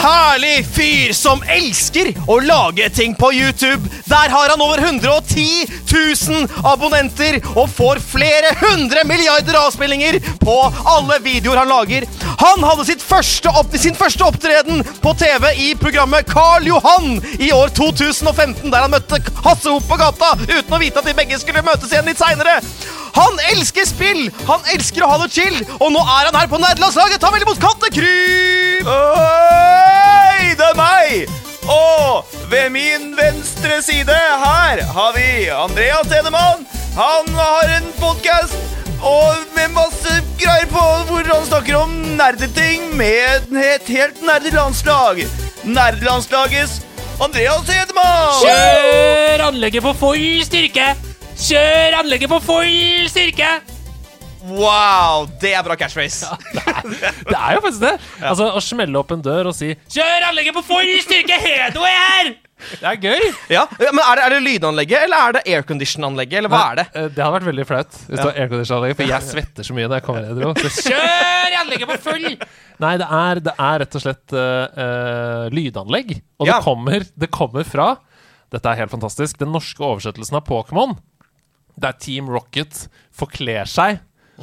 Herlig fyr som elsker å lage ting på YouTube. Der har han over 110 000 abonnenter og får flere hundre milliarder avspillinger på alle videoer han lager. Han hadde sitt første opp, sin første opptreden på TV i programmet Karl Johan i år 2015, der han møtte Hasse Hop på gata uten å vite at de begge skulle møtes igjen litt seinere. Han elsker spill! Han elsker å ha det chill! Og nå er han her på nerdelandslaget! Ta vel imot Kattekryp! Hei, det er meg! Og ved min venstre side her har vi Andreas Hedemann. Han har en podkast med masse greier på hvor han snakker om nerdeting med et helt nerdelandslag. Nerdelandslagets Andreas Hedemann! Kjør anlegget på full styrke! Kjør anlegget på full styrke! Wow, det er bra catchphrase. Det er jo faktisk det. Altså, Å smelle opp en dør og si 'Kjør anlegget på full styrke! Hedo er her!' Det er gøy. Ja, men Er det, er det lydanlegget, eller er det aircondition-anlegget? Eller hva er det? Eh, Det hadde vært veldig flaut hvis det var aircondition-anlegget, for jeg svetter så mye når jeg kommer ned. Så kjør anlegget på full! Nei, det er, det er rett og slett eh, lydanlegg. Og Ja. det, kommer, det kommer fra Dette er helt fantastisk. Den norske oversettelsen av Pokémon, der Team Rocket forkler seg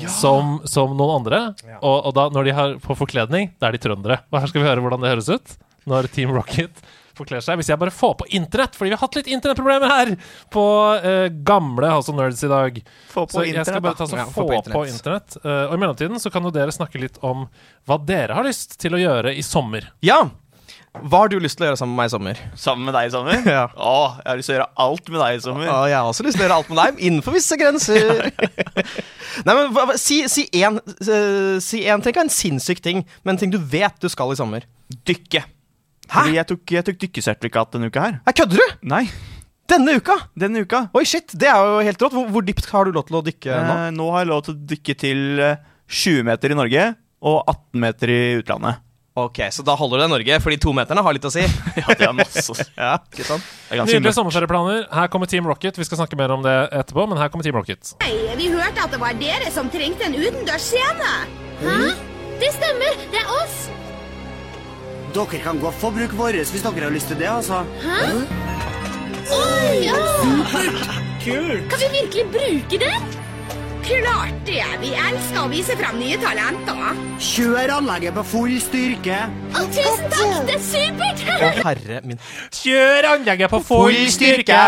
som, som noen andre. Og, og da, når de har på forkledning, da er de trøndere. Og her skal vi høre hvordan det høres ut når Team Rocket forkler seg. Hvis jeg bare får på internett, fordi vi har hatt litt internettproblemer her på uh, gamle House of Nerds i dag. Få på så jeg skal bare ta så Ja, få på internett. Eh, og i mellomtiden så kan jo dere snakke litt om hva dere har lyst til å gjøre i sommer. Ja. Hva har du lyst til å gjøre sammen med meg i sommer? Sammen med deg i sommer? Ja. Å, jeg har lyst til å gjøre alt med deg i sommer. Å, jeg har også lyst til å gjøre alt med deg, innenfor visse grenser. Nei, men hva, Si, si en, eh, si en Tenk en sinnssyk ting, men en ting du vet du skal i sommer. Dykke. Hæ? Fordi jeg tok, jeg tok dykkesertifikat denne uka her. Nei, kødder du? Nei, Denne uka? denne uka. Oi, shit, det er jo helt rått. Hvor, hvor dypt har du lov til å dykke nå? Eh, nå har jeg lov til å dykke til eh, 20 meter i Norge og 18 meter i utlandet. Ok, Så da holder det Norge, fordi tometerne har litt å si. Ja, det er masse. ja, ikke sant? Nydelige sommerferieplaner. Her kommer Team Rocket. Vi skal snakke mer om det etterpå, men her kommer Team Rocket. Hei, vi hørte at det var dere som trengte en utendørsscene. Hæ? Det stemmer. Det er oss. Dere kan gå få bruke vår hvis dere har lyst til det, altså. Hæ? Oi, ja. Kult! Kan vi virkelig bruke det? Klart det. Vi elsker å vise frem nye talenter. Kjør anlegget på full styrke. Å, tusen takk. Det er supert. Å, herre min. Kjør anlegget på full styrke!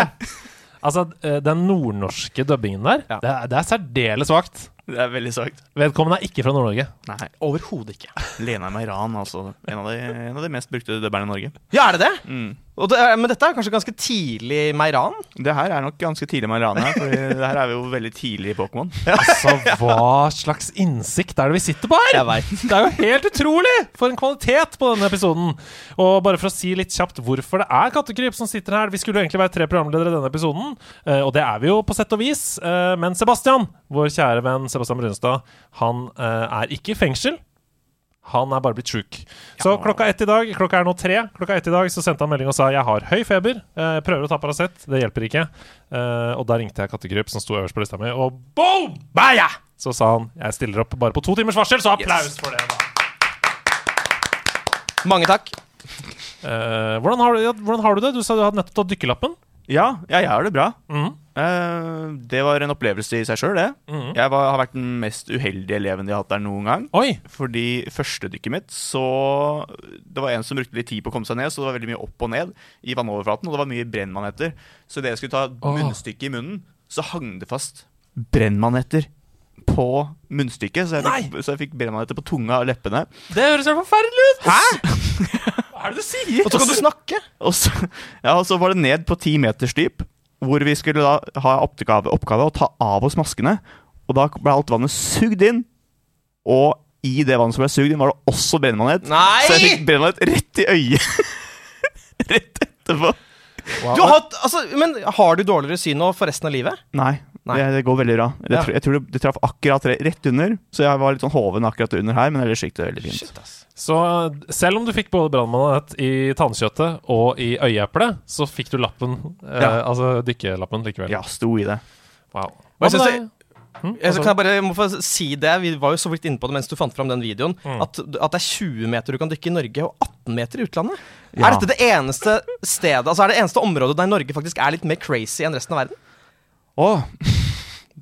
Altså, eh, den nordnorske dubbingen der, Ja. det, er, det er særdeles svakt. Det er veldig svakt. Vedkommende er ikke fra Nord-Norge. Nei. Overhodet ikke. Lena Meiran, altså. En av, de, en av de mest brukte dubberne i Norge. Ja, er det det? Mm. Og det men dette er kanskje ganske tidlig Meiran? Det her er nok ganske tidlig Meiran her, for det her er vi jo veldig tidlig i Pokémon. Altså, hva slags innsikt er det vi sitter på her? Jeg vet. Det er jo helt utrolig! For en kvalitet på denne episoden. Og bare for å si litt kjapt hvorfor det er Kattekryp som sitter her. Vi skulle jo egentlig være tre programledere i denne episoden, eh, og det er vi jo på sett og vis. Eh, Men Sebastian, vår kjære venn Sebastian Brunstad, han eh, er ikke i fengsel. Han er bare blitt sjuk. Så klokka ett i dag, klokka er nå tre, klokka ett i dag så sendte han melding og sa jeg har høy feber, eh, prøver å ta Paracet, det hjelper ikke. Eh, og da ringte jeg Kattegryp, som sto øverst på lista mi, og boom! Baya! Så sa han jeg stiller opp bare på to timers varsel, så applaus for det. da Mange takk. Eh, hvordan, har du, ja, hvordan har du det? Du sa du hadde nettopp tatt dykkerlappen. Ja, ja, jeg har det bra. Mhm. Eh, det var en opplevelse i seg sjøl, det. Mm. Jeg var, har vært den mest uheldige eleven de har hatt der noen gang. Oi! Fordi første dykket mitt, så Det var en som brukte litt tid på å komme seg ned, så det var veldig mye opp og ned i vannoverflaten, og det var mye brennmaneter. Så idet jeg skulle ta oh. munnstykket i munnen, så hang det fast brennmaneter på munnstykket. Så jeg fikk, så jeg fikk brennmaneter på tunga og leppene. Det høres helt forferdelig ut! Hæ? Hva er det du sier? Og så kan du snakke! Og så, ja, og så var det ned på ti meters dyp, hvor vi skulle da ha oppgave, oppgave å ta av oss maskene. Og da ble alt vannet sugd inn og i det vannet som ble sugd inn, var det også brennmanet. Nei! Så jeg fikk brennmanet rett i øyet. rett etterpå. Du har hatt, altså, men har du dårligere syn nå for resten av livet? Nei. Det, det går veldig bra. Jeg, Ja. tror, jeg tror det, det traff akkurat rett under, så jeg var litt sånn hoven akkurat under her, men ellers gikk det veldig fint. Så eh, selv om du fikk både brannmanet i tannkjøttet og i øyeeplet, så fikk du lappen, eh, Ja. altså dykkelappen likevel. Ja, sto i det. Wow. Hva med deg? Hm? Altså- kan jeg bare jeg må få si det, Vi var jo så vidt inne på det mens du fant fram den videoen. Mm. At, at det er 20 meter du kan dykke i Norge, og 18 meter i utlandet. Ja. Er dette det eneste stedet Altså er det eneste området der Norge faktisk er litt mer crazy enn resten av verden? Åh,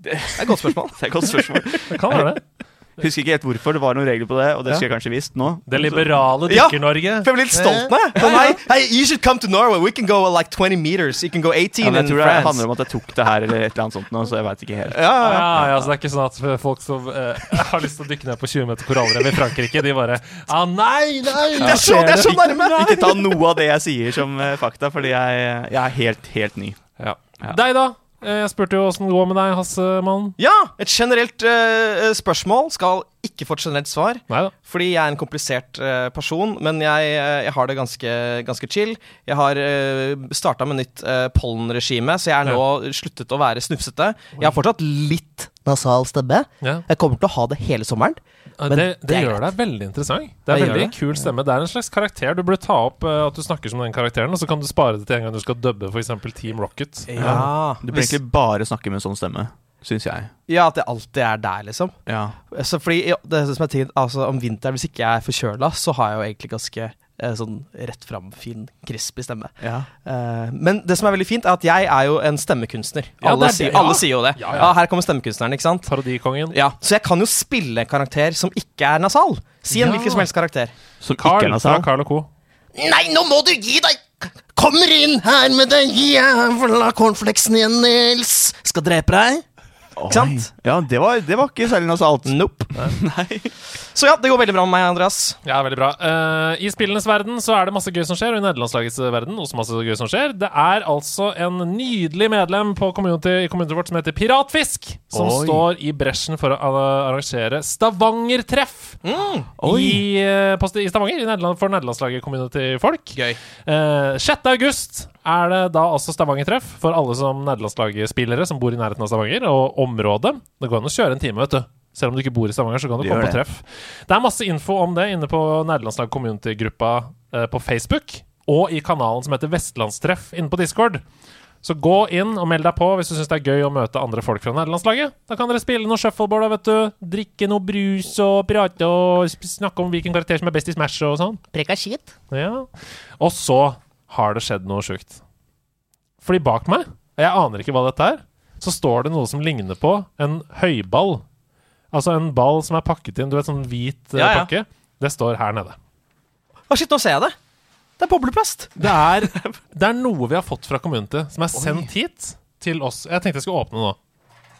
Det er et godt spørsmål. det er et godt spørsmål. Det kan være det. Husker ikke helt hvorfor det var noen regler på det, og det Ja. skulle jeg kanskje visst nå. Det liberale Dykker-Norge. Ja, For jeg blir litt stolt nå, jeg. Hey, you should come to Norway. We can go like 20 meters. You can go 18 Ja, men jeg tror det handler om at jeg tok det her, eller et eller annet sånt nå, så jeg veit ikke helt. ja, ja, ja. Ja, ja, så det er ikke sånn at folk som eh, har lyst til å dykke ned på 20 meter korallrev i Frankrike, de bare ah, Nei, nei! Det er så, det er så nærme! Ikke ta noe av det jeg sier som eh, fakta, fordi jeg, jeg er helt, helt ny. Ja. Ja. Deg, da? Eh, Jeg spurte jo åssen det går med deg, Hassemann. Ja, et generelt uh, spørsmål skal ikke få et generelt svar. Neida. Fordi jeg er en komplisert uh, person, men jeg, eh, jeg har det ganske, ganske chill. Jeg har uh, starta med nytt uh, pollenregime, så jeg er nå sluttet å være snufsete. Jeg har fortsatt litt nasal stemme. Ja. Jeg kommer til å ha det hele sommeren. Ja, Men det, det det er gjør deg veldig interessant. Det er en veldig kul stemme. Det er en slags karakter. Du burde ta opp uh, at du snakker som den karakteren, og så kan du spare det til en gang du skal dubbe f.eks. Team Rocket. Ja, Du bør egentlig bare snakke med en sånn stemme, syns jeg. ja, at jeg alltid er der, liksom. Ja. Så fordi, ja, det som er ting, altså Om vinteren, hvis ikke jeg er forkjøla, så har jeg jo egentlig ganske eh, sånn rett fram, fin, crispy stemme. ja. Eh, men det som er veldig fint, er at jeg er jo en stemmekunstner. Ja, alle, det er sier, ja. alle sier jo det. Ja, Ja. Her kommer stemmekunstneren, ikke sant? Parodikongen. Ja, Så jeg kan jo spille en karakter som ikke er nasal. Si en Ja. hvilken som helst karakter. Som Carl ikke er nasal. Carl og Co. Nei, nå må du gi deg! Kommer inn her med den jævla cornflakesen igjen, Nils. Skal drepe deg. Ikke sant? Ja, det var, det var ikke særlig nasalt. Nope. Så ja, det går veldig bra med meg, Andreas. Ja, veldig bra. Eh, I spillenes verden så er det masse gøy som skjer, og i nederlandslagets verden også masse gøy som skjer. Det er altså en nydelig medlem på community, i community vårt som heter Piratfisk, som Oi. står i bresjen for å arrangere Stavanger-treff Oi. i, eh, på i Stavanger i Nederland, for nederlandslaget community-folk. Gøy. Eh, 6. august er det da også Stavanger-treff for alle som nederlandslaget-spillere som bor i nærheten av Stavanger og området. Det går an å kjøre en time, vet du. Selv om du ikke bor i Stavanger, så kan du komme på treff. Det er masse info om det inne på nederlandslag community-gruppa eh, på Facebook, og i kanalen som heter Vestlandstreff inne på Discord. Så gå inn og meld deg på hvis du syns det er gøy å møte andre folk fra nederlandslaget. Da kan dere spille noe shuffleboard, vet du. Drikke noe brus og prate og snakke om hvilken karakter som er best i Smash og sånn. Preka skit. Ja. Og så har det skjedd noe sjukt. Fordi bak meg, jeg aner ikke hva dette er, så står det noe som ligner på en høyball. Altså en ball som er pakket inn, du vet, sånn hvit eh, Ja, ja. pakke. Det står her nede. Å, shit, nå ser jeg det. Det er bobleplast. Det er, det er noe vi har fått fra community, som er sendt hit til oss. Jeg tenkte jeg skulle åpne nå.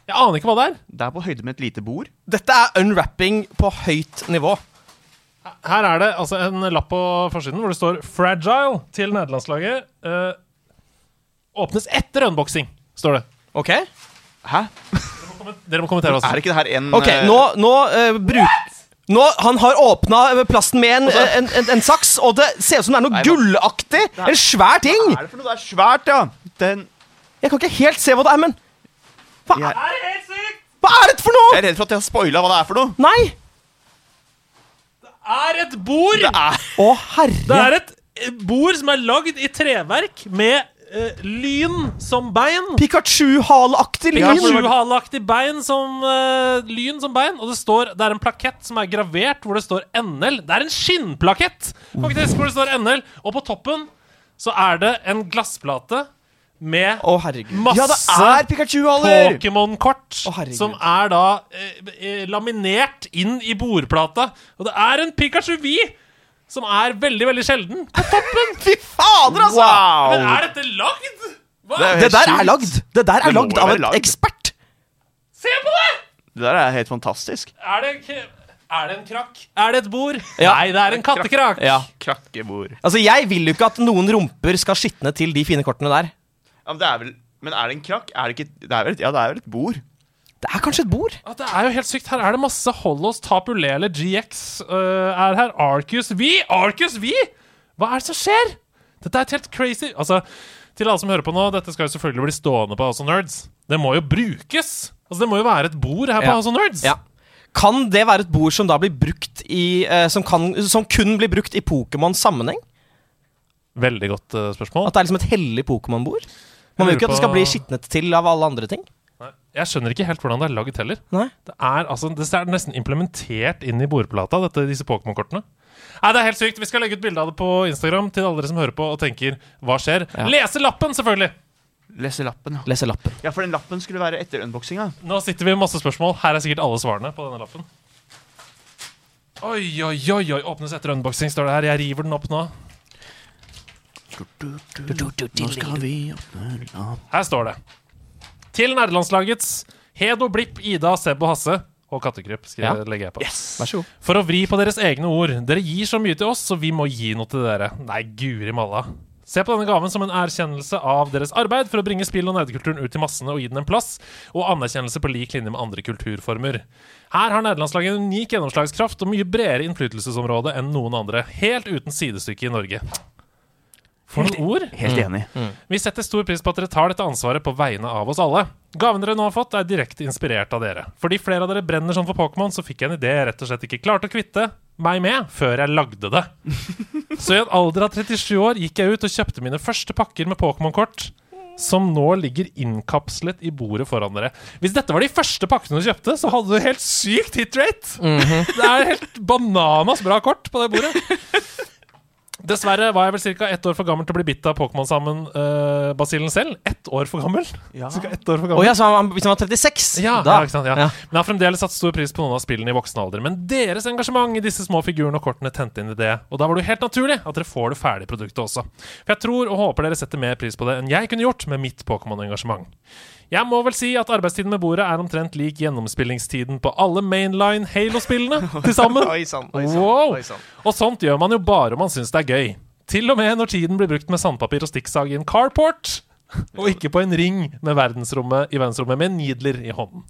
Jeg aner ikke hva det er. Det er på høyde med et lite bord. Dette er unwrapping på høyt nivå. Her er det altså en lapp på forsiden hvor det står 'Fragile' til nederlandslaget. Uh, åpnes etter unboxing, står det. Ok? Hæ? Dere må kommentere også. Er ikke det her en Ok, eh, nå, nå eh, bruk... Nå, Han har åpna plasten med en, en, en, en saks, og det ser ut som det er noe Nei, hva- gullaktig. En svær ting. Hva er det for noe? Det er svært, ja. Den Jeg kan ikke helt se hva det er, men Hva, Jeg- er, hva er dette for noe? Jeg er redd for at jeg har spoila hva det er for noe. Nei! er et bord! Det er Å, herre. Det er et eh, bord som er lagd i treverk med eh, lyn som bein. Pikachu-haleaktig lyn. Pikachu-haleaktig bein som uh, lyn som bein. Og det, står, det er en plakett som er gravert hvor det står NL. Det er en skinnplakett faktisk hvor det står NL. Og på toppen så er det en glassplate med oh, masse Ja! Pokémon-kort Oh, som er da eh, eh, laminert inn i bordplata. Og det er en Pikachu V som er veldig, veldig sjelden på toppen. Fy fader, altså! Men er dette lagd? Hva? Det er Det der er lagd. Det der er det lagd av en lagd. ekspert. Se på det! Det der er helt fantastisk. Er det, er det en krakk? Er det et bord? Ja. Nei, det er en kattekrakk. Ja. Krakkebord. Altså, Jeg vil jo ikke at noen rumper skal skitne til de fine kortene der. Ja, men det er vel Men er det en krakk? Er det ikke Det er vel Ja, det er vel et bord. Det er kanskje et bord? Ja, det er jo helt sykt. Her er det masse Hollos, Tapulele, GX uh, er her. Arcus V! Arcus V! Hva er det som skjer? Dette er helt crazy Altså, til alle som hører på nå, dette skal jo selvfølgelig bli stående på House of Nerds. Det må jo brukes! Altså, det må jo være et bord her på Ja. House of Nerds. Ja. Kan det være et bord som da blir brukt i uh, som, kan, som kun blir brukt i Pokémon-sammenheng? Veldig godt uh, spørsmål. At det er liksom et hellig Pokémon-bord? Man vil ikke at det skal bli skitnet til av alle andre ting. Jeg skjønner ikke helt hvordan det er lagd heller. Nei. Det er, altså, det er nesten implementert inn i bordplata, dette, disse Pokémon-kortene. Nei, Det er helt sykt. Vi skal legge ut bilde av det på Instagram til alle dere som hører på og tenker hva skjer. Ja. Lese lappen, selvfølgelig! Lese lappen, ja. Lese lappen. Ja, for den lappen skulle være etter unboxinga. Nå sitter vi med masse spørsmål. Her er sikkert alle svarene på denne lappen. Oi, oi, oi, oi. Åpnes etter unboxing, står det her. Jeg river den opp nå. Nå skal vi åpne lappen. Her står det. Til nerdelandslagets Hedo, Blipp, Ida, Seb og Hasse og Kattekryp. Skal Ja. jeg legge jeg på. Vær så god. For å vri på deres egne ord. Dere gir så mye til oss, så vi må gi noe til dere. Nei, guri malla. Se på denne gaven som en erkjennelse av deres arbeid for å bringe spill- og nerdekulturen ut til massene og gi den en plass, og anerkjennelse på lik linje med andre kulturformer. Her har nederlandslaget en unik gjennomslagskraft og mye bredere innflytelsesområde enn noen andre, helt uten sidestykke i Norge. For noen ord! Helt enig. Vi setter stor pris på at dere tar dette ansvaret på vegne av oss alle. Gaven dere nå har fått, er direkte inspirert av dere. Fordi flere av dere brenner sånn for Pokémon, så fikk jeg en idé jeg rett og slett ikke klarte å kvitte meg med før jeg lagde det. Så i en alder av 37 år gikk jeg ut og kjøpte mine første pakker med Pokémon-kort. Som nå ligger innkapslet i bordet foran dere. Hvis dette var de første pakkene du kjøpte, så hadde du helt sykt hitrate! Det er helt bananas bra kort på det bordet. Dessverre var jeg vel ca. ett år for gammel til å bli bitt av Pokémon-sammen-basillen selv. Ett år for gammel. Ja. ett år for gammel. Oh, ja, så han, hvis han var 36? Ja, da. ja, sant, ja. Ja. Men jeg har fremdeles satt stor pris på noen av spillene i voksen alder. Men deres engasjement i disse små figurene og kortene tente inn i det. Og da var det jo helt naturlig at dere får det ferdige produktet også. For jeg tror og håper dere setter mer pris på det enn jeg kunne gjort med mitt Pokémon-engasjement. Jeg må vel si at arbeidstiden med bordet er omtrent lik gjennomspillingstiden på alle mainline Halo-spillene til sammen. Wow. Og sånt gjør man jo bare om man syns det er gøy. Til og med når tiden blir brukt med sandpapir og stikksag i en carport. Og ikke på en ring med verdensrommet i verdensrommet med needler i hånden.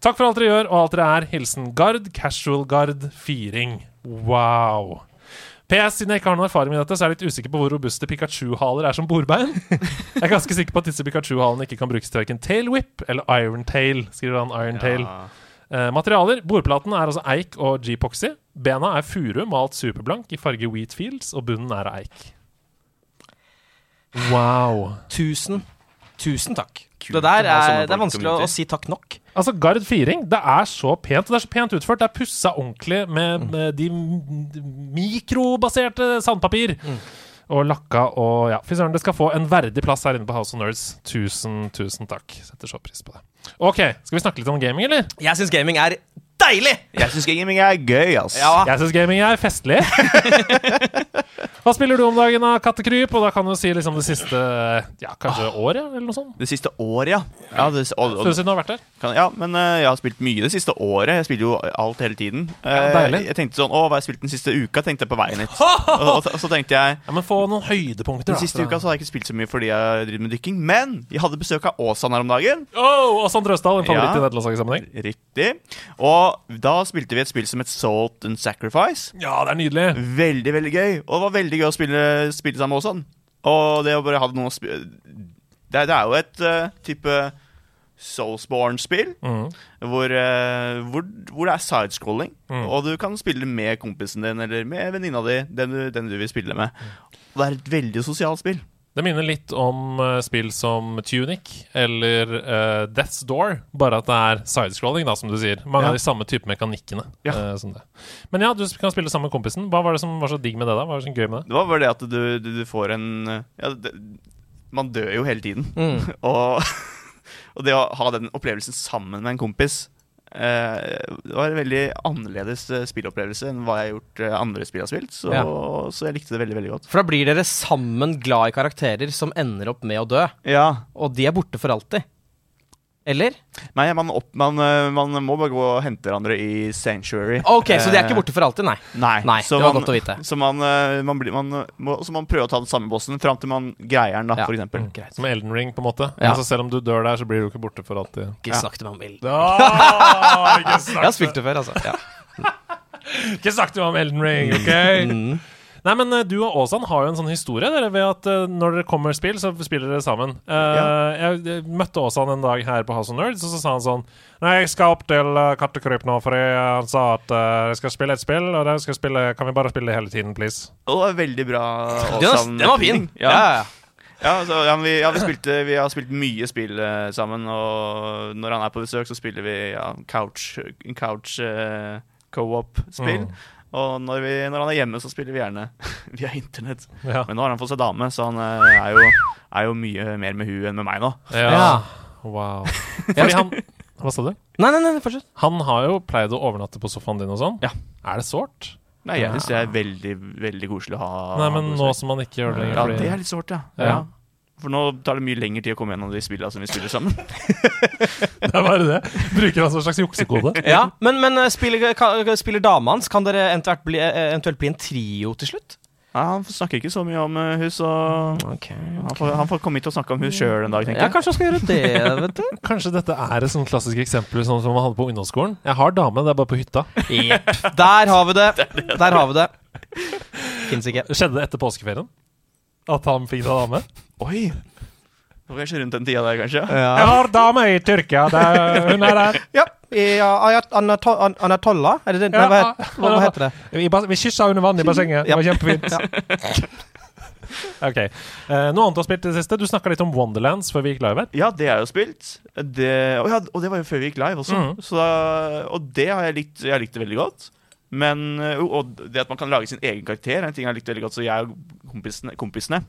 Takk for alt dere gjør, og alt dere er. Hilsen Gard Casual Guard Firing. Wow. PS, siden jeg ikke har noen erfaring med dette, så er jeg litt usikker på hvor robuste Pikachu-haler er som bordbein. Jeg er ganske sikker på at disse Pikachu-halene ikke kan brukes til verken tail whip eller iron tail. Skriver han iron tail. Eh, materialer. Bordplaten er altså eik og G-poxy. Bena er furu malt superblank i farge wheat fields, og bunnen er eik. Wow. Tusen, tusen takk. Kult det der er, det er vanskelig å, å si takk nok. Altså, Gard Firing, det er så pent. Det er så pent utført. Det er pussa ordentlig med, med de mikrobaserte sandpapir. Og lakka og ja, Fy søren, det skal få en verdig plass her inne på House of Nerds. Tusen, tusen takk. Setter så pris på det. Ok, skal vi snakke litt om gaming, eller? Jeg syns gaming er deilig! Jeg syns gaming er gøy, ass. Ja. Jeg syns gaming er festlig. Hva spiller du om dagen, av Kattekryp? Og da kan du si liksom det siste Ja, kanskje året, eller noe sånt? Det siste året, ja. ja, det, og, og, siden du har vært der. kan, ja men uh, jeg har spilt mye det siste året. Jeg spiller jo alt hele tiden. Ja, deilig. jeg tenkte sånn Å, hva har jeg spilt den siste uka? Tenkte jeg på veien hit. og, og, og så tenkte jeg Ja, Men få noen høydepunkter, Den da. siste uka så har jeg ikke spilt så mye fordi jeg driver med dykking. Men jeg hadde besøk av Åsan her om dagen. Oh, Sondre en favoritt Ja. i nederlandslagssammenheng. Riktig. Og da spilte vi et spill som het Salt and Sacrifice. Ja, det er nydelig. Veldig, veldig gøy. Og det var veldig gøy å spille, spille sammen med Åsan. Og det å bare ha noen å spille det, det er jo et uh, type Soulsborne-spill. mm. Hvor, uh, hvor, hvor det er sidescrolling. Mm. Og du kan spille med kompisen din eller med venninna di, den du, den du vil spille med. Og det er et veldig sosialt spill. Det minner litt om eh, spill som Tunic eller uh, Death's Door, bare at det er sidescrolling, da, som du sier. Mange Ja. av de samme type mekanikkene. Ja. Uh, som det. Men ja, du kan spille sammen med kompisen. Hva var det som var så digg med det? da? Hva var det som gøy med det? Det var bare det at du, du, du får en ja, det, Man dør jo hele tiden. Mm. og, og det å ha den opplevelsen sammen med en kompis Det var en veldig annerledes eh, spillopplevelse enn hva jeg har gjort eh, andre spill har spilt. Så, Ja. så jeg likte det veldig veldig godt. For da blir dere sammen glad i karakterer som ender opp med å dø. Ja, Og de er borte for alltid. Eller? Nei, man, opp, man, eh, man må bare gå og hente hverandre i Sanctuary. Ok, så de er Eh, ikke borte for alltid, nei. Nei, Nei, så det var man, godt å vite. Så man, eh, man, blir, man må så man prøver å ta den samme bossen fram til man greier den, da, Ja. for eksempel. Greit. Som Elden Ring, på en måte. Ja. Altså, selv om du dør der, så blir du ikke borte for alltid. Ikke snakk til meg om Elden. Ikke Jeg har spilt det før, altså. Ja. Ikke snakk til meg om Elden Ring, OK? Mm. Nei, men eh, du og Åsan har jo en sånn historie dere, ved at eh, når dere kommer spill, så spiller dere sammen. Ja. jeg, jeg møtte Åsan en dag her på House of Nerds, og så sa han sånn Nei, jeg skal opp til uh, Kattekryp nå, for han sa at eh, jeg skal spille et spill, og det skal spille, kan vi bare spille det hele tiden, please? Oh, det var veldig bra. Åsan- den var fin. Ja. Ja, ja, så, ja, vi, ja, vi, spilte, vi har spilt mye spill uh, sammen, og når han er på besøk, så spiller vi ja, couch, couch eh, co-op-spill. Mm. Og når, vi, når han er hjemme, så spiller vi gjerne via internett. Ja. Men nå har han fått seg dame, så han eh, er, jo, er jo mye mer med hun enn med meg nå. Ja. Ja. Wow. Fordi han Hva sa du? Nei, nei, nei, fortsett. Han har jo pleid å overnatte på sofaen din og sånn. Ja. Er det sårt? Nei, jeg syns det er veldig, veldig koselig å ha Nei, men nå som han ikke gjør det lenger. Ja, det er litt sårt, ja. Ja. Ja. For nå tar det mye lengre tid å komme gjennom de spillene som vi spiller sammen. Det er bare det. Bruker som en slags juksekode. Ja, Men, men eh, spiller, kan, spiller dama hans? Kan dere eventuelt bli, eh, eventuelt bli en trio til slutt? Ja, han snakker ikke så mye om uh, hus, og han, får, han får komme hit og snakke om hus sjøl en dag, tenker Ja, jeg. kanskje han skal gjøre det, vet du. Kanskje dette er et sånn klassisk eksempel sånn som man hadde på ungdomsskolen. Jeg har dame, det er bare på hytta. Jepp. Der har vi det. Der har vi det. Fins ikke. Skjedde det etter påskeferien? At han fikk seg dame? Oi! Det var kanskje rundt den tida der, kanskje. Jeg har dame i Tyrkia. Det er, hun er der. Ja. I uh, Anatolla? Er det det? Nei, hva, het- hva, hva heter det? Vi, vi kyssa under vann i bassenget. Det var Ja. kjempefint. Ok. Uh, noe annet du har spilt i det siste? Du snakka litt om Wonderlands før vi gikk live her. Ja, det er jo spilt. Det, og, ja, og det var jo før vi gikk live også. Mm. Så, da- og det har jeg likt. Jeg har likt det veldig godt. Men uh, Og det at man kan lage sin egen karakter, er en ting jeg har likt veldig godt. Så jeg kompisene, kompisene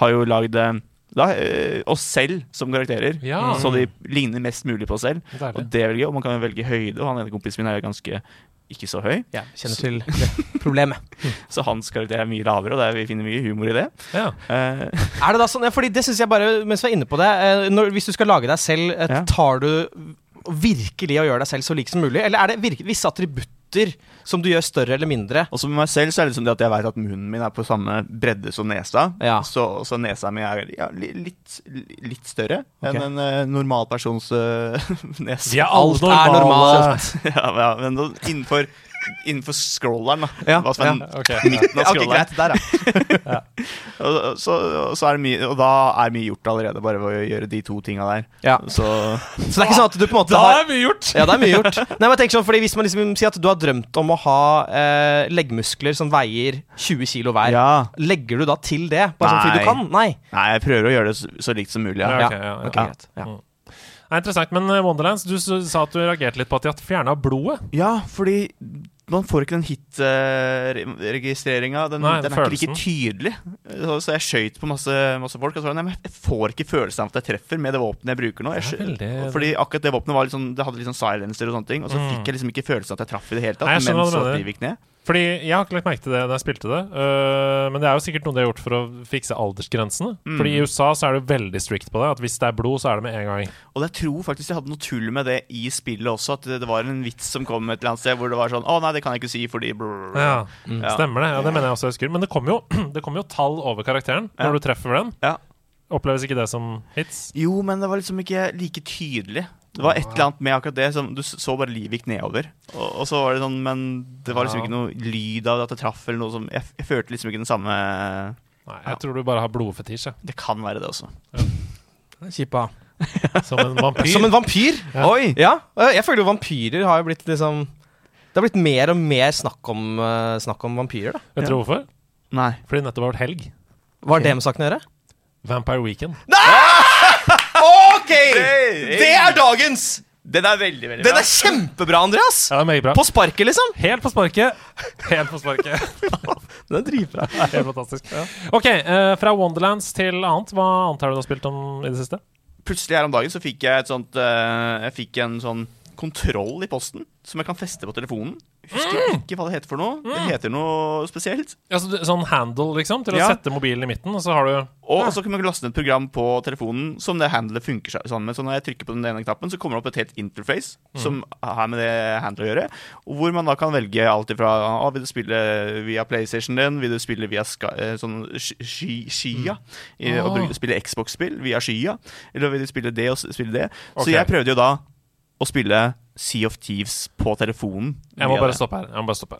har jo lagd eh, da, eh, oss selv som karakterer. Ja. Så de ligner mest mulig på oss selv. Deilig. Og det er veldig gøy. Og man kan jo velge høyde, og han ene kompisen min er jo ganske ikke så høy. Ja, kjenner til det problemet. Så hans karakter er mye lavere, og det er, vi finner mye humor i det. Ja. Uh, Er det da sånn, ja, fordi det synes jeg bare, mens vi er inne på det når, Hvis du skal lage deg selv, tar du virkelig å gjøre deg selv så lik som mulig? Eller er det virke, visse attributter som du gjør større eller mindre? Og så med meg selv så er det liksom det at jeg vet at munnen min er på samme bredde som nesa. Ja. Så, så nesa mi er ja, litt, litt større okay. enn en uh, normal persons uh, nese. Ja, er Alt er normalt. ja, ja, men innenfor, innenfor scrolleren, da. Ja, som er ja. Ok. midten av Ok, scrolleren. greit. Der, ja. og, så, så er det mye, og da er mye gjort allerede, bare ved å gjøre de to tinga der. Ja. Så Så det er ikke sånn at du på en måte Da har er mye gjort! Ja, det er mye gjort. Nei, men tenker sånn, fordi Hvis man liksom sier at du har drømt om å ha eh, leggmuskler som veier 20 kilo hver, ja. legger du da til det? Bare sånn fordi du kan? Nei. Nei, jeg prøver å gjøre det så, så likt som mulig. Ja. Ja, Ja, ok, ja, ja. ok, greit. Ja. Nei, interessant. Men eh, Wonderlands, du sa at du reagerte litt på at de har fjerna blodet. Ja, fordi man får ikke den hit-registreringa. Den, Nei, den er ikke like tydelig. Så, så jeg skøyt på masse, masse folk. Og så var men jeg får ikke følelsen av at jeg treffer med det våpenet jeg bruker nå. Jeg, er veldig- fordi akkurat det våpenet var litt sånn, Det hadde litt sånn silencer og sånne ting. Og så Mm. fikk jeg liksom ikke følelsen av at jeg traff i det hele tatt. Nei, jeg mens de gikk ned. Fordi Jeg har ikke lagt merke til det da jeg spilte det. uh, men det er jo sikkert noe de har gjort for å fikse aldersgrensene. Mm. Fordi i USA så er det veldig strict på det. At hvis det er blod, så er det med en gang. Og jeg tror faktisk de hadde noe tull med det i spillet også. At det, det var en vits som kom et eller annet sted hvor det var sånn Å nei, det kan jeg ikke si fordi ja. Mm. Ja. Stemmer det. Ja, Det mener jeg også jeg husker. Men det kommer jo, kom jo tall over karakteren Ja. når du treffer den. Ja. Oppleves ikke det som hits? Jo, men det var liksom ikke like tydelig. Det var et eller annet med akkurat det. Som, du så bare livet gikk nedover. Og, og så var det sånn Men det var liksom ikke noe lyd av det at det traff, eller noe som Jeg, jeg følte liksom ikke den samme Nei, Jeg tror du bare har blodfetisj. jeg. Det kan være det også. Kjipa. Som en vampyr. Som en vampyr? Ja. Oi! Ja, jeg føler jo vampyrer har jo blitt liksom Det har blitt mer og mer snakk om, uh, snakk om vampyrer, da. Vet dere hvorfor? Nei. Fordi nettopp har vært helg. Hva har det med saken å gjøre? Vampire Weekend. OK! Det er dagens! Den er veldig, veldig Den er kjempebra, Andreas! Ja, det er meget bra. På sparket, liksom. Helt på sparket. Helt på sparket. Den er dritbra. Det er Helt fantastisk. Ok, eh, fra Wonderlands til annet. Hva annet har du da spilt om i det siste? Plutselig her om dagen så fikk jeg et sånt eh, Jeg fikk en sånn kontroll i posten som jeg kan feste på telefonen. Husker ikke hva det heter for noe. Det heter noe spesielt. Ja, så sånn handle, liksom, til å Ja. sette mobilen i midten, og så har du Og så kan man laste ned et program på telefonen som det handlet funker sånn med. Så når jeg trykker på den ene knappen, så kommer det opp et helt interface som har med det handlet å gjøre. Hvor man da kan velge alt ifra ah, Vil du spille via PlayStation din? Vil du spille via Sky, eh, sånn sky- sky- skya? I- Og bruke, spille Xbox-spill via skya? Eller vil du spille det og spille det? Okay. Så jeg prøvde jo da å spille Sea of Thieves på telefonen. Jeg må bare stoppe her. Jeg må bare stoppe.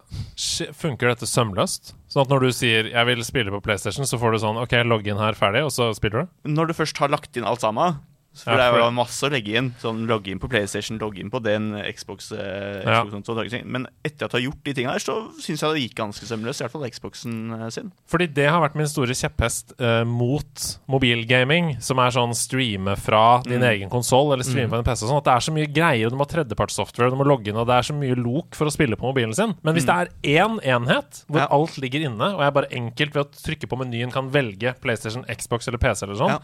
Funker dette sømløst? Sånn at når du sier 'jeg vil spille på PlayStation', så får du sånn 'OK, logg inn her, ferdig', og så spiller du? Når du først har lagt inn alt sammen For Ja, det for- jo masse å legge inn. Sånn Logge inn på PlayStation, logge inn på den, Xbox, eh, Xbox ja. sånt. Men etter at du har gjort de tingene her, så syns jeg det gikk ganske sømløst. I hvert fall Xboxen eh, sin. Fordi det har vært min store kjepphest eh, mot mobilgaming, som er sånn streame fra din Mm. egen konsoll eller streame fra en PC. Sånn at det er så mye greier, du må ha tredjepartssoftware, du må logge inn, og det er så mye lok for å spille på mobilen sin. Men hvis det er én enhet hvor Mm. Ja. alt ligger inne, og jeg bare enkelt ved å trykke på menyen kan velge PlayStation, Xbox eller PC eller sånn, Ja.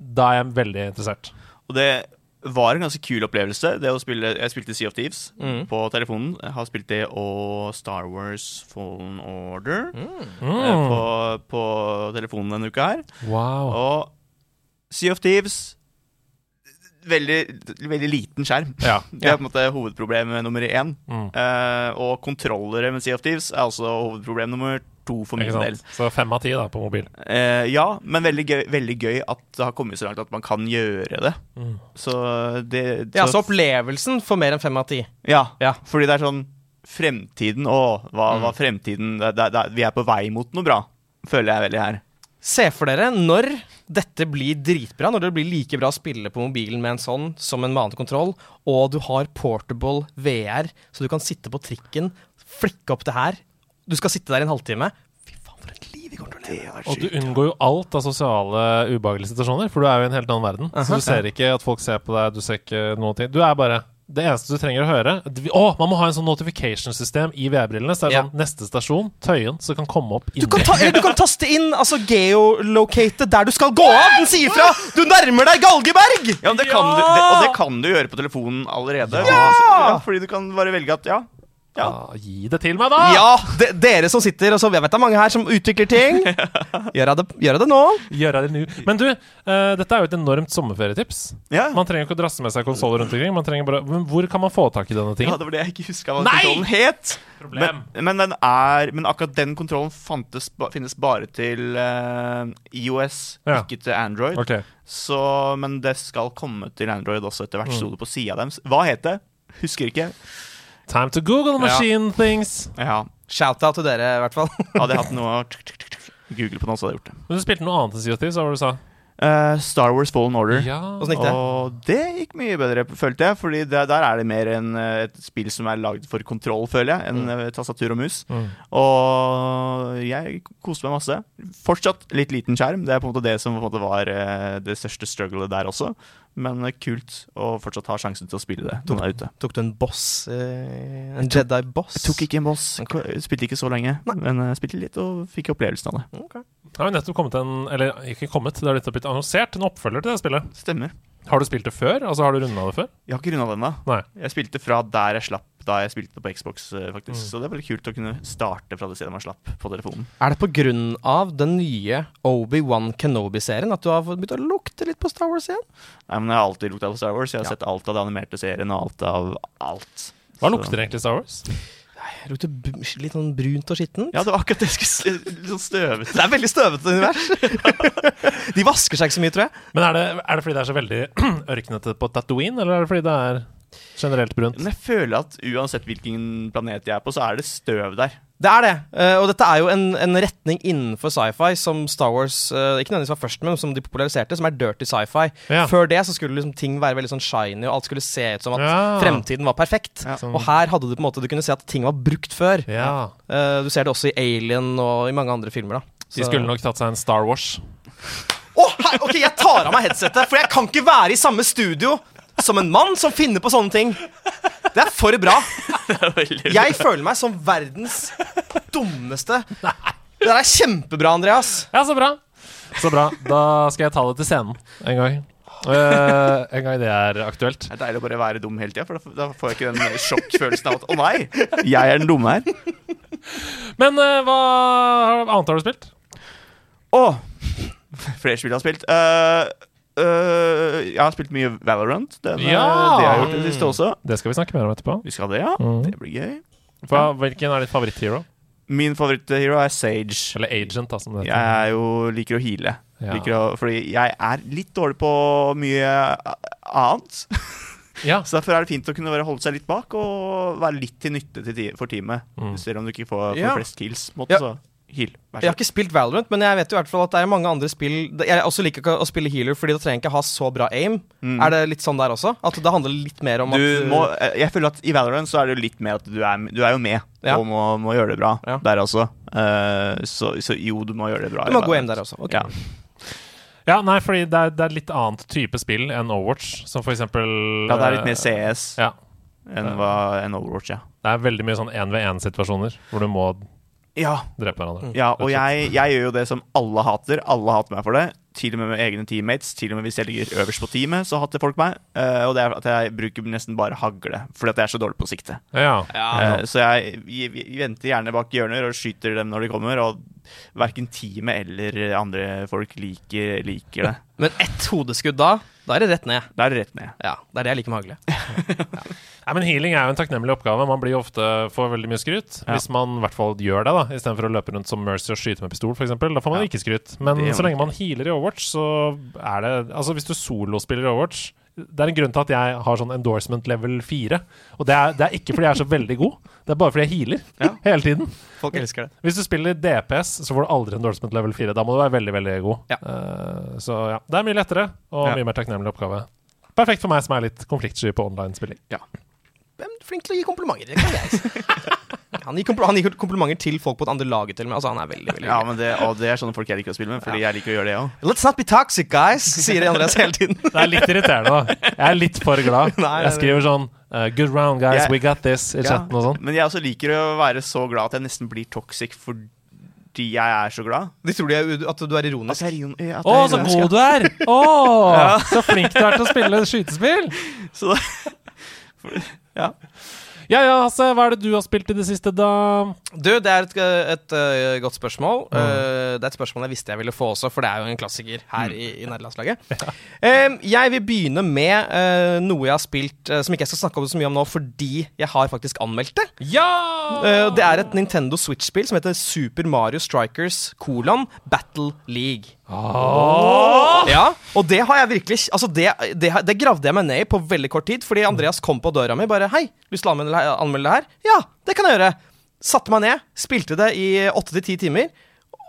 Da er jeg veldig interessert. Og det var en ganske kul opplevelse. Det å spille, Jeg spilte Sea of Thieves Mm. på telefonen. Jeg har spilt det og Star Wars Fallen Order Mm. eh, på, på telefonen denne uka her. Wow. Og Sea of Thieves Veldig, veldig liten skjerm. Ja. Det er på en måte hovedproblem nummer én. Mm. Uh, og kontrollere med Sea of Thieves er altså hovedproblem nummer to for min del. Så fem av ti da, på mobil. Eh, ja, men veldig gøy, veldig gøy at det har kommet så langt at man kan gjøre det. Mm. Så det Ja, så opplevelsen får mer enn fem av ti. ja, Ja. fordi det er sånn Fremtiden Å, hva, Mm. hva fremtiden det, det, det, Vi er på vei mot noe bra, føler jeg veldig her. Se for dere når dette blir dritbra, når det blir like bra å spille på mobilen med en sånn som en vanlig kontroll, og du har portable VR, så du kan sitte på trikken, flikke opp det her. Du skal sitte der i en halvtime. Fy faen, for et liv vi kommer til å leve. Og du unngår jo alt av sosiale ubehagelige situasjoner, for du er jo i en helt annen verden. Så du ser ikke at folk ser på deg, du ser ikke noen ting. Du er bare Det eneste du trenger å høre Å, man må ha en sånn notification-system i VR-brillene. Så det er Ja. sånn neste stasjon, Tøyen, så kan komme opp Du kan, ta, eller du kan taste inn altså geolocate der du skal gå av! Den sier fra! Du nærmer deg Galgeberg! Ja, men det kan du, det, Og det kan du gjøre på telefonen allerede. Ja! fordi du kan bare velge at ja. Ja. Ah, gi det til meg, da! Ja, de, dere som sitter og så, Jeg vet det er mange her som utvikler ting. Gjør det, gjør det nå. Gjøre det nå. Men du, uh, dette er jo et enormt sommerferietips. ja. Man trenger ikke å drasse med seg konsoller rundt omkring. Bare Men hvor kan man få tak i denne Ja, det var det jeg ikke huska hva kontrollen het. Men, men, den er, men akkurat den kontrollen fantes, finnes bare til uh, IOS, Ja. ikke til Android. Okay. Så, men det skal komme til Android også etter hvert. Sto det på sida deres. Hva het det? Husker ikke. Time to Google machine things. Ja, Shout-out til dere, i hvert fall. Hadde jeg hatt noe å google på nå, så hadde jeg gjort det. Men du spilte noe annet enn CO2, så hva var det du sa? Uh, Star Wars Fallen Order. Ja. Gikk det? Og det gikk mye bedre, følte jeg. Fordi det, der er det mer en, eh, et spill som er lagd for kontroll, føler jeg, enn mm. tastatur og mus. Mm. Og jeg koste meg masse. Fortsatt litt liten skjerm. Det er på en måte det som på en måte var eh, det største strugglet der også. Men eh, kult å fortsatt ha sjansen til å spille det Tok, er ute. Tok du en boss? Eh, en Jedi-boss? Jeg tok ikke en boss. Okay. Spilte ikke så lenge, men uh, spilte litt og fikk opplevelsen av det. Det har jo nettopp kommet en Eller ikke kommet, det har nettopp blitt annonsert en oppfølger til det spillet. Stemmer. Har du spilt det før? Altså Har du runda det før? Jeg har ikke runda det ennå. Jeg spilte fra der jeg slapp da jeg spilte det på Xbox, faktisk. faktisk. Så det er veldig kult å kunne starte fra det stedet man slapp på telefonen. Er det av den nye Obi-Wan Kenobi-serien at du har begynt å lukte litt på Star Wars igjen? Nei, men Jeg har alltid lukta på Star Wars. Jeg har Ja. sett alt av det animerte serien og alt av alt. Hva Så- lukter egentlig Star Wars? Det lukter litt sånn brunt og skittent. Ja, det var akkurat det jeg skulle. Litt sånn støvete. Det er veldig støvete univers. De vasker seg ikke så mye, tror jeg. Men er det, er det fordi det er så veldig ørknete på Tatooine, eller er det fordi det er generelt brunt? Men jeg føler at uansett hvilken planet jeg er på, så er det støv der. Det er det. eh, og dette er jo en, en retning innenfor sci-fi som Star Wars eh, ikke nødvendigvis var først med, men som de populariserte, som er dirty sci-fi. Ja. Før det så skulle liksom ting være veldig sånn shiny, og alt skulle se ut som at Ja. fremtiden var perfekt. Ja. Og her hadde du på en måte Du kunne se at ting var brukt før. Ja. Eh, du ser det også i Alien og i mange andre filmer. da De skulle nok tatt seg en Star Wars. Oh, hei, ok, jeg tar av meg headsetet, for jeg kan ikke være i samme studio som en mann som finner på sånne ting. Det er for bra. Jeg føler meg som verdens dummeste. Det der er kjempebra, Andreas. Ja, så bra. Så bra. Da skal jeg ta det til scenen en gang. Uh, en gang det er aktuelt. Det er deilig å bare være dum hele tida, for da, da får jeg ikke den sjokkfølelsen av at å nei, jeg er den dumme her. Men uh, hva annet har du spilt? Å! Flere spill jeg har spilt. Uh, eh, jeg har spilt mye Valorant. Den, eh, Ja! Det har jeg gjort det siste også. Det skal vi snakke mer om etterpå. Vi skal det, ja. Mm. Det blir gøy. Hva, hvilken er ditt favoritthero? Min favoritthero er Sage. Eller agent, da, som det Jeg er jo, liker å heale. Ja. Liker å, fordi jeg er litt dårlig på mye annet. Ja. Så derfor er det fint å kunne holde seg litt bak og være litt til nytte til for teamet. Mm. Selv om du ikke får, får Ja. flest kills. Måte, Ja. Heal. Jeg har ikke spilt Valorant, men jeg vet jo i hvert fall at det er mange andre spill Jeg også liker ikke å spille healer, Fordi da trenger jeg ikke ha så bra aim. Mm. Er det litt sånn der også? At det handler litt mer om Du at må, eh, jeg føler at i Valorant så er det jo litt mer at du er, du er jo med Ja. og må, må gjøre det bra Ja. der også. Uh, så, så jo, du må gjøre det bra. Du må gå hjem der også. ok. Ja. Ja, nei, fordi det er, det er litt annet type spill enn Overwatch, som for eksempel ja, det er litt eh, mer CS Ja. enn, hva, enn Overwatch, ja. Det er veldig mye sånn én-ved-én-situasjoner hvor du må Ja, drepe hverandre. ja og jeg, jeg gjør jo det som alle hater. Alle hater meg for det. Til og med med egne teammates. Til og med hvis jeg ligger øverst på teamet, så hater folk meg. Uh, og det er at jeg bruker nesten bare hagle, fordi at jeg er så dårlig på sikte. Ja. Uh, så jeg, jeg, jeg venter gjerne bak hjørner og skyter dem når de kommer, og verken teamet eller andre folk liker, liker det. Men ett hodeskudd da, da er det rett ned. Da er det rett ned. Ja, Det er det jeg liker med hagle. Nei, men Healing er jo en takknemlig oppgave. Man blir ofte får veldig mye skryt. Ja. Hvis man i hvert fall gjør det, da istedenfor å løpe rundt som Mercy og skyte med pistol, f.eks. Da får man Ja. ikke skryt. Men så lenge man healer i Overwatch, så er det Altså, hvis du solospiller i Overwatch det er en grunn til at jeg har sånn endorsement level 4. Og det er, det er ikke fordi jeg er så veldig god, det er bare fordi jeg healer Ja. hele tiden. Folk elsker det. Hvis du spiller DPS, så får du aldri endorsement level 4. Da må du være veldig veldig god. Ja. Uh, så ja, det er mye lettere og Ja. mye mer takknemlig oppgave. Perfekt for meg som er litt konfliktsky på online-spilling. Er flink til å gi komplimenter? Det kan jeg si. Han gir, kompl han gir komplimenter til folk på et andre lag til og med. Altså, han er veldig, veldig Ja, men det, og det er sånne folk jeg liker å spille med, fordi jeg liker å gjøre det òg. Let's not be toxic, guys, sier Andreas hele tiden. Det er litt irriterende, da. Jeg er litt for glad. Nei, Jeg skriver sånn uh, Good round, guys. Jeg- We got this. I chatten og sånn. Men jeg også liker å være så glad at jeg nesten blir toxic fordi jeg er så glad. De tror de er, at du er At ironisk. jeg at Å, jeg er så god du er! Å, Så flink du er til å spille skytespill! Så da, ja. Ja ja, Hasse. Hva er det du har spilt i det siste, da? Du, det er et, et, et godt spørsmål. Mm. Uh, det er et spørsmål jeg visste jeg ville få også, for det er jo en klassiker her i, i nederlandslaget. Um, jeg vil begynne med uh, noe jeg har spilt uh, som ikke jeg skal snakke om så mye om nå, fordi jeg har faktisk anmeldt det. Ja! Det er et Nintendo Switch-spill som heter Super Mario Strikers kolon Battle League. Ja, og det har jeg virkelig Altså det, det, det gravde jeg meg ned i på veldig kort tid, fordi Andreas kom på døra mi bare Hei, lyst til å anmelde, anmelde det her? Ja, det kan jeg gjøre. Satte meg ned, spilte det i åtte til ti timer,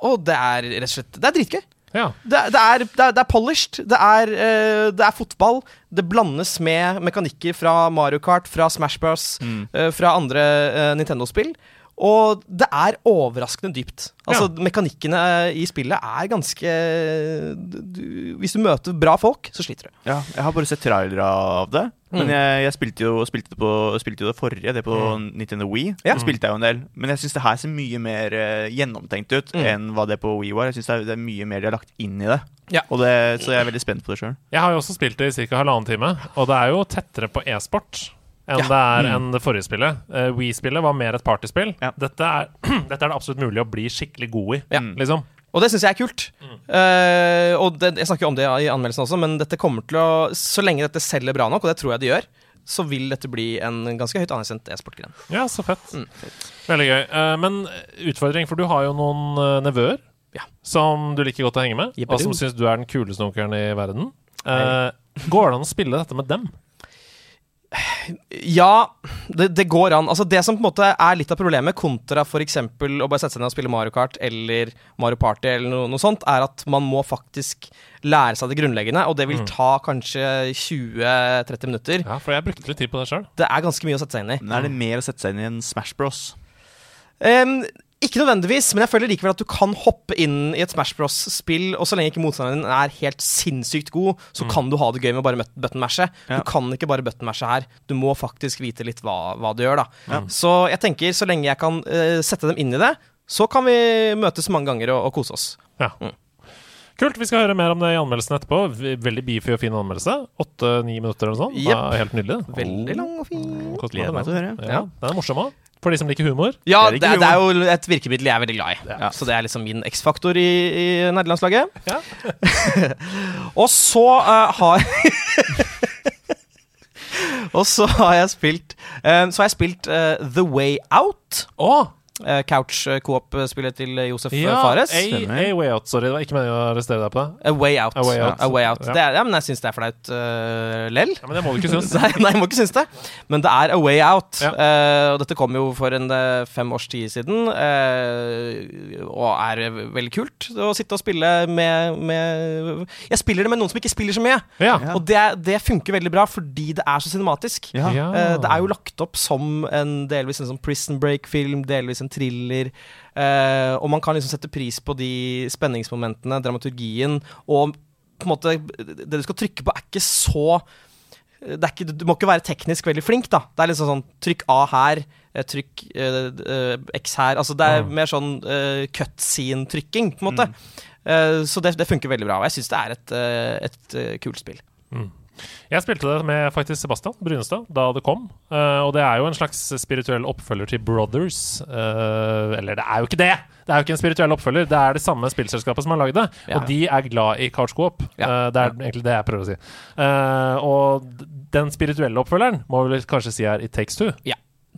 og det er rett og slett Det er dritgøy. ja. Det, det, er, det, er, det er polished, det er, uh, det er fotball. Det blandes med mekanikker fra Mario Kart, fra Smash Bros, eh, fra andre uh, Nintendo-spill. Og det er overraskende dypt. Altså, Mekanikkene i spillet er ganske du, Hvis du møter bra folk, så sliter du. ja. Jeg har bare sett trailere av det. Men Mm. jeg, jeg spilte, jo, spilte, det på, spilte jo det forrige, det på Nintendo Wii. Ja. Det spilte jeg jo en del. Men jeg syns det her ser mye mer eh, gjennomtenkt ut Mm. enn hva det på Wii var. Jeg synes det, er, det er mye mer de har lagt inn i det. Ja. Og det så jeg er veldig spent på det sjøl. Jeg har jo også spilt det i ca. halvannen time, og det er jo tettere på e-sport enn Ja. det er Mm. enn det forrige spillet. Uh, Wii-spillet var mer et partyspill. Ja. Dette, er, dette er det absolutt mulig å bli skikkelig god i, Ja. liksom. Og det syns jeg er kult. Eh, og det, jeg snakker jo om det i anmeldelsen også, men dette kommer til å Så lenge dette selger bra nok, og det tror jeg det gjør, så vil dette bli en ganske høyt anerkjent e-sportgren. Ja, så fett. Mm. Veldig gøy. Uh, men utfordring, for du har jo noen uh, nevøer Ja. som du liker godt å henge med, Jippidoo. og som syns du er den kuleste onkelen i verden. Uh, går det an å spille dette med dem? Ja, det, det går an. Altså Det som på en måte er litt av problemet, kontra f.eks. å bare sette seg ned og spille Mario Kart eller Mario Party, eller noe, noe sånt, er at man må faktisk lære seg det grunnleggende, og det vil ta kanskje 20-30 minutter. Ja, for jeg brukte litt tid på det sjøl. Det er ganske mye å sette seg inn i. Men er det mer å sette seg inn i en Smash Bros? Em, ikke nødvendigvis, men jeg føler likevel at du kan hoppe inn i et Smash Bros-spill, og så lenge ikke motstanderen din er helt sinnssykt god, så kan du ha det gøy med å bare button-mashe. Ja. Du kan ikke bare button-mashe her. Du må faktisk vite litt hva, hva du gjør, da. Ja. Så jeg tenker, så lenge jeg kan uh, sette dem inn i det, så kan vi møtes mange ganger og, og kose oss. Ja. Mm. Kult. Vi skal høre mer om det i anmeldelsen etterpå. Veldig beefy og fin anmeldelse. Åtte-ni minutter eller noe sånt. Er helt nydelig. Veldig lang og fin. Gleder meg til å høre. Ja, Den er morsom òg. For de som liker humor. Ja, Det er det, er jo et virkemiddel jeg er veldig glad i. Ja. Så det er liksom min X-faktor i, i nerdelandslaget. Ja. og så uh, har Og så har jeg spilt uh, Så har jeg spilt uh, The Way Out. Å! Uh, Couch-coop-spillet til Josef eh, Ja, Fares. A, A Way Out. Sorry, det var ikke meningen å arrestere deg på det. A Way Out. A Way Out. A way out. Ja. Det er, ja, men jeg syns det er flaut uh, lell. Ja, men det må du ikke synes. Nei, nei, jeg må ikke synes det. Men det er A Way Out. Ja. Eh, og dette kom jo for en eh, fem års tid siden. uh, og er eh, veldig kult å sitte og spille med, med Jeg spiller det med noen som ikke spiller så mye. Ja. Og det, det funker veldig bra fordi det er så cinematisk. Ja. Ja. Eh, det er jo lagt opp som en delvis en sånn Prison Break-film, delvis en thriller. eh, og man kan liksom sette pris på de spenningsmomentene, dramaturgien, og på en måte Det du skal trykke på, er ikke så det er ikke, Du må ikke være teknisk veldig flink, da. Det er liksom sånn Trykk A her, eh, trykk eh, eh, X her. Altså det er Mm. mer sånn uh, cutscene-trykking, på en måte. Eh, så det, det funker veldig bra. Og jeg syns det er et, eh, et eh, kult spill. Jeg spilte det med faktisk Sebastian Brynestad da det kom. Uh, og det er jo en slags spirituell oppfølger til Brothers. Uh, eller det er jo ikke det! Det er jo ikke en spirituell oppfølger. Det er det samme spillselskapet som har lagd det. Ja. Og de er glad i couch coop. Ja. Uh, det er egentlig det jeg prøver å si. Eh, og den spirituelle oppfølgeren må vi kanskje si er It Takes Two.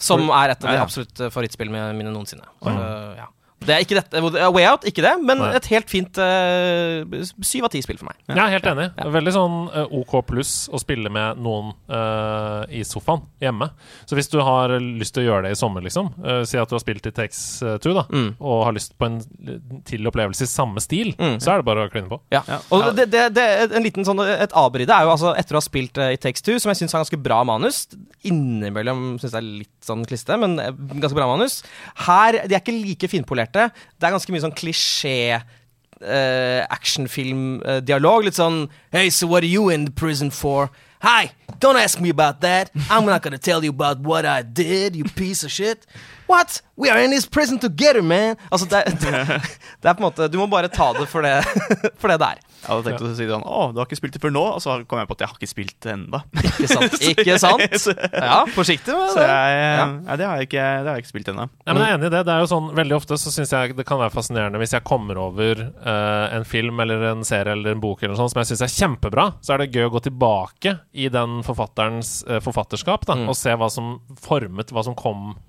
Som er et av de Ja, ja. absolutt favorittspillene mine noensinne. Så, ja. Det er ikke dette, Way Out, ikke det, men Nei. et helt fint eh, syv av ti spill for meg. Ja, helt enig. Ja. Veldig sånn eh, OK pluss å spille med noen uh, i sofaen hjemme. Så hvis du har lyst til å gjøre det i sommer, liksom, uh, si at du har spilt i Takes2 da, Mm. og har lyst på en til opplevelse i samme stil, Mm. så er det bare å kline på. Ja. Og det, det, det, en liten sånn, Et avbryte er jo altså etter å ha spilt uh, Takes Two, som jeg syns har ganske bra manus Innimellom syns jeg er litt sånn kliste, men ganske bra manus. Her, De er ikke like finpolerte. Det er ganske mye sånn klisjé uh, actionfilm-dialog. Litt sånn Hey, so what are you in prison for? Hi, don't ask me about that. I'm not gonna tell you about what I did, you piece of shit. What? We are in this prison together, man. Altså, det, det, det er på en måte Du må bare ta det for det, for det det er. Jeg hadde tenkt å si sånn Å, du har ikke spilt det før nå? Og så kom jeg på at jeg har ikke spilt det ennå. Ikke sant? Ikke sant? Ja, forsiktig med Så det. jeg, Ja. ja, det, har jeg ikke, det har jeg ikke spilt ennå. Nei, men jeg er enig i det. Det er jo sånn, Veldig ofte så syns jeg det kan være fascinerende hvis jeg kommer over uh, en film eller en serie eller en bok eller noe sånt som jeg syns er kjempebra, så er det gøy å gå tilbake i den forfatterens uh, forfatterskap da, Mm. og se hva som formet, hva som kom eh,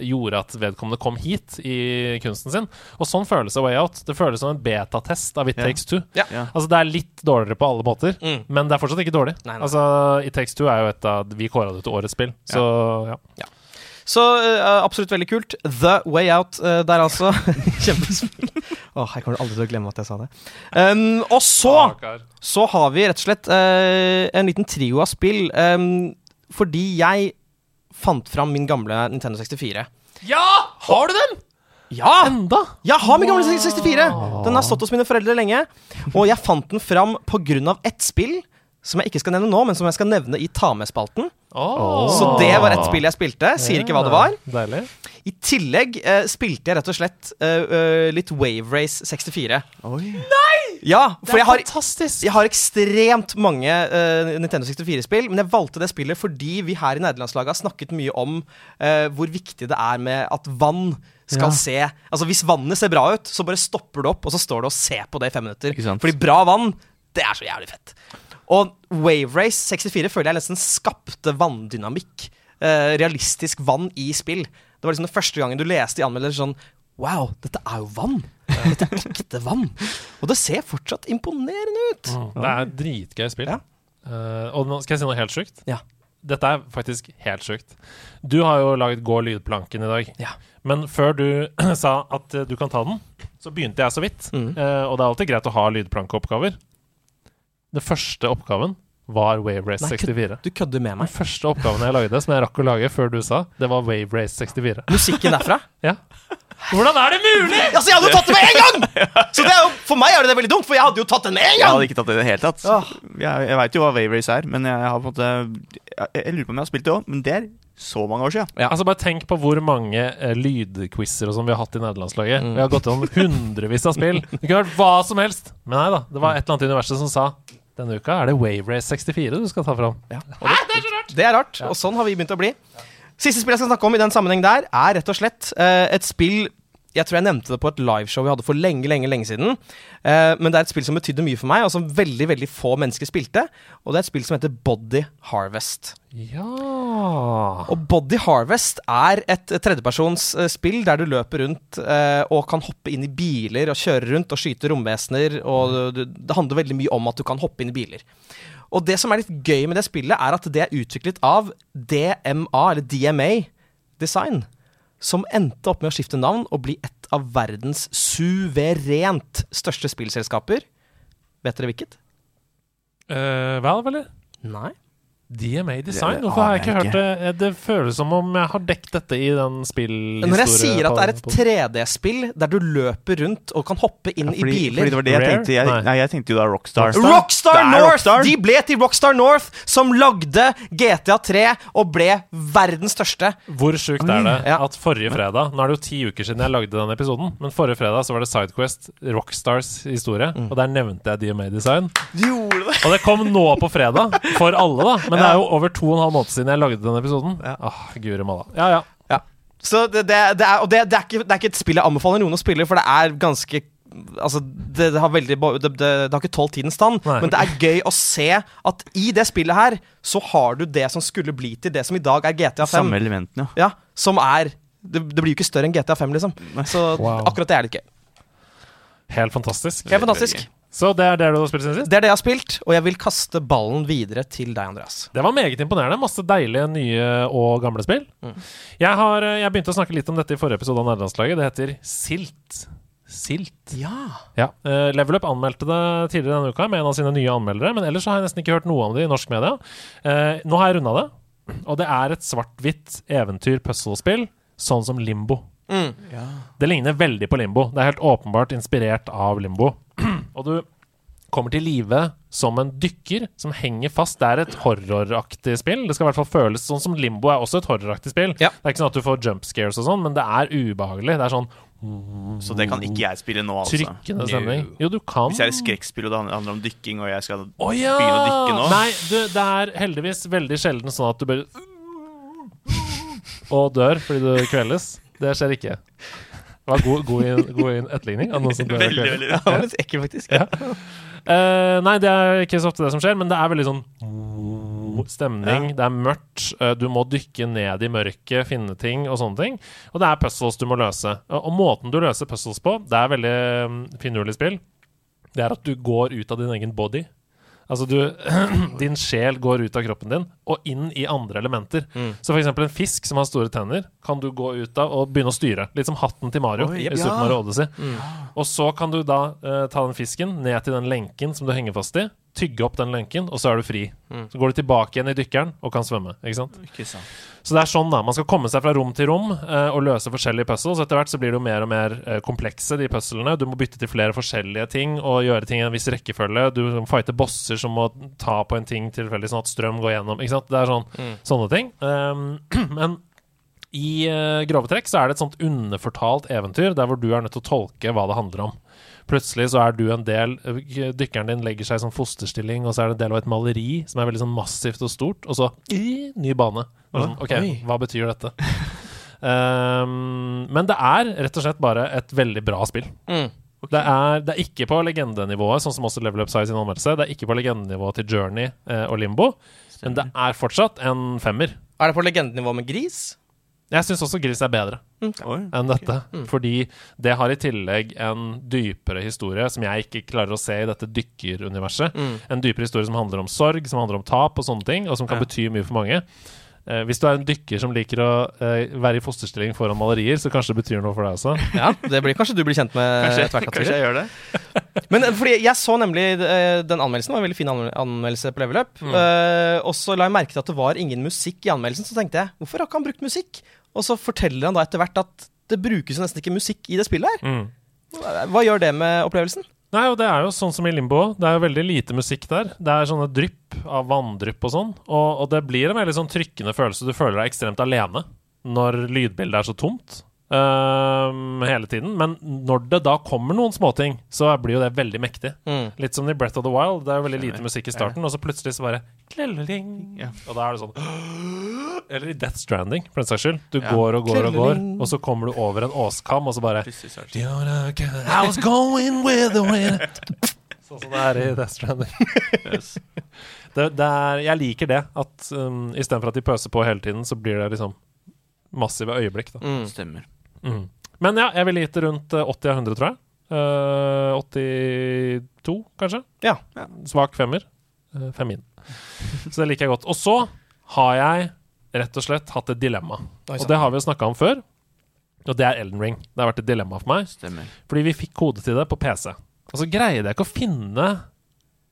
gjorde at vedkommende kom hit i kunsten sin. Og sånn føles A Way Out. Det føles som en betatest av It yeah. Takes Two. Yeah. Yeah. Altså Det er litt dårligere på alle måter, Mm. men det er fortsatt ikke dårlig. Nei, nei. Altså It Takes Two er jo et av Vi kåra det til årets spill, så ja. Så uh, absolutt veldig kult. The Way Out uh, der, altså. Kjempespill. Åh, jeg kommer aldri til å glemme at jeg sa det. Um, og så Stakkar. Så har vi rett og slett uh, en liten trio av spill. Um, fordi jeg fant fram min gamle Nintendo 64. Ja! Har du den? Ja! Enda? Jeg har min gamle 64! Den har stått hos mine foreldre lenge. Og jeg fant den fram pga. ett spill som jeg ikke skal nevne nå, men som jeg skal nevne i Ta med-spalten. Åh. Så det var et spill jeg spilte. Sier ikke hva det var. Deilig. I tillegg eh, spilte jeg rett og slett eh, eh, litt Wave Race 64. Oi. Ja, for jeg har, fantastisk! jeg har ekstremt mange eh, Nintendo 64-spill, men jeg valgte det spillet fordi vi her i nederlandslaget har snakket mye om eh, hvor viktig det er med at vann skal Ja. se Altså Hvis vannet ser bra ut, så bare stopper du opp, og så står du og ser på det i fem minutter. Fordi bra vann, det er så jævlig fett. Og Wave Race 64 føler jeg nesten skapte vanndynamikk. Uh, realistisk vann i spill. Det var liksom den første gangen du leste i anmeldelser sånn Wow, dette er jo vann! Dette er ekte vann! Og det ser fortsatt imponerende ut. Mm, det er dritgøy spill. Ja. Uh, og nå skal jeg si noe helt sjukt. Ja. Dette er faktisk helt sjukt. Du har jo laget Gå lydplanken i dag. Ja. Men før du sa at du kan ta den, så begynte jeg så vidt. Mm. Uh, og det er alltid greit å ha lydplankeoppgaver. Den første oppgaven var Wave Race Nei, 64. Du kødder med meg. Den første oppgaven jeg lagde, som jeg rakk å lage før du sa, det var Wave Race 64. Musikken derfra? Ja. Hvordan er det mulig?! Altså, jeg hadde jo tatt det med en gang! Så det er jo, for meg er det, veldig dumt, for jeg hadde jo tatt den med en gang! Jeg hadde ikke tatt det i det hele tatt. Jeg, jeg veit jo hva Wave Race er, men jeg har på en måte Jeg, jeg lurer på om jeg har spilt det òg, men det er så mange år siden. Ja. Altså Bare tenk på hvor mange eh, lydquizer sånn vi har hatt i nederlandslaget. Mm. Vi har gått gjennom hundrevis av spill. Det kunne vært hva som helst. Men nei da, det var et eller annet i universet som sa denne uka er det Wave Race 64 du skal ta fram. Ja. Og det, det er rart, og sånn har vi begynt å bli. Siste spill jeg skal snakke om i den sammenheng der, er rett og slett uh, et spill jeg tror jeg nevnte det på et liveshow vi hadde for lenge lenge, lenge siden. Eh, men det er et spill som betydde mye for meg, og som veldig veldig få mennesker spilte. Og det er et spill som heter Body Harvest. Ja Og Body Harvest er et tredjepersons eh, spill der du løper rundt eh, og kan hoppe inn i biler og kjøre rundt og skyte romvesener. Og du, det handler veldig mye om at du kan hoppe inn i biler. Og det som er litt gøy med det spillet, er at det er utviklet av DMA, eller DMA Design, som endte opp med å skifte navn og bli et av verdens suverent største spillselskaper. Vet dere hvilket? Uh, Valve, eller? Nei. DMA Design? Hvorfor har jeg ikke hørt det? Det føles som om jeg har dekket dette i den spillhistorien. Når jeg sier at det er et 3D-spill der du løper rundt og kan hoppe inn Ja, i biler fordi det var det jeg Rare? tenkte. Jeg, Nei. nei, jeg tenkte jo da Rockstar. Rockstar Det er North! Rockstar. De ble til Rockstar North, som lagde GTA 3 og ble verdens største. Hvor sjukt er det at forrige fredag Nå er det jo ti uker siden jeg lagde den episoden, men forrige fredag så var det Sidequest, Rockstars historie, Mm. og der nevnte jeg DMA Design. Du gjorde det! Og det kom nå på fredag, for alle, da. Men det er jo over to og en halv måned siden jeg lagde den episoden. Ja. Åh, guri malla. Ja, ja. Ja. Så det, det, det, er, og det, det, er ikke, det er ikke et spill jeg anbefaler noen å spille, for det er ganske Altså, det, det har veldig det, det, det har ikke tålt tidens stand, Nei. men det er gøy å se at i det spillet her, så har du det som skulle bli til det som i dag er GTA 5. Samme elementene, ja. Ja, som er det, det blir jo ikke større enn GTA 5, liksom. Så Wow. akkurat det er det ikke. Helt fantastisk. Helt fantastisk. Så det er det du har spilt siden sist? Det er det jeg har spilt, og jeg vil kaste ballen videre til deg, Andreas. Det var meget imponerende. Masse deilige nye og gamle spill. Mm. Jeg, har, eh, jeg begynte å snakke litt om dette i forrige episode av Nærlandslaget. Det heter Silt. Silt. Ja. Ja. Uh, Level Up anmeldte det tidligere denne uka med en av sine nye anmeldere, men ellers så har jeg nesten ikke hørt noe om det i norsk media. Uh, nå har jeg runda det, og det er et svart-hvitt eventyr-puzzlespill, sånn som Limbo. Mm. Det ligner veldig på Limbo. Det er helt åpenbart inspirert av Limbo. og du kommer til live som en dykker som henger fast. Det er et horroraktig spill. Det skal i hvert fall føles sånn som Limbo er også et horroraktig spill. Ja. Det er ikke sånn at du får jump scares og sånn, men det er ubehagelig. Det er sånn Så det kan ikke jeg spille nå, altså. trykkende stemning. Jo, du kan. Hvis jeg er et skrekkspill og det handler om dykking, og jeg skal oh, ja! begynne å dykke nå Nei, du, det er heldigvis veldig sjelden sånn at du bare Og dør fordi du kveles. Det skjer ikke. Det var god, god, god etterligning av noen som dør. Veldig, Ja, veldig Det var litt ekkelt, faktisk. Ja. Uh, nei, det er ikke så ofte det som skjer, men det er veldig sånn stemning. Det er mørkt. Uh, du må dykke ned i mørket, finne ting og sånne ting. Og det er puzzles du må løse. Og, og måten du løser puzzles på, det er veldig um, finurlig spill. Det er at du går ut av din egen body. Altså du Din sjel går ut av kroppen din og inn i andre elementer. Så for eksempel en fisk som har store tenner, kan du gå ut av og begynne å styre. Litt som hatten til Mario Oi, i ja. Super Mario Odyssey. Og så kan du da uh, ta den fisken ned til den lenken som du henger fast i, tygge opp den lenken, og så er du fri. Så går du tilbake igjen i dykkeren og kan svømme. Ikke sant? Ikke sant. Så det er sånn da, Man skal komme seg fra rom til rom eh, og løse forskjellige puzzles. Etter hvert så blir det jo mer og mer eh, komplekse, de puzzlene. Du må bytte til flere forskjellige ting og gjøre ting i en viss rekkefølge. Du må fighte bosser som må ta på en ting tilfeldig, sånn at strøm går gjennom. Ikke sant? Det er sånn, sånne ting. Um, men i uh, grove trekk så er det et sånt underfortalt eventyr der hvor du er nødt til å tolke hva det handler om. Plutselig så er du en del Dykkeren din legger seg i sånn fosterstilling, og så er det en del av et maleri som er veldig sånn massivt og stort, og så i, ny bane. Sånn, OK, hva betyr dette? Um, men det er rett og slett bare et veldig bra spill. Mm. Det, er, det er ikke på legendenivået, sånn som også Level Up sa i sin anmeldelse. Det er ikke på legendenivået til Journey eh, og Limbo, men det er fortsatt en femmer. Er det på legendenivå med gris? Jeg syns også Gris er bedre Oi. enn dette. Fordi det har i tillegg en dypere historie som jeg ikke klarer å se i dette dykkeruniverset. En dypere historie som handler om sorg, som handler om tap og sånne ting, og som kan bety mye for mange. Eh, hvis du er en dykker som liker å eh, være i fosterstilling foran malerier, så kanskje det betyr noe for deg også. Ja, det blir kanskje du blir kjent med Kanskje, jeg gjør det? Men eh, fordi jeg så nemlig eh, den anmeldelsen, det var en veldig fin anmeldelse på Level Up. Eh, og så la jeg merke til at det var ingen musikk i anmeldelsen. Så tenkte jeg, hvorfor har ikke han brukt musikk? Og så forteller han da etter hvert at det brukes jo nesten ikke musikk i det spillet her. Mm. Hva gjør det med opplevelsen? Nei, og det er jo sånn som i Limbo. Det er jo veldig lite musikk der. Det er sånne drypp av vanndrypp og sånn. Og, og det blir en veldig sånn trykkende følelse. Du føler deg ekstremt alene når lydbildet er så tomt ehm, hele tiden. Men når det da kommer noen småting, så blir jo det veldig mektig. Mm. Litt som i Breath of the Wild. Det er jo veldig lite musikk i starten, og så plutselig så bare klelling. Og da er det sånn Eller i Death Stranding, for den saks skyld. Du Ja. går og går og går, og så kommer du over en åskam, og så bare. I was going with the wind Sånn som det er i Death Stranding. Yes. det, det er, jeg liker det. At um, istedenfor at de pøser på hele tiden, så blir det liksom massive øyeblikk. Da. Mm. Stemmer. Mm. Men ja, jeg ville gitt det rundt eh, 80 av 100, tror jeg. Uh, 82, kanskje. Ja. Svak femmer. Uh, Femmin. Så det liker jeg godt. Og så har jeg rett og slett hatt et dilemma. Oi, Og det har vi jo snakka om før. Og det er Elden Ring. Det har vært et dilemma for meg. Stemmer. Fordi vi fikk kode til det på PC. Og så greide jeg ikke å finne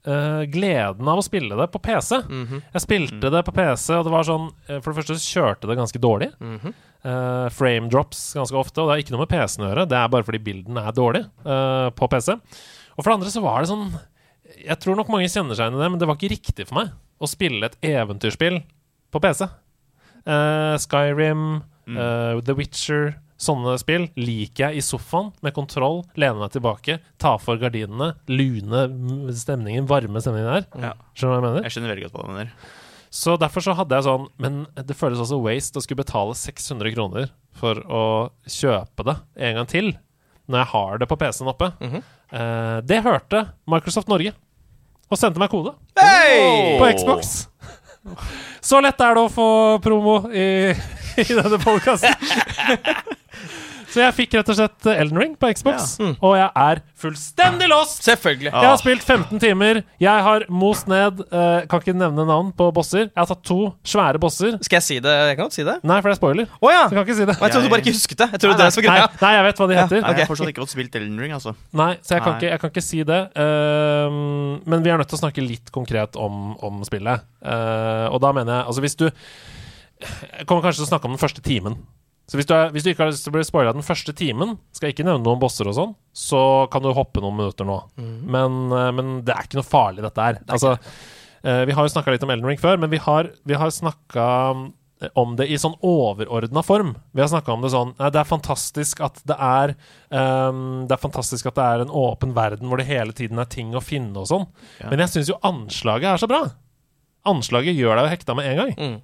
uh, gleden av å spille det på PC. Mhm. Jeg spilte det på PC, og det var sånn eh, For det første så kjørte det ganske dårlig. Mm -hmm. uh, frame drops ganske ofte, og det har ikke noe med PC-en å gjøre. Det er bare fordi bilden er dårlig uh, på PC. Og for det andre så var det sånn Jeg tror nok mange kjenner seg igjen i det, men det var ikke riktig for meg å spille et eventyrspill på PC. Eh, Skyrim, eh, The Witcher Sånne spill liker jeg i sofaen, med kontroll, lene meg tilbake, ta for gardinene, lune stemningen, varme stemningen her. Ja. Skjønner du hva jeg mener? Jeg skjønner veldig godt hva du mener. Så derfor så hadde jeg sånn Men det føles også waste å skulle betale 600 kroner for å kjøpe det en gang til, når jeg har det på PC-en oppe. Mhm. Eh, det hørte Microsoft Norge, og sendte meg kode Hey! på Xbox. Så lett er det å få promo i, i denne podkasten. Så jeg fikk rett og slett Elden Ring på Xbox, Ja. og jeg er fullstendig lost! Selvfølgelig. Jeg har spilt 15 timer. Jeg har most ned uh, Kan ikke nevne navn på bosser. Jeg har tatt to svære bosser. Skal jeg si det? Jeg kan godt si det. Nei, for det er spoiler. Oh, ja! Så jeg kan ikke si det. Og jeg trodde du bare ikke husket det. Jeg trodde det var så Nei, greia. nei, jeg vet hva de Ja. heter. Nei, Jeg har fortsatt ikke fått spilt Elden Ring, altså. Nei, så jeg kan, Nei. ikke, jeg kan ikke si det. Uh, men vi er nødt til å snakke litt konkret om, om spillet. Uh, og da mener jeg Altså, hvis du Jeg kommer kanskje til å snakke om den første timen. Så hvis du, er, hvis du ikke har lyst til å bli spoila den første timen, skal jeg ikke nevne noen bosser og sånn, så kan du hoppe noen minutter nå. Men, eh, men det er ikke noe farlig, dette her. Altså, eh, vi har jo snakka litt om Elden Ring før, men vi har, vi har snakka om det i sånn overordna form. Vi har snakka om det sånn det er fantastisk at det er um, Det er fantastisk at det er en åpen verden hvor det hele tiden er ting å finne og sånn. Ja. Men jeg syns jo anslaget er så bra. Anslaget gjør deg jo hekta med en gang. Mm.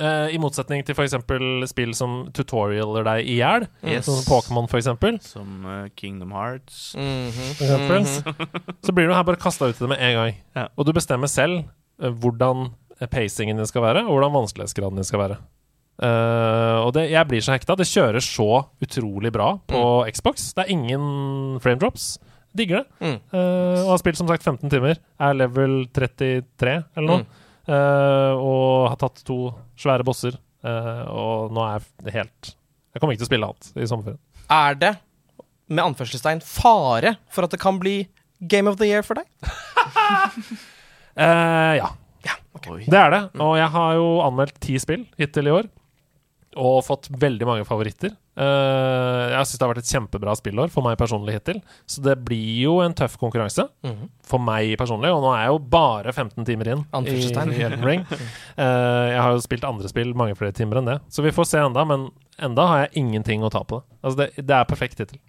Eh, I motsetning til f.eks. spill som tutorialer deg i hjel. Yes. Som Pokémon, f.eks. Som uh, Kingdom Hearts. Mhm. For eksempel. Så blir du her bare kasta ut i det med en gang. Ja. Og du bestemmer selv uh, hvordan pacingen din skal være, og hvordan vanskelighetsgraden din skal være. Uh, og det, jeg blir så hekta. Det kjører så utrolig bra på Xbox. Det er ingen frame drops. Digger det. Mm. Uh, og har spilt som sagt 15 timer. Er level 33 eller noe. Eh, og har tatt to svære bosser. Eh, og nå er jeg helt Jeg kommer ikke til å spille annet i sommerferien. Er det, med anførselstegn, fare for at det kan bli Game of the Year for deg? Eh, ja. okay. Det er det. Og jeg har jo anmeldt ti spill hittil i år. Og fått veldig mange favoritter. Eh, jeg syns det har vært et kjempebra spillår for meg personlig hittil. Så det blir jo en tøff konkurranse Mhm. for meg personlig. Og nå er jeg jo bare 15 timer inn i, i Elden Ring. Eh, jeg har jo spilt andre spill mange flere timer enn det. Så vi får se enda, men enda har jeg ingenting å ta på det. Altså det, det er perfekt hittil.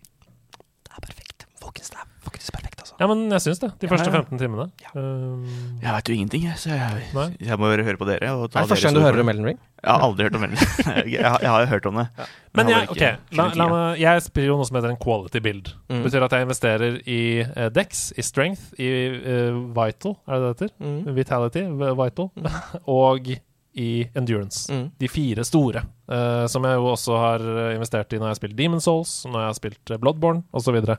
Det er perfekt. Folkens, det er faktisk perfekt, altså. Ja, men jeg syns det. De Ja, første ja. 15 timene. Um, Jeg veit jo ingenting, jeg, så jeg, jeg må bare høre på dere. Og ta Er det første gang du hører om det. Elden Ring? Jeg har aldri hørt om Elden Ring. jeg, har- jeg har jo hørt om det. Men Jeg jeg, ikke, okay, la, la meg, jeg spiller jo noe som heter en quality build. Det Mm. betyr at jeg investerer i uh, Dex, i Strength, i uh, Vital, er det det heter? Mm. Vitality, Vital, og i Endurance. Mm. De fire store, uh, som jeg jo også har investert i når jeg har spilt Demon Souls, når jeg har spilt Bloodborne osv. Uh,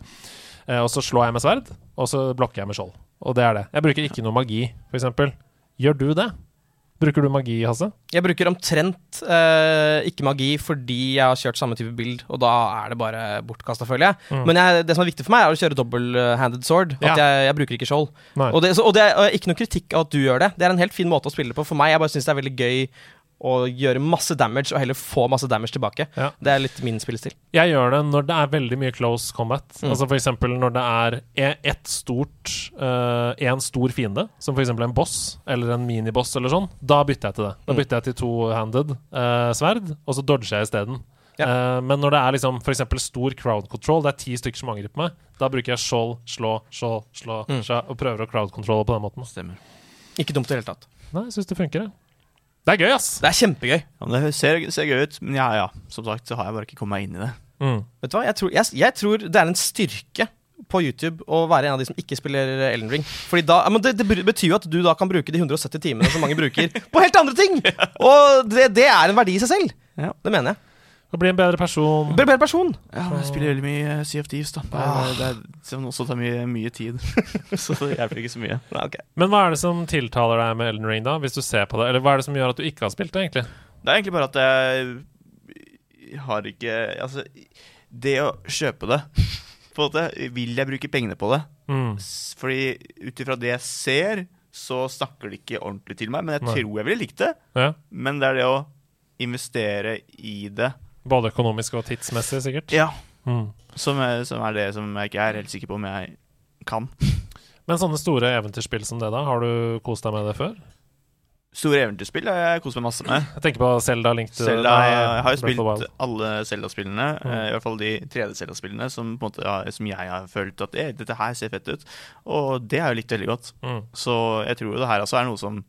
og så slår jeg med sverd, og så blokker jeg med skjold. Og det er det. Jeg bruker ikke noe magi, f.eks. Gjør du det? Bruker du magi, Hasse? Jeg bruker omtrent eh, ikke magi fordi jeg har kjørt samme type bild, og da er det bare bortkasta, føler jeg. Mm. Men jeg, det som er viktig for meg, er å kjøre double-handed sword. At Ja. jeg, jeg bruker ikke skjold. Og det, så, og det er ikke noe kritikk av at du gjør det. Det er en helt fin måte å spille det på. For meg, jeg bare syns det er veldig gøy å gjøre masse damage og heller få masse damage tilbake. Ja. Det er litt min spillestil. Jeg gjør det når det er veldig mye close combat. Mm. Altså for eksempel når det er e- ett stort eh, En stor fiende, som for eksempel en boss eller en miniboss eller sånn. Da bytter jeg til det. Da Mm. bytter jeg til to-handed uh, sverd, og så dodger jeg isteden. Ja. Uh, men når det er liksom for eksempel stor crowd control, det er ti stykker som angriper meg, da bruker jeg skjold, slå, skjold, slå, Mm. slå, og prøver å crowd control på den måten. Stemmer. Ikke dumt i det hele tatt. Nei, jeg syns det funker, jeg. Det er gøy, ass! Det er kjempegøy. Ja, men det ser, ser gøy ut, men ja, ja. Som sagt så har jeg bare ikke kommet meg inn i det. Mm. Vet du hva? Jeg tror, jeg, jeg tror det er en styrke på YouTube å være en av de som ikke spiller Elden Ring. Fordi da, men det, det betyr jo at du da kan bruke de 170 timene som mange bruker, på helt andre ting! Og det, det er en verdi i seg selv. Ja. Det mener jeg. Å bli en bedre person. En bedre person. Ja, men jeg spiller veldig mye CFDs, Thieves, da. Det, Ah. er, det, er, også tar mye, mye tid. så det hjelper ikke så mye. Nei, okay. Men hva er det som tiltaler deg med Elden Ring, da? Hvis du ser på det? Eller hva er det som gjør at du ikke har spilt det, egentlig? Det er egentlig bare at jeg har ikke Altså, det å kjøpe det på en måte, Vil jeg bruke pengene på det? Mm. Fordi ut ifra det jeg ser, så snakker det ikke ordentlig til meg. Men jeg Nei. tror jeg ville likt det. Ja. Men det er det å investere i det Både økonomisk og tidsmessig, sikkert. Ja. Mm. som er, som er det som jeg ikke er helt sikker på om jeg kan. Men sånne store eventyrspill som det, da? Har du kost deg med det før? Store eventyrspill har jeg kost meg masse med. Jeg tenker på Zelda Link to Zelda, nei, jeg har jo spilt alle Zelda-spillene. Mm. eh, I hvert fall de 3D-Zelda-spillene som, som jeg har følt at eh, dette her ser fett ut. Og det har jeg likt veldig godt. Mm. Så jeg tror jo det her også er noe som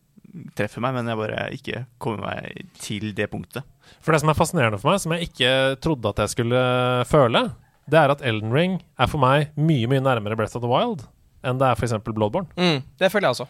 treffer meg, men jeg bare ikke kommer meg til det punktet. For det som er fascinerende for meg, som jeg ikke trodde at jeg skulle føle, det er at Elden Ring er for meg mye mye nærmere Breath of the Wild enn det er f.eks. Bloodborne. Mm, det føler jeg også.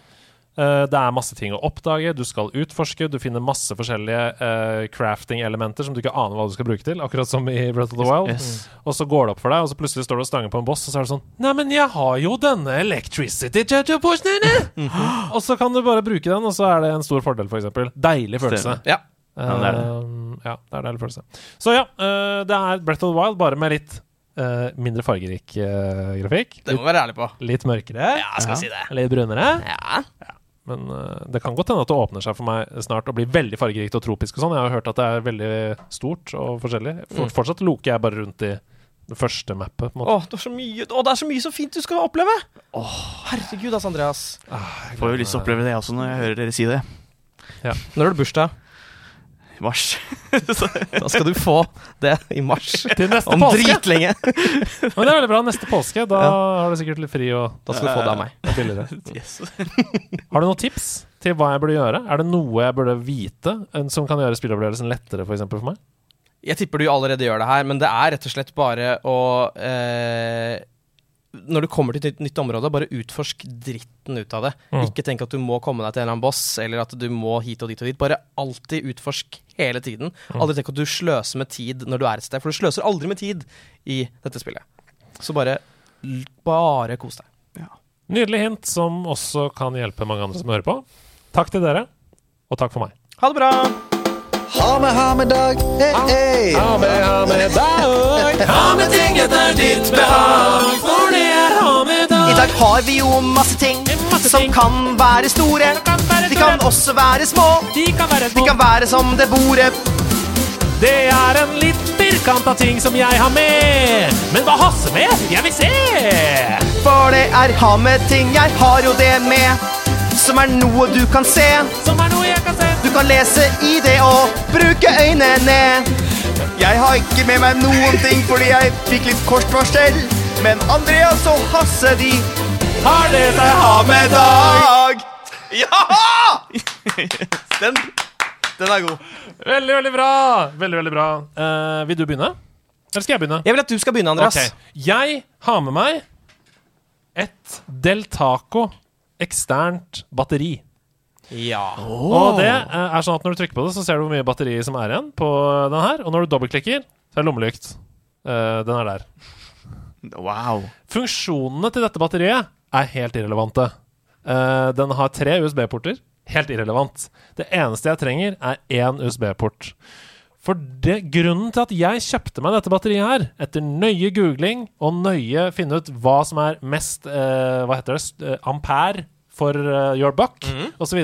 Uh, det er masse ting å oppdage, du skal utforske, du finner masse forskjellige uh, crafting-elementer som du ikke aner hva du skal bruke til, akkurat som i Breath of the Wild. Yes. Og så går det opp for deg, og så plutselig står du og stanger på en boss, og så er det sånn Neimen, jeg har jo denne electricity judge Og så kan du bare bruke den, og så er det en stor fordel, f.eks. Deilig følelse. Ja. Ja, det er det. Ja, det er deilig følelse. Så ja, eh, det er Breath of the Wild, bare med litt Uh, mindre fargerik uh, grafikk. Det må vi være ærlig på. Litt mørkere. Ja, skal ja. si det. Litt brunere. Ja. Men uh, det kan godt hende at det åpner seg for meg snart og blir veldig fargerikt og tropisk og sånn. Jeg har hørt at det er veldig stort og forskjellig. For, Mm. Fortsatt loker jeg bare rundt i det første mappet. På en måte. Åh, det, er så mye, åh, det er så mye så fint du skal oppleve! herregud, ass, Andreas. Jeg får jo lyst til å oppleve det også når jeg hører dere si det. Når har du bursdag? I mars. Da skal du få det i mars. Til neste Om påske! dritlenge. Men det er veldig bra. Neste påske, da Ja. har du sikkert litt fri og Da skal du få det av meg. yes. Har du noen tips til hva jeg burde gjøre? Er det noe jeg burde vite som kan gjøre spilleopplevelsen lettere for, eksempel, for meg? Jeg tipper du allerede gjør det her, men det er rett og slett bare å eh, Når du kommer til et nytt, nytt område, bare utforsk dritten ut av det. Mm. Ikke tenk at du må komme deg til en eller annen boss, eller at du må hit og dit og dit. Bare alltid utforsk hele tiden. Mm. Aldri tenk at du sløser med tid når du er et sted, for du sløser aldri med tid i dette spillet. Så bare, bare kos deg. Nydelig hint som også kan hjelpe mange andre som hører på. Takk til dere, og takk for meg. Ha det bra! Ha med, ha med dag. Hey, hey. Ha med, ha med dag. Ha med ting etter ditt behag, for det er ha med dag. I dag har vi jo masse ting Masse som kan være store. kan være De kan også være små. De kan være De kan være som det bordet. Det er en litt firkanta ting som jeg har med. Men hva Hasse med? Jeg vil se! For det er ha med ting, jeg har jo det med. Som er noe du kan se. Som er noe jeg kan se. Du kan lese i det og bruke øynene. Jeg har ikke med meg noen ting fordi jeg fikk litt kort varsel. Men Andreas og Hasse, de Har det seg ha med dag. Ja! Den, den er god. Veldig, veldig bra. Veldig, veldig bra. Eh, vil du begynne? Eller skal jeg begynne? Jeg vil at du skal begynne, Andreas. Ok. Jeg har med meg et Del Taco eksternt batteri. Ja. Og det eh, er sånn at når du trykker på det, så ser du hvor mye batteri som er igjen på den her. Og når du dobbeltklikker, så er det lommelykt. Uh, den er der. Wow. Funksjonene til dette batteriet er helt irrelevante. Uh, den har tre USB-porter. Helt irrelevant. Det eneste jeg trenger, er én USB-port. For det, grunnen til at jeg kjøpte meg dette batteriet her, etter nøye googling og nøye finne ut hva som er mest eh, Hva heter det? ampere for uh, your buck, mm. osv.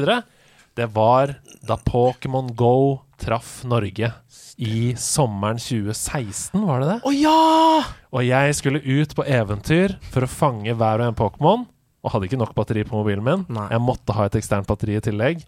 Det var da Pokémon Go traff Norge i sommeren 2016, var det det? Å ja! Og jeg skulle ut på eventyr for å fange hver og en Pokémon. Og hadde ikke nok batteri på mobilen min. Nei. Jeg måtte ha et eksternt batteri i tillegg.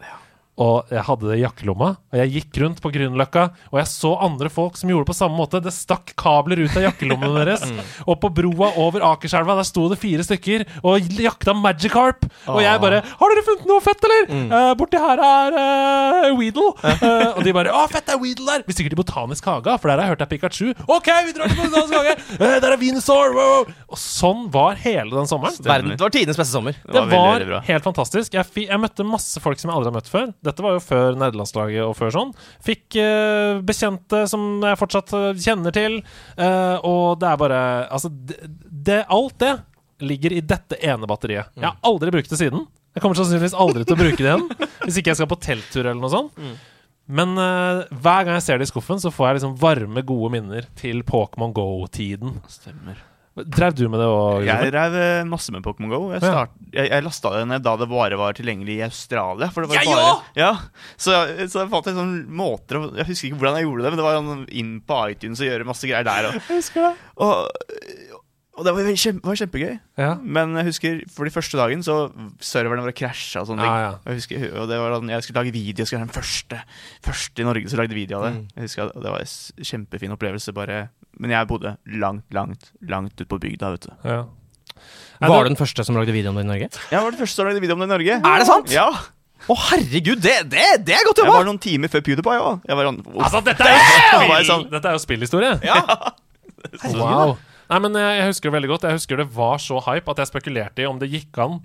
Og jeg hadde det i jakkelomma. Og jeg gikk rundt på Grünerløkka, og jeg så andre folk som gjorde det på samme måte. Det stakk kabler ut av jakkelommene deres. Og på broa over Akerselva, der sto det fire stykker og jakta Magikarp. Og jeg bare 'Har dere funnet noe fett, eller?' «Eh, 'Borti her er uh, Weedle'. Uh, og de bare 'Å, fett, det er Weedle der'. Vi stikker til Botanisk hage, for der har jeg hørt det er Pikachu. 'OK, vi drar til Botanisk hage'. Uh, 'Der er Venusaur'. Wow. Og sånn var hele den sommeren. Verden, det var tidenes beste sommer. Det var det var helt fantastisk. Jeg, jeg møtte masse folk som jeg aldri har møtt før. Dette var jo før nederlandslaget og før sånn. Fikk uh, bekjente som jeg fortsatt eh, kjenner til. Uh, og det er bare Altså, det, det, alt det ligger i dette ene batteriet. Jeg har aldri brukt det siden. Jeg kommer sannsynligvis aldri til å bruke det igjen. Hvis ikke jeg skal på telttur eller noe sånt. Men uh, hver gang jeg ser det i skuffen, så får jeg liksom varme, gode minner til Pokémon Go-tiden. Stemmer. Drev du med det òg? Jeg drev eh, masse med Pokémon GO. Jeg, Ja. start, jeg, jeg lasta det ned da det bare var tilgjengelig i Australia. For det var Jeg bare, òg! ja, så, så jeg fant en sånn måter Jeg husker ikke hvordan jeg gjorde det, men det var sånn inn på iTunes og gjøre masse greier der. Og, Jeg husker det. og, og det var, kjempe, var kjempegøy. Ja. Men jeg husker for de første dagen så serverne våre krasja og sånne ting. Ja, ja. Og jeg, husker, og det var sånn, jeg skulle lage video. Jeg skulle være den første, første i Norge som lagde video av det. Mm. Jeg husker Det var en kjempefin opplevelse. Bare Men jeg bodde langt, langt, langt ute på bygda, vet du. Ja. Var du den første som lagde video om det i Norge? Jeg var den første som lagde video om det i Norge. Er det sant? Ja. Å, herregud, det, det, det er godt Jeg var noen timer før PewDiePie òg. Jeg var sånn. Altså, dette er jo spill! sånn- Dette er jo spillhistorie. Ja. Wow. Nei, men jeg, jeg husker det veldig godt. Jeg husker det var så hype at jeg spekulerte i om det gikk an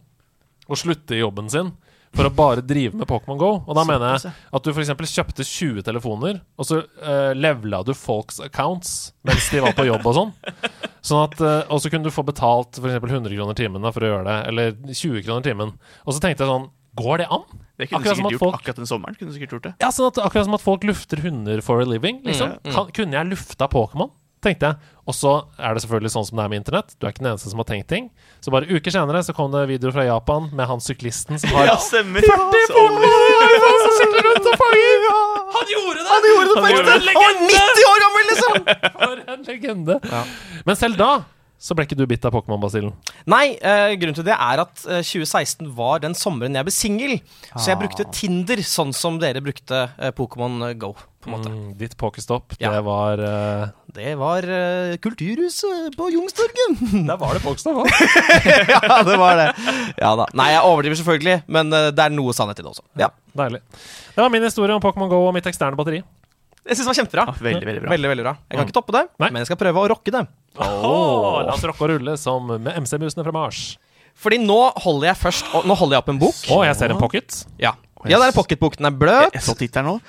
å slutte i jobben sin for å bare drive med Pokémon GO. Og da mener jeg at du f.eks. kjøpte 20 telefoner, og så uh, levela du folks accounts mens de var på jobb og sånn. Sånn at, uh, og så kunne du få betalt f.eks. 100 kroner timen da, for å gjøre det, eller 20 kroner timen. Og så tenkte jeg sånn Går det an? Det kunne Akkurat sikkert gjort folk- akkurat den sommeren. Kunne sikkert gjort det Ja, sånn at, akkurat som at folk lufter hunder for a living. Liksom. Kan, kunne jeg lufta Pokémon? Tenkte jeg. Og så er det selvfølgelig sånn som det er med internett. Du er ikke den eneste som har tenkt ting. Så bare uker senere så kom det videoer fra Japan med han syklisten som har Ja, 40 Så- som sykler rundt og fanger! Han gjorde det! Han gjorde det på ekte! Han var 90 år gammel, liksom! For en legende. Men selv da så ble ikke du bitt av Pokémon-basillen. Nei, eh, grunnen til det er at eh, 2016 var den sommeren jeg ble singel. Så jeg brukte Tinder sånn som dere brukte eh, Pokémon Go. På en måte. Mm, ditt pokestopp, Ja. det var uh... Det var uh, Kulturhuset på Youngstorget. Der var det pokestopp òg. ja, det var det. Ja da. Nei, jeg overdriver selvfølgelig, men uh, det er noe sannhet i det også. Ja. Deilig. Det var min historie om Pokémon GO og mitt eksterne batteri. Jeg syns det var kjempebra. Ja, veldig, veldig bra. Veldig, veldig bra. Jeg kan ikke toppe det, Nei. men jeg skal prøve å rocke det. Oh. la oss rocke og rulle som med MC-musene fra Mars. Fordi nå holder jeg først Nå holder jeg opp en bok. Å, jeg ser en pocket. Ja, ja der er en. Den er bløt. Jeg så tittelen nå.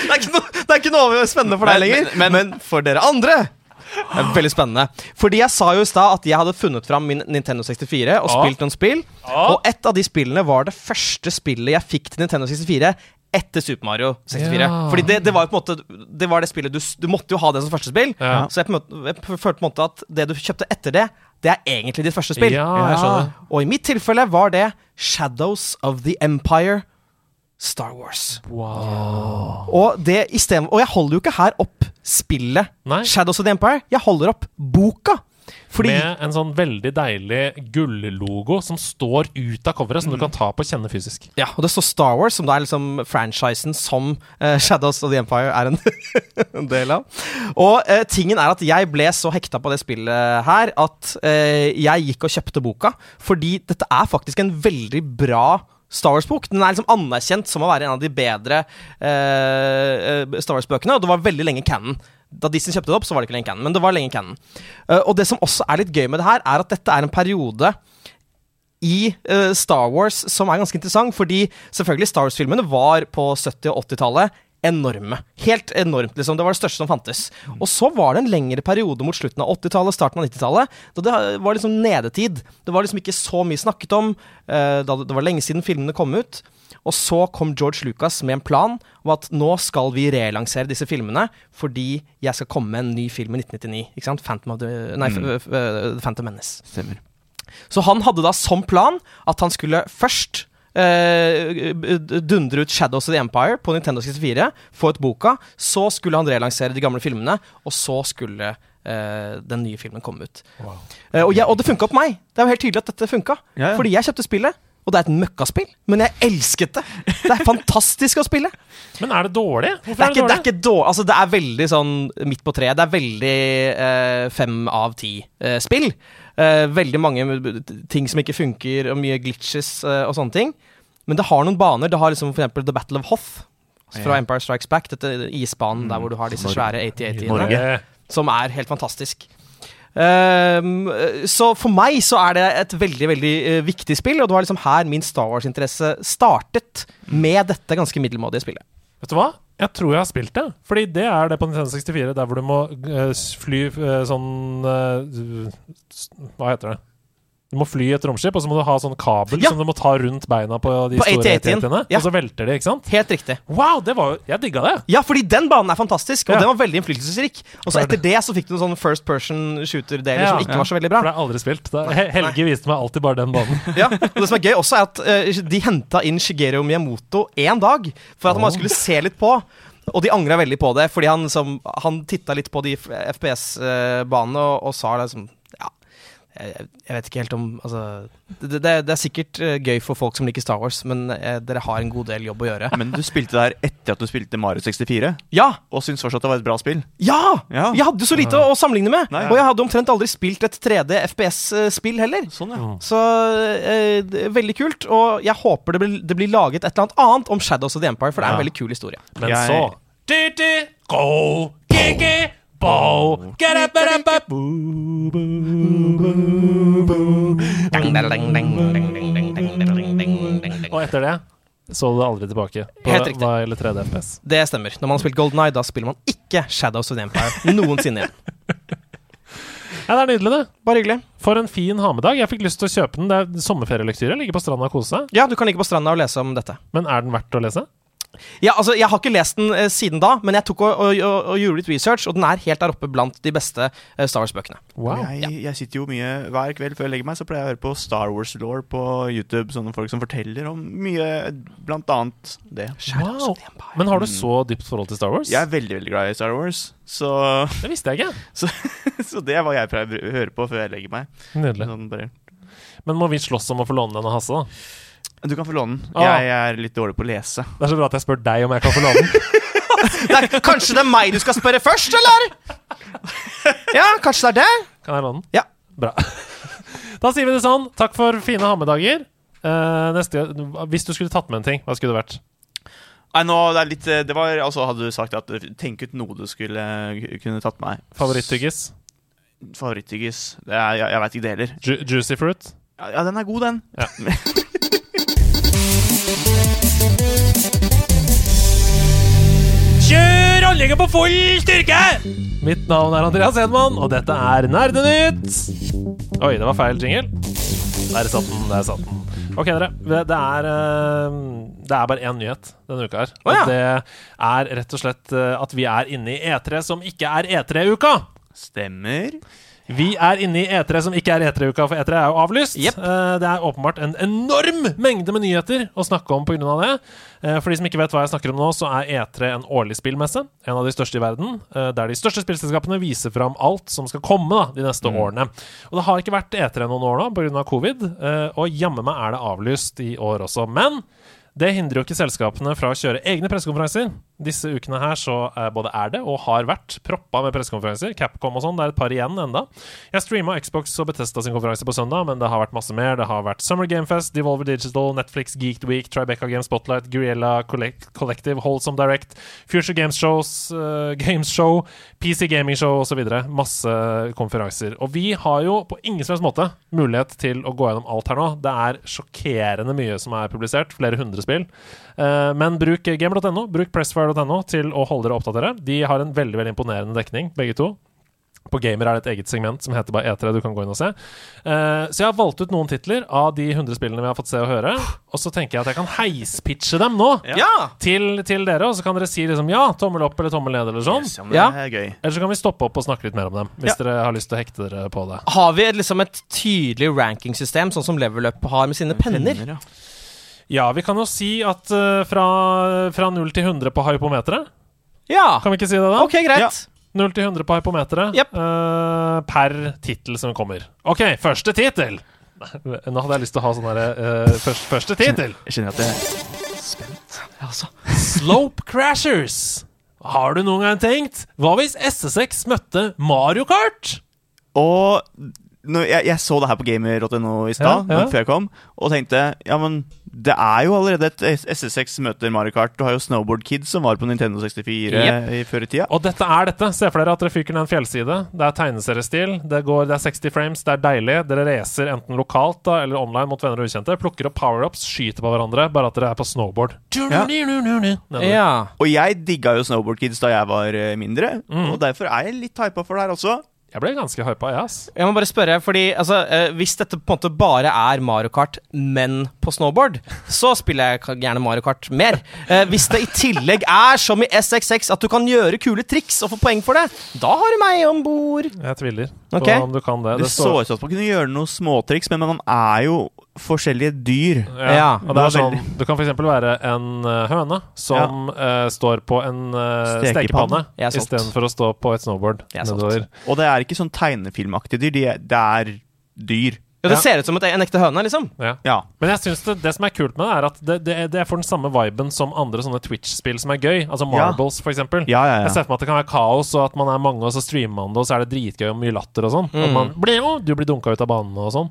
Det er ikke noe, det er ikke noe spennende for deg Men- lenger, men- men, for dere andre det er veldig spennende. Fordi jeg sa jo i stad at jeg hadde funnet fram min Nintendo 64 og ah. spilt noen spill. Ah. Og et av de spillene var det første spillet jeg fikk til Nintendo 64 etter Super Mario 64. Ja. Fordi det, det var jo på en måte Det var det spillet du, du måtte jo ha det som første spill. Ja. Så jeg, på en måte, jeg følte på en måte at det du kjøpte etter det, det er egentlig ditt første spill. Ja. Og i mitt tilfelle var det Shadows of the Empire Star Wars. Wow. Og, det i stedet, og jeg holder jo ikke her opp spillet Nei. Shadows of the Empire. Jeg holder opp boka. Fordi Med en sånn veldig deilig gullogo som står ut av coveret, som du kan ta på og kjenne fysisk. Ja, og det står Star Wars, som da er liksom franchisen som uh, Shadows of the Empire er en, en del av. Og uh, tingen er at jeg ble så hekta på det spillet her at uh, jeg gikk og kjøpte boka, fordi dette er faktisk en veldig bra Star Wars-bok. Den er liksom anerkjent som å være en av de bedre eh, Star Wars-bøkene, og det var veldig lenge canon. Da Disney kjøpte det opp, så var det ikke lenge canon, men det var lenge canon. Uh, og det som også er litt gøy med det her, er at dette er en periode i uh, Star Wars som er ganske interessant, fordi selvfølgelig Star Wars-filmene var på 70- og 80-tallet enorme. Helt enormt, liksom. Det var det største som fantes. Og så var det en lengre periode mot slutten av 80-tallet, starten av 90-tallet, da det var liksom nedetid. Det var liksom ikke så mye snakket om. uh, da det var lenge siden filmene kom ut. Og så kom George Lucas med en plan om at nå skal vi relansere disse filmene fordi jeg skal komme med en ny film i 1999. Ikke sant? Phantom of the, nei, mm. uh, Phantom Menace. Stemmer. Så han hadde da som plan at han skulle først Uh, dundre ut Shadows of the Empire på Nintendo 64, få ut boka, så skulle han relansere de gamle filmene, og så skulle uh, den nye filmen komme ut. Eh, og, jeg, og det funka på meg. Det er jo helt tydelig at dette funka. Ja, ja. Fordi jeg kjøpte spillet, og det er et møkkaspill, men jeg elsket det. Det er fantastisk å spille. Men er det dårlig? Det Hvorfor er, er ikke, det det er dårlig? ikke dårlig Altså, det er veldig sånn midt på treet. Det er veldig eh, fem av ti eh, spill. Eh, veldig mange ting som ikke funker, og mye glitches eh, og sånne ting. Men det har noen baner. Det har liksom eksempel The Battle of Hoth fra Empire Strikes Back. Dette isbanen der hvor du har disse svære 80-80-ene. Eh, Som er helt fantastisk. Ehm, så for meg så er det et veldig veldig eh, viktig spill, og det var liksom her min Star Wars-interesse startet. Med dette ganske middelmådige spillet. Vet du hva? Jeg tror jeg har spilt det. Fordi det er det på Nintendo 64, der hvor du må eh, fly eh, sånn Hva heter det? Du må fly et romskip, og så må du ha sånn kabel Ja. som du må ta rundt beina på de På store AT-AT-en. AT-AT-ene. Ja. Og så velter de, ikke sant? Helt riktig. Wow, det var jo Jeg digga det. Ja, fordi den banen er fantastisk, og Ja. den var veldig innflytelsesrik. Og så er etter det så fikk du noen sånne first person shooter-deler som ikke var så veldig bra. For det har aldri spilt. Da, Helge viste meg alltid bare den banen. Ja, og Det som er gøy også, er at uh, de henta inn Shigeru Miyamoto én dag for at man skulle se litt på. Og de angra veldig på det, fordi han, som, han titta litt på de FPS-banene og, og sa liksom jeg, jeg vet ikke helt om Altså Det, det, det er sikkert eh, gøy for folk som liker Star Wars, men eh, dere har en god del jobb å gjøre. Men du spilte der etter at du spilte Mario 64, Ja! og syntes fortsatt det var et bra spill. Ja! Ja. Jeg hadde så lite å, å sammenligne med. Nei. Og jeg hadde omtrent aldri spilt et 3D FPS-spill heller. Sånn, ja. Så eh, veldig kult. Og jeg håper det blir, det blir laget et eller annet annet om Shadows of the Empire, for det er en Ja. veldig kul historie. Men Jeg- så Go, gigi, bo, get up, get up, up, boo, boo, boo, boo. Og etter det så du aldri tilbake på Helt riktig. hva 3D FPS. Det stemmer. Når man har spilt Golden Eye, da spiller man ikke Shadows of the Empire noensinne igjen. Ja, det er nydelig, det. Bare hyggelig. For en fin ha-med-dag. Jeg fikk lyst til å kjøpe den. Det er sommerferielektyre. Ligger på stranda og kose seg. Ja, du kan ligge på stranda og lese om dette. Men er den verdt å lese? Ja, altså, Jeg har ikke lest den eh, siden da, men jeg tok og, og, og, og gjorde litt research, og den er helt der oppe blant de beste eh, Star Wars-bøkene. Wow. Jeg, jeg sitter jo mye Hver kveld før jeg legger meg, så pleier jeg å høre på Star Wars-law på YouTube. Sånne folk som forteller om mye, blant annet det. Shadows Wow. of the Empire. Men har du så dypt forhold til Star Wars? Jeg er veldig veldig glad i Star Wars, så, Det visste jeg ikke. så det er hva jeg pleier å høre på før jeg legger meg. Nydelig. Sånn bare Men må vi slåss om å få låne den av Hasse, da? Du kan få låne den. Ah. Jeg er litt dårlig på å lese. Det er så bra at jeg spør deg om jeg kan få låne den. Det er, kanskje det er meg du skal spørre først, eller? Ja, kanskje det er det? Kan jeg låne den? Ja. Bra. Da sier vi det sånn. Takk for fine ha-med-dager. Eh, neste, hvis du skulle tatt med en ting, hva skulle det vært? Nei, nå, det er litt Det var altså Hadde du sagt at Tenk ut noe du skulle kunne tatt med deg. Favoritt-tyggis? Favoritttyggis? Det er, jeg, jeg veit ikke det heller. Ju juicy fruit? Ja, ja, den er god, den. Kjør anlegget på full styrke! Mitt navn er Andreas Hedman, og dette er Nerdenytt. Oi, det var feil jingle. Der satt den. Der satt den. Ok, dere. Det er, eh, det er bare én nyhet denne uka her. Og det er rett og slett eh, at vi er inne i E3 som ikke er E3-uka. Stemmer. Vi er inne i E3 som ikke er E3-uka, for E3 er jo avlyst. Jepp. Eh, Det er åpenbart en enorm mengde med nyheter å snakke om pga. det. Eh, For de som ikke vet hva jeg snakker om nå, så er E3 en årlig spillmesse. En av de største i verden. eh, Der de største spillselskapene viser fram alt som skal komme da, de neste årene. Og det har ikke vært E3 noen år nå pga. covid, og jammen meg er det avlyst i år også. Men det hindrer jo ikke selskapene fra å kjøre egne pressekonferanser. Disse ukene her så eh, både er det og har vært proppa med pressekonferanser. Capcom og sånn. Det er et par igjen enda. Jeg streama Xbox og Betesta sin konferanse på søndag, men det har vært masse mer. Det har vært Summer Game Fest, Devolver Digital, Netflix Geeked Week, Tribeca Game Spotlight, Guerrilla Collective, Wholesome Direct, Future Games Shows, uh, Games Show, PC Gaming Show osv. Masse konferanser. Og vi har jo på ingen som helst måte mulighet til å gå gjennom alt her nå. Det er sjokkerende mye som er publisert. Flere hundre spill. Eh, men bruk game.no, bruk pressfire.no til å holde dere oppdatert. De har en veldig veldig imponerende dekning, begge to. På Gamer er det et eget segment som heter bare E3. Du kan gå inn og se. Uh, så jeg har valgt ut noen titler av de 100 spillene vi har fått se og høre. Og så tenker jeg at jeg kan heispitche dem nå Ja! til, til dere. Og så kan dere si liksom ja, tommel opp eller tommel ned eller sånn. Yes, ja, Ja. Det er gøy. Eller så kan vi stoppe opp og snakke litt mer om dem. Hvis dere har lyst til å hekte dere på det. Har vi liksom et tydelig rankingsystem, sånn som Level Up har med sine penner? ja. Ja, vi kan jo si at eh, fra, fra 0 til 100 på hypometeret. Ja. Kan vi ikke si det, da? Ok, greit. Ja. 0 til 100 på hypometeret Jepp. eh, per tittel som kommer. OK, første tittel! Nå hadde jeg lyst til å ha sånn derre eh, først, Første tittel! Jeg kjenner at jeg Slope Crashers. Har du noen gang tenkt Hva hvis SSX møtte Mario Kart? Og jeg, jeg så det her på gamer.no i stad, Ja, ja. før jeg kom, og tenkte ja, men det er jo allerede et SSX møter Mario Kart. Du har jo Snowboard Kids som var på Nintendo 64 yep. i før i tida. Og dette er dette. Se for dere at dere fyker ned en fjellside. Det er tegneseriestil. Det, går, det er 60 frames. Det er deilig. Dere racer enten lokalt da, eller online mot venner og ukjente. Plukker opp power-ups, skyter på hverandre, bare at dere er på snowboard. Ja. Ja. Og jeg digga jo Snowboard Kids da jeg var eh, mindre, Mm. og derfor er jeg litt hypa for det her også. Jeg ble ganske hypa, jeg, ass. Jeg må bare spørre, fordi altså, eh, Hvis dette på en måte bare er Mario Kart, men på snowboard, så spiller jeg gjerne Mario Kart mer. Eh, hvis det i tillegg er som i SXX, at du kan gjøre kule triks og få poeng for det, da har du meg om bord. Jeg tviler på okay. om du kan det. Det, Det så står ut som at man kunne gjøre noen småtriks, men man er jo forskjellige dyr. ja. Ja, og det det er sånn, Du kan f.eks. være en eh, høne som eh, står på en uh, Stekepanne. stekepanne Ja, istedenfor å stå på et snowboard Ja, nedover. Og det er ikke sånn tegnefilmaktige dyr, de er, det er dyr. Ja, Det Ja. ser ut som et, en ekte høne, liksom. Ja. Ja. Men jeg synes det, det som er kult med det, er at det, det, det får den samme viben som andre sånne Twitch-spill som er gøy. Altså Ja. Marbles, for eksempel. Ja, ja, Jeg ja. ser for meg at det kan være kaos, og at man er mange, og så streamer man det, og så er det dritgøy og mye latter og sånn. At Mm. man blir jo, Du blir dunka ut av banen og sånn.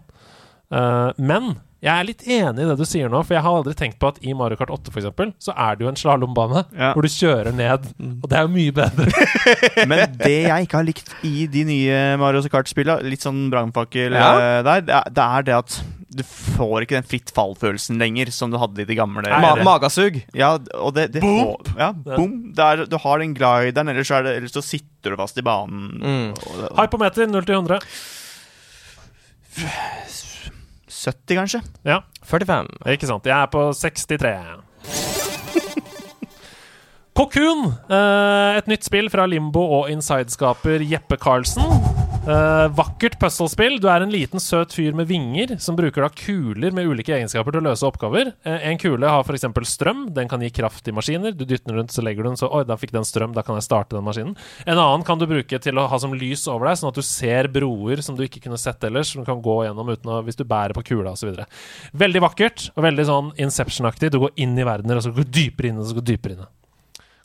Uh, men jeg er litt enig i det du sier nå, for jeg har aldri tenkt på at i Mario Kart 8 for eksempel, så er det jo en slalåmbane Ja. hvor du kjører ned, og det er jo mye bedre. Men det jeg ikke har likt i de nye Mario Kart-spillene, litt sånn brannfakkel Ja. eh, der, det er, det at du får ikke den fritt fall-følelsen lenger som du hadde i de gamle Ma magasug. Ja, og det, det får- Ja, boom. Det er, du har den glideren, ellers, så er det, ellers så sitter du fast i banen. Mm. Hypometer 0 til 100. 70, kanskje? Ja, 45. ikke sant. Jeg er på 63. Cocoon, eh, et nytt spill fra Limbo og Inside-skaper Jeppe Karlsen. Eh, vakkert puzzlespill. Du er en liten, søt fyr med vinger som bruker da kuler med ulike egenskaper til å løse oppgaver. Uh, en kule har f.eks. strøm. Den kan gi kraft i maskiner. Du dytter den rundt, så legger du den, så Oi, da fikk den strøm, da kan jeg starte den maskinen. En annen kan du bruke til å ha som lys over deg, sånn at du ser broer som du ikke kunne sett ellers, som du kan gå gjennom uten å, hvis du bærer på kula osv. Veldig vakkert og veldig sånn Inception-aktig. Du går inn i verdener, og så går du dypere inn, og så går du dypere inn.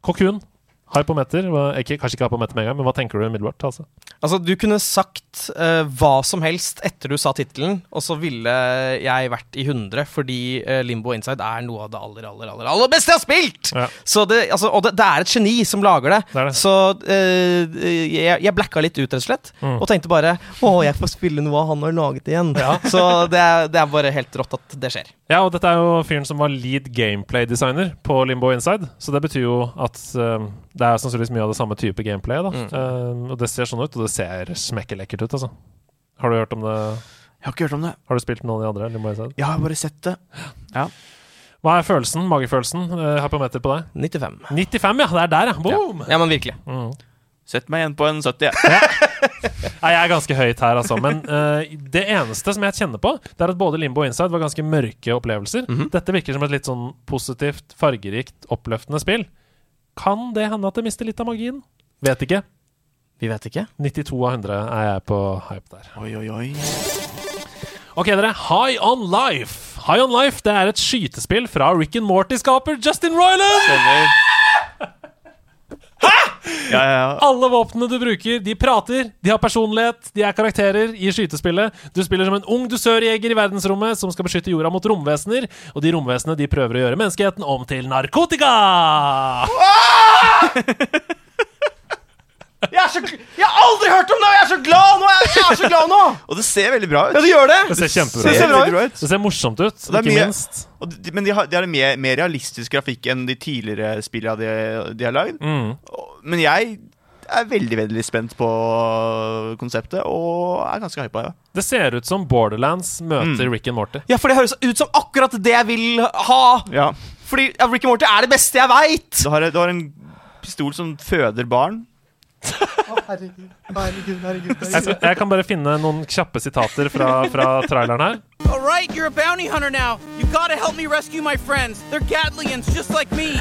Cocoon. Hypometer. Ikke, kanskje ikke hypometer med en gang, men hva tenker du umiddelbart? Altså? Altså, du kunne sagt uh, hva som helst etter du sa tittelen, og så ville jeg vært i 100, fordi uh, Limbo Inside er noe av det aller, aller, aller, aller beste jeg har spilt! Ja. Så det, altså, og det, det er et geni som lager det. Det det. Så uh, jeg, jeg blacka litt ut, rett og slett, Mm. og tenkte bare Å, jeg får spille noe han har laget igjen. Så det er, det er bare helt rått at det skjer. Ja, og dette er jo fyren som var lead gameplay-designer på Limbo Inside, så det betyr jo at eh, det er sannsynligvis mye av det samme type gameplay. Da. Mm. Uh, og det ser sånn ut, og det ser smekkelekkert ut, altså. Har du hørt om det? Jeg har ikke hørt om det. Har du spilt noen av de andre? Inside? Jeg har bare sett det. Hva er følelsen, magefølelsen, uh, her på deg? 95. 95, ja! Det er der, ja! Boom! Ja, men virkelig. Mm. Sett meg igjen på en 70. jeg. Nei, jeg er ganske høyt her, altså. Men uh, det eneste som jeg kjenner på, det er at både Limbo og Inside var ganske mørke opplevelser. Mhm. Dette virker som et litt sånn positivt, fargerikt, oppløftende spill. Kan det hende at det mister litt av magien? Vet ikke. Vi vet ikke. 92 av 100 er jeg på hype der. Oi, oi, oi. Ok, dere. High On Life. High On Life det er et skytespill fra Rick and Morty-skaper Justin Ja, ja, ja. Alle våpnene du bruker, de prater, de har personlighet, de er karakterer i skytespillet. Du spiller som en ung dusørjeger i verdensrommet som skal beskytte jorda mot romvesener, og de romvesenene de prøver å gjøre menneskeheten om til narkotika! Jeg, er så, jeg har aldri hørt om det, og jeg er så glad nå! Jeg, jeg er så glad nå! Og det ser veldig bra ut. Ja, det gjør det! Det ser kjempebra Det ut. ser bra veldig ut. Det ser morsomt ut, det er ikke mye- minst. Og de, men de har, de har en mer, mer realistisk grafikk enn de tidligere spillene de, de har lagd. Mm. Men jeg er veldig veldig spent på konseptet, og er ganske hypa. Ja. Det ser ut som Borderlands møter Mm. Rick and Morty. Ja, for det høres ut som akkurat det jeg vil ha! Ja. Fordi ja, Rick and Morty er det beste jeg veit! Du, du har en pistol som føder barn. Jeg, herregud. jeg kan bare finne noen kjappe sitater fra, fra traileren her. All right, you're a bounty hunter now. You gotta help me rescue my friends. They're Gatlians, just like me.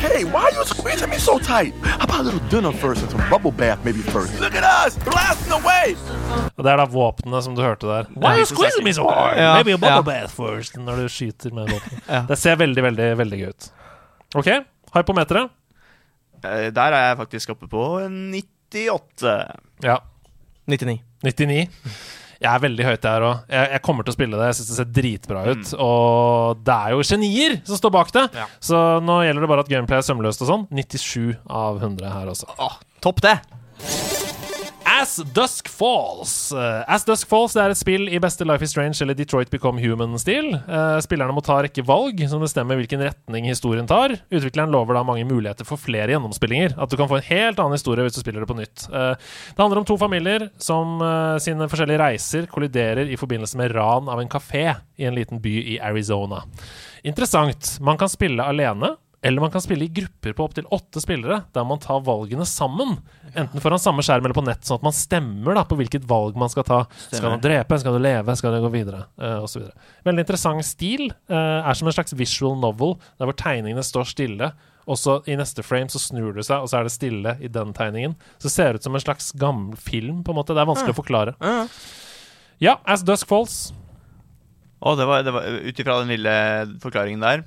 Hey, why are you squeezing me so tight? How about a little dinner first and some bubble bath maybe first? Look at us, blasting away! Og det er da våpnene som du hørte der. Why are you squeezing me so hard? Ja, Maybe a bubble ja. bath first. Når du skyter med våpen. Ja. Det ser veldig, veldig veldig gøy ut. OK, hypometeret. Eh, Der er jeg faktisk oppe på 98. Ja. 99. 99. Jeg er veldig høyt der òg. Jeg, jeg kommer til å spille det. Jeg syns det ser dritbra ut. Og det er jo genier som står bak det. Så nå gjelder det bare at gameplay er sømløst og sånn. 97 av 100 her også. Åh, Topp det! As Dusk Falls. Eh, As Dusk Falls det er et spill i beste Life is Strange eller Detroit Become Human-stil. Eh, spillerne må ta rekke valg som bestemmer hvilken retning historien tar. Utvikleren lover da mange muligheter for flere gjennomspillinger. At du kan få en helt annen historie hvis du spiller det på nytt. Eh, det handler om to familier som sine forskjellige reiser kolliderer i forbindelse med ran av en kafé i en liten by i Arizona. Interessant. Man kan spille alene. Eller man kan spille i grupper på opptil åtte spillere, der man tar valgene sammen. Enten foran samme skjerm eller på nett, sånn at man stemmer da på hvilket valg man skal ta. Skal man drepe, skal du leve, skal du gå videre, uh, osv. Veldig interessant stil. Uh, er som en slags visual novel, der hvor tegningene står stille. Og så i neste frame så snur det seg, og så er det stille i den tegningen. Så det ser ut som en slags gammel film, på en måte. Det er vanskelig å forklare. Ja, As Dusk Falls. Å, det var, det var ut ifra den lille forklaringen der.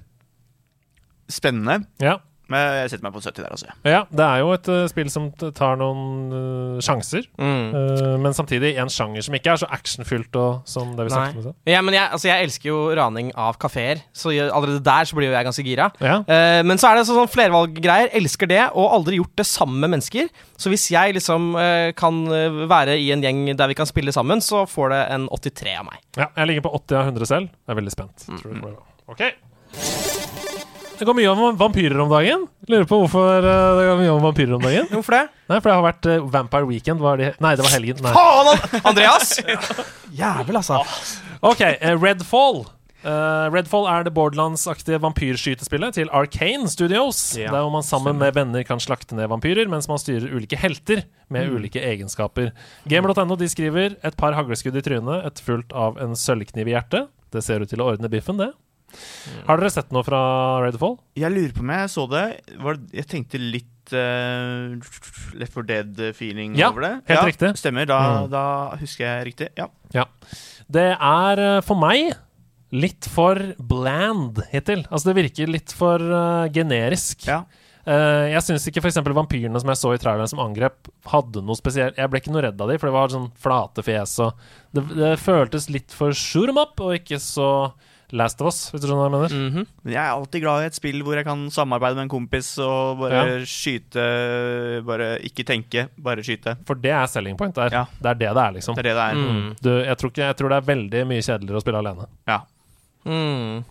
Spennende. Ja. Men jeg setter meg på 70 der, altså. Ja, det er jo et uh, spill som tar noen uh, sjanser, Mm. Uh, men samtidig en sjanger som ikke er så actionfylt og som det vi snakket om. Ja, men jeg, altså, jeg elsker jo raning av kafeer, så jeg, allerede der så blir jo jeg ganske gira. Ja. Eh, men så er det sånn, sånn flervalggreier. Elsker det, og aldri gjort det sammen med mennesker. Så hvis jeg liksom kan være i en gjeng der vi kan spille sammen, så får det en 83 av meg. Ja, jeg ligger på 80 av 100 selv. Jeg er veldig spent. Tror det går bra. Ok. Det går mye om vampyrer om dagen. Lurer på hvorfor eh, det går mye om vampyrer om dagen. Hvorfor det? Nei, for det har vært eh, Vampire Weekend. Var det, nei, det var helgen. Nei. Faen, Andreas! Jævel, altså. Ok, eh, Redfall. Uh, Redfall er det Borderlands-aktige vampyrskytespillet til Arcane Studios. Ja, der hvor man sammen med venner kan slakte ned vampyrer, mens man styrer ulike helter med Mm. ulike egenskaper. Gamer.no de skriver et par hagleskudd i trynet, et fullt av en sølvkniv i hjertet. Det ser ut til å ordne biffen, det. Har dere sett noe fra Redfall? Jeg lurer på om jeg så det. Jeg tenkte litt uh, Left for Dead-feeling Ja, over det. helt riktig. Stemmer. Da, Mm. da husker jeg riktig. Ja. Ja. Det er eh, for meg litt for bland hittil. Altså, det virker litt for uh, generisk. Eh, jeg syns ikke f.eks. vampyrene som jeg så i traileren som angrep, hadde noe spesielt Jeg ble ikke noe redd av dem, for det var sånn flate fjes og Det, det føltes litt for 'em up, og ikke så Last of Us, hvis du skjønner hva jeg mener. Mhm. Men jeg er alltid glad i et spill hvor jeg kan samarbeide med en kompis og bare Ja. skyte Bare ikke tenke, bare skyte. For det er selling point der. Det er det det er, liksom. Det er det det er. Mm. Du, jeg, tror ikke, jeg tror det er veldig mye kjedeligere å spille alene. Ja. Mm.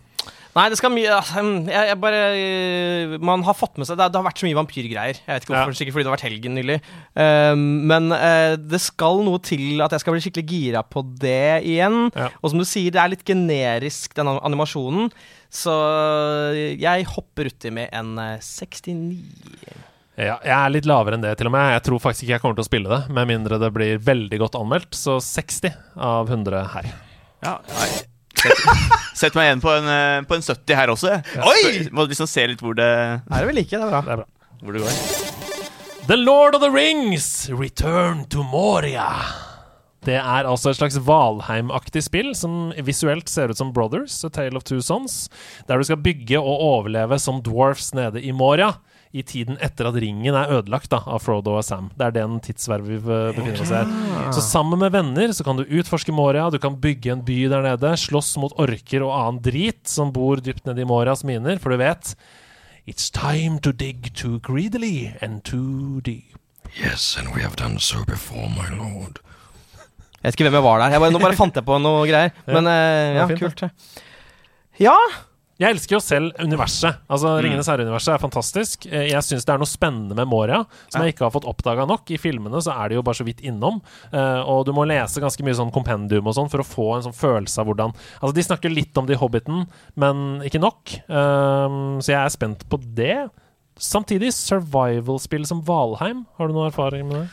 Nei, det skal mye jeg, jeg bare eh, Man har fått med seg Det, har- det har vært så mye vampyrgreier. Jeg vet ikke hvorfor, Sikkert fordi det har vært helgen nylig. Um, men uh, det skal noe til at jeg skal bli skikkelig gira på det igjen. Og som du sier, det er litt generisk, den animasjonen. Så jeg hopper uti med en eh, 69. Ja, jeg er litt lavere enn det, til og med. Jeg tror faktisk ikke jeg kommer til å spille det, med mindre det blir veldig godt anmeldt. Så 60 av 100 her. Ja, nei. Sett, meg igjen på en, eh, på en 70 her også. Oi! Må liksom se litt hvor det Er det vel like? Det er bra. Det er bra. Hvor det går. The Lord of the Rings, Return to Moria. Det er altså et slags Valheim-aktig spill som visuelt ser ut som Brothers, A Tale of Two Sons, der du skal bygge og overleve som dwarfs nede i Moria i tiden etter at ringen er ødelagt da, av Frodo og Sam. Det er den tidsvervet vi eh, befinner oss i her. Så sammen med venner så kan du utforske Moria, du kan bygge en by der nede, slåss mot orker og annen drit som bor dypt nede i Morias miner, for du vet It's time to dig too greedily and too deep. Yes, and we have done so before, my lord. Jeg vet ikke hvem jeg var der. Jeg bare, nå bare fant jeg på noe greier. Men ja, ja, fint, kult. Ja. Jeg elsker jo selv universet. Altså Mm. Ringenes herre-universet er fantastisk. Eh, Jeg syns det er noe spennende med Moria som jeg ikke har fått oppdaga nok. I filmene så er de jo bare så vidt innom. eh, Og du må lese ganske mye sånn kompendium og sånn for å få en sånn følelse av hvordan Altså De snakker litt om det i Hobbiten, men ikke nok. Um, så jeg er spent på det. Samtidig, survival-spill som Valheim, har du noe erfaring med det?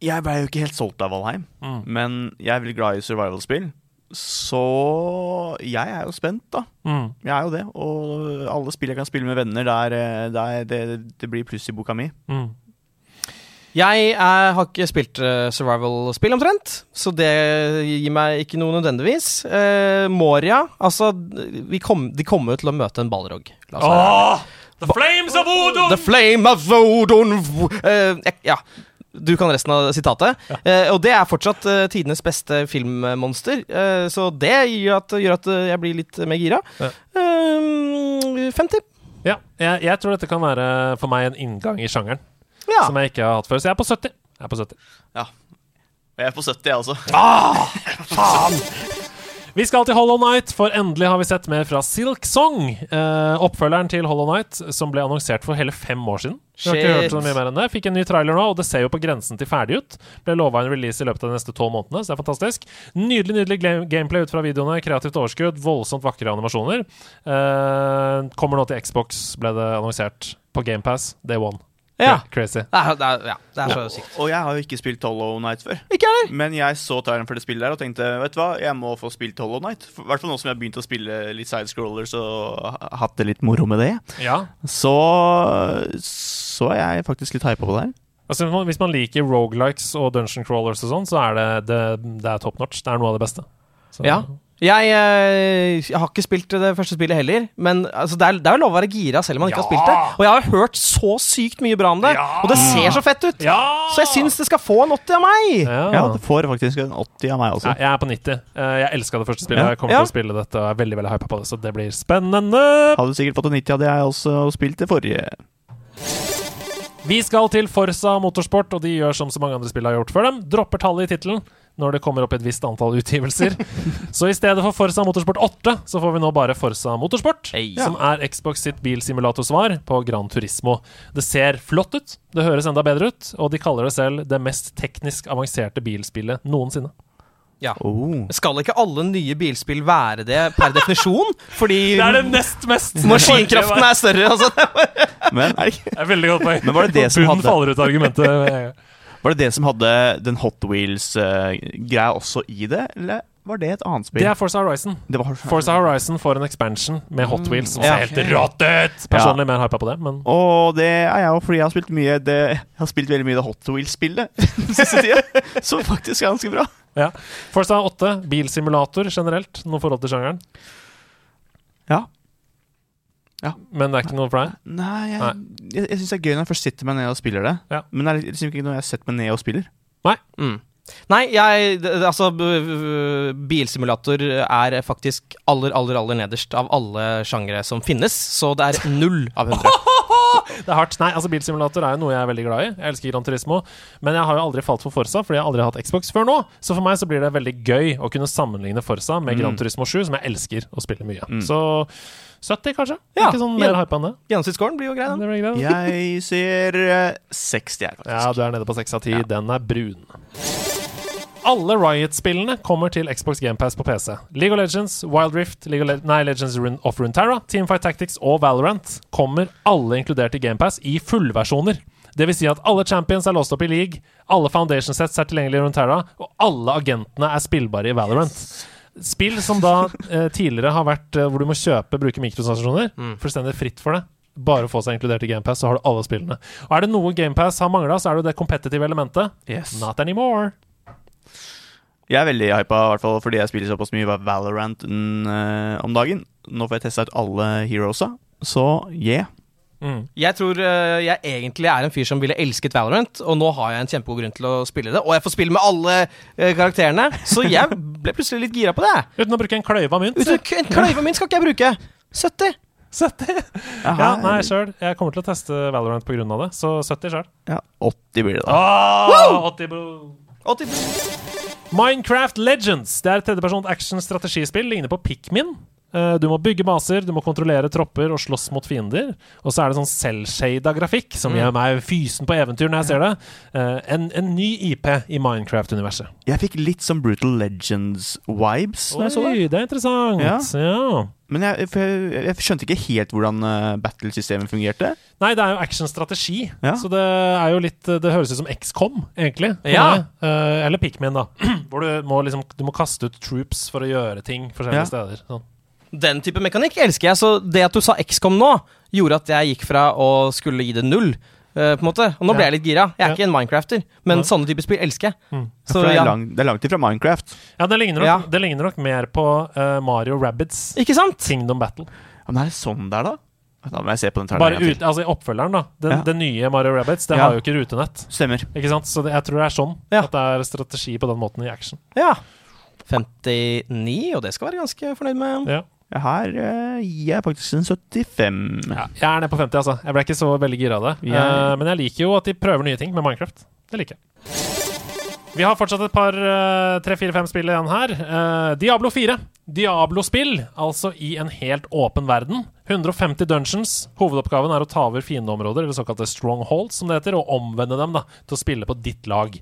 Jeg ble jo ikke helt solgt av Valheim, Mm. men jeg er veldig glad i survival-spill. Så jeg er jo spent, da. Mm. Jeg er jo det. Og alle spill jeg kan spille med venner, der, eh, der det, det blir pluss i boka mi. Mm. Jeg er, har ikke spilt uh, survival-spill omtrent, så det gir meg ikke noe nødvendigvis. Uh, Moria Altså, vi kom, de kommer jo til å møte en balrog. La oss! The Flames of Odon! The flame of Odon uh, Ja. Du kan resten av sitatet. Eh, og det er fortsatt eh, tidenes beste filmmonster, eh, så det gjør at, gjør at eh, jeg blir litt mer gira. Ja. Eh, 50. Ja, jeg, jeg tror dette kan være for meg en inngang i sjangeren. Ja. Som jeg ikke har hatt før. Så jeg er på 70. Jeg er på 70. Ja. Jeg er på 70, jeg også. Vi skal til Hollow Night, for endelig har vi sett mer fra Silk Song. Eh, oppfølgeren til Hollow Night, som ble annonsert for hele fem år siden. Vi har ikke hørt så mye mer enn det. Fikk en ny trailer nå, og det ser jo på grensen til ferdig ut. Ble lova en release i løpet av de neste tolv månedene, så det er fantastisk. Nydelig nydelig gameplay ut fra videoene. Kreativt overskudd, voldsomt vakre animasjoner. Eh, kommer nå til Xbox, ble det annonsert. På GamePass, day one. Ja. Crazy. Det er, det er, ja, det er så sykt. Og jeg har jo ikke spilt Hollow Night før. Ikke heller. Men jeg så traileren for det spillet der og tenkte vet du hva, jeg må få spilt Hollow Night. I hvert fall nå som jeg har begynt å spille litt sidescrollers og hatt det litt moro med det. Ja. Så, så er jeg faktisk litt hypa på det her. Altså, hvis man liker rogelikes og dungeon crawlers og sånn, så er det, det, det er top notch. Det er noe av det beste. Så- Ja. Jeg, eh, jeg har ikke spilt det første spillet heller, men altså, det, er, det er jo lov å være gira selv om man ikke har spilt det. Og jeg har hørt så sykt mye bra om det, og det ser så fett ut! Så jeg syns det skal få en 80 av meg! Ja, det får faktisk en 80 av meg også. Ja, jeg er på 90. Eh, Jeg elska det første spillet. Ja. Jeg kommer Ja. til å spille dette og er veldig veldig hypa på det, så det blir spennende. Hadde sikkert fått en 90 hadde jeg også spilt det forrige. Vi skal til Forsa Motorsport, og de gjør som så mange andre spill har gjort før dem. Dropper tallet i tittelen når det kommer opp et visst antall utgivelser. så i stedet for Forsa Motorsport 8, så får vi nå bare Forsa Motorsport, som er Xbox sitt bilsimulatorsvar på Gran Turismo. Det ser flott ut, det høres enda bedre ut, og de kaller det selv det mest teknisk avanserte bilspillet noensinne. Ja. Skal ikke alle nye bilspill være det per definisjon? Fordi Det er det nest mest maskinkraften er større. Altså. Men, Det er veldig godt poeng. Men var det det som Bunnen hadde faller ut av argumentet. Var det det som hadde den Hot Wheels-greia også i det, eller var det et annet spill? Det er Forza Horizon. Det var Forza Horizon får en expansion med Hot Mm. Wheels som Ja. ser helt rått ut! Personlig mer hypa på det, men Og det er jeg jo fordi jeg har spilt mye det, Jeg har spilt veldig mye det Hot Wheels-spillet den siste tida. som faktisk er ganske bra. ja. Forza 8, bilsimulator generelt. Noe forhold til sjangeren. Ja. Ja. Men det er ikke noe for deg? Nei, jeg, Nei. jeg, jeg syns det er gøy når jeg først sitter meg ned og spiller det. Ja. Men det er liksom ikke noe jeg har sett meg ned og spiller. Nei. Mm. Nei, jeg Altså, bilsimulator er faktisk aller, aller, aller nederst av alle sjangere som finnes, så det er null av hundre. Det er hardt. Nei, altså Bilsimulator er jo noe jeg er veldig glad i. Jeg elsker Gran Turismo. Men jeg har jo aldri falt for Forsa, fordi jeg har aldri hatt Xbox før nå. Så for meg så blir det veldig gøy å kunne sammenligne Forsa med Gran Mm. Turismo 7, som jeg elsker å spille mye. Mm. Så 70, kanskje? Ja, Ikke sånn mer hypa enn det. Gjennomsnittsscoren blir jo grei, den. Jeg ser eh, 60 her, faktisk. Ja, du er nede på 6 av 10. Den er brun. Alle Riot-spillene kommer til Xbox GamePass på PC. League of Legends, Wild Rift, League of Le nei, Legends of Runeterra, Teamfight Tactics og Valorant kommer alle inkludert i GamePass i fullversjoner. Det vil si at alle champions er låst opp i League, alle foundation sets er tilgjengelige i Runeterra, og alle agentene er spillbare i Valorant. Spill som da eh, tidligere har vært eh, hvor du må kjøpe, bruke mikrotransaksjoner. Fullstendig fritt for det. Bare å få seg inkludert i GamePass, så har du alle spillene. Og er det noe GamePass har mangla, så er det jo det competitive elementet. Yes. Not anymore. Jeg er veldig hypa, i hvert fall fordi jeg spiller såpass mye Valorant mm, eh, om dagen. Nå får jeg testa ut alle heroesa, så yeah. Mm. Jeg tror eh, jeg egentlig er en fyr som ville elsket Valorant, og nå har jeg en kjempegod grunn til å spille det. Og jeg får spille med alle eh, karakterene, så jeg ble plutselig litt gira på det. Uten å bruke en kløyve av mynt. Uten, en kløyve mynt skal ikke jeg bruke! 70! 70? Ja, nei, sjøl. Jeg kommer til å teste Valorant pga. det, så 70 sjøl. Ja, 80 blir det da. Ah, 80 bro. 80 Minecraft Legends. Det er et tredjepersons action-strategispill. Ligner på Pikmin. Eh, Du må bygge baser, du må kontrollere tropper og slåss mot fiender. Og så er det sånn selvshada grafikk, som Mm. gjør meg fysen på eventyr når jeg ser det. Eh, En, en ny IP i Minecraft-universet. Jeg fikk litt sånn Brutal Legends-vibes når jeg så det. Oi, det er interessant. Ja. Ja. Men jeg, jeg, jeg skjønte ikke helt hvordan uh, battlesystemet fungerte. Nei, det er jo actionstrategi, Ja. så det er jo litt Det høres ut som XCOM, egentlig. Ja. Eh, eller Pikmin, da. Hvor du må liksom Du må kaste ut troops for å gjøre ting forskjellige Ja. steder. Sånn. Den type mekanikk elsker jeg, så det at du sa XCOM nå, gjorde at jeg gikk fra å skulle gi det null. Uh, på en måte Og nå ble jeg litt gira. Jeg er Ja. ikke en Minecrafter, men ja. sånne typer spill elsker jeg. Mm. Så er ja, lang, det er langt ifra Minecraft. Ja, det ligner, nok, Ja. det ligner nok mer på uh, Mario Rabbids ikke sant? Kingdom Battle. Ja, men er det sånn der, da? Da må jeg se på den Bare ut, altså oppfølgeren, da. Den, Ja. den nye Mario Rabbids, det Ja. har jo ikke rutenett. Stemmer. Ikke sant? Så det, jeg tror det er sånn. Ja. At det er strategi på den måten i action. Ja. 59, og det skal være ganske fornøyd med. Ja. Her eh, gir jeg faktisk en 75. Ja, jeg er nede på 50, altså. Jeg ble ikke så veldig gira av det. Eh, men jeg liker jo at de prøver nye ting med Minecraft. Det liker jeg. Vi har fortsatt et par tre, fire, fem spill igjen her. Eh, Diablo 4. Diablo-spill, altså i en helt åpen verden. 150 dungeons. Hovedoppgaven er å ta over fiendeområder, eller såkalte strongholds, som det heter, og omvende dem da, til å spille på ditt lag.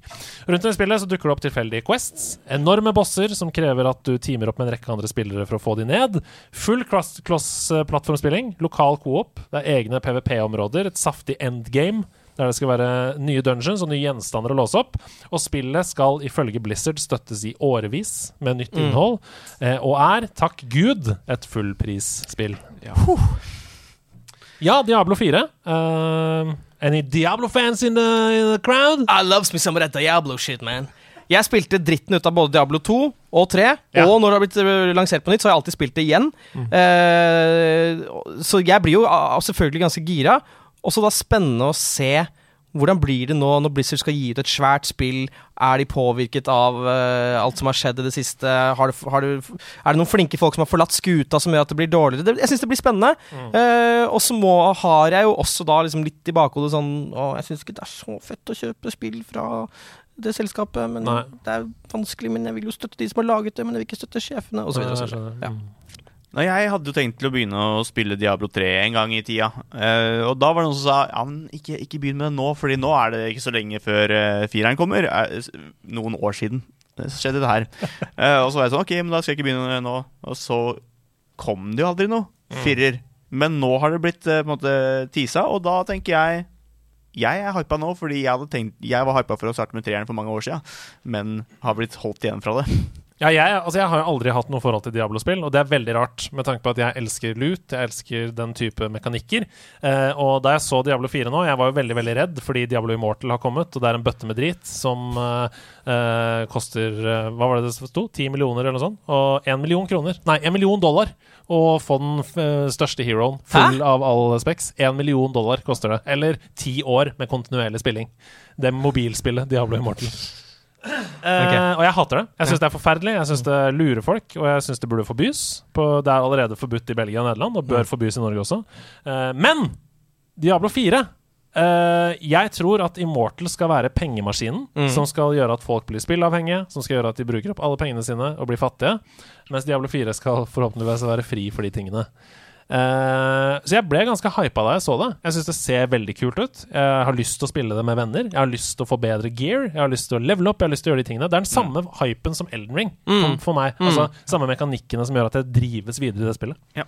Rundt i spillet så dukker det opp tilfeldige quests. Enorme bosser som krever at du teamer opp med en rekke andre spillere for å få de ned. Full cross-plattformspilling. Lokal coop. Det er egne PVP-områder. Et saftig endgame. Der det skal være nye dungeons og nye gjenstander å låse opp. Og spillet skal ifølge Blizzard støttes i årevis med nytt Mm. innhold. Eh, og er, takk Gud, et fullprisspill. Ja, Diablo 4. Uh, any Diablo-fans in, the- in the crowd? I loves me some of that Diablo shit, man. Jeg spilte dritten ut av både Diablo 2 og 3, Ja. og når det har blitt eh, lansert på nytt, så har jeg alltid spilt det igjen. Eh, så jeg blir jo uh, selvfølgelig ganske gira. Også da spennende å se hvordan blir det nå når Blizzard skal gi ut et svært spill? Er de påvirket av uh, alt som har skjedd i det siste? Har du, har du, er det noen flinke folk som har forlatt skuta som gjør at det blir dårligere? Det, jeg syns det blir spennende. Eh, og så har jeg jo også da liksom litt i bakhodet sånn Å, jeg syns ikke det er så fett å kjøpe spill fra det selskapet, men Nei. det er vanskelig. Men jeg vil jo støtte de som har laget det, men jeg vil ikke støtte sjefene, osv. Jeg. Nei, jeg hadde jo tenkt til å begynne å spille Diablo 3 en gang i tida. Uh, og da var det noen som sa ja, men ikke, ikke begynn med det nå, Fordi nå er det ikke så lenge før uh, fireren kommer. Uh, noen år siden så skjedde det her. Uh, og så var jeg sånn Ok, men da skal jeg ikke begynne med det nå. Og så kom det jo aldri noe firer. Men nå har det blitt på en måte tisa, og da tenker jeg jeg er hypa nå, fordi jeg, tenkt, jeg var hypa for å starte med treeren for mange år siden, men har blitt holdt igjen fra det. Ja, jeg, altså jeg har aldri hatt noe forhold til Diablo-spill, og det er veldig rart med tanke på at jeg elsker loot, jeg elsker den type mekanikker. Eh, og da jeg så Diablo 4 nå, jeg var jo veldig veldig redd fordi Diablo Immortal har kommet, og det er en bøtte med drit som eh, eh, koster eh, Hva var det det sto? 10 millioner eller noe sånt? Og 1 million kroner. Nei, 1 million dollar! å få den eh, største heroen full av all specs. 1 million dollar koster det. Eller ti år med kontinuerlig spilling. Det mobilspillet Diablo Immortal. Eh, og jeg hater det. Jeg syns det er forferdelig. Jeg syns det lurer folk, og jeg syns det burde forbys. På, det er allerede forbudt i Belgia og Nederland, og bør forbys i Norge også. Eh, men Diablo 4 Uh, Jeg tror at Immortal skal være pengemaskinen Mm. som skal gjøre at folk blir spillavhengige, som skal gjøre at de bruker opp alle pengene sine og blir fattige, mens Diablo 4 skal forhåpentligvis være fri for de tingene. Eh, så jeg ble ganske hypa da jeg så det. Jeg syns det ser veldig kult ut. Jeg har lyst til å spille det med venner. Jeg har lyst til å få bedre gear. Jeg har lyst til å level up. Jeg har lyst til å gjøre de tingene. Det er den samme hypen som Elden Ring Mm. for, meg. Mm. Altså Samme mekanikkene som gjør at jeg drives videre i det spillet. Ja.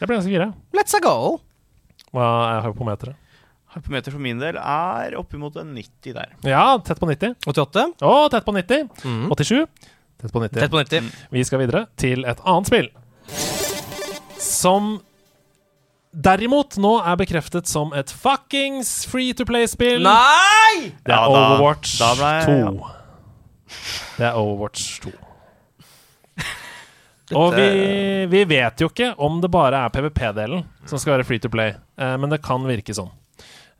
Jeg ble ganske gira. Let's a go! Hva er hypometeret? Hypometer for min del er oppimot en 90 der. Ja, tett på 90. 88. Å, tett på 90. Mm. 87. Tett på 90. Tett på 90. Vi skal videre til et annet spill. Som derimot nå er bekreftet som et fuckings free to play-spill. Nei! Det er Ja, da- Overwatch da ble jeg- 2. Det er Overwatch 2. Og vi, vi vet jo ikke om det bare er PVP-delen som skal være free to play, eh, men det kan virke sånn.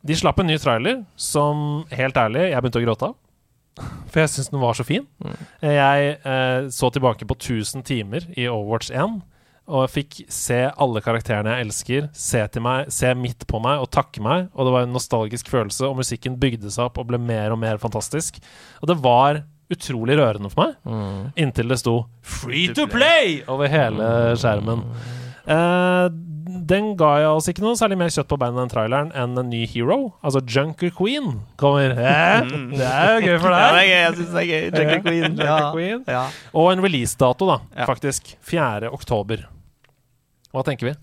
De slapp en ny trailer som, helt ærlig, jeg begynte å gråte av. For jeg syns den var så fin. Jeg eh, så tilbake på 1000 timer i Overwatch 1 og fikk se alle karakterene jeg elsker, se til meg, se midt på meg og takke meg. Og det var en nostalgisk følelse, og musikken bygde seg opp og ble mer og mer fantastisk. Og det var utrolig rørende for meg. Inntil det sto 'Free to play' over hele skjermen. Eh, den ga jeg oss ikke noe særlig mer kjøtt på beina den traileren enn en ny hero. Altså Junker Queen kommer. Eh, det er jo gøy for deg. Ja, det er gøy. Jeg syns det er gøy. Junker Queen. Junker Queen. Ja. Og en releasedato, da, faktisk. 4. oktober. Hva tenker vi?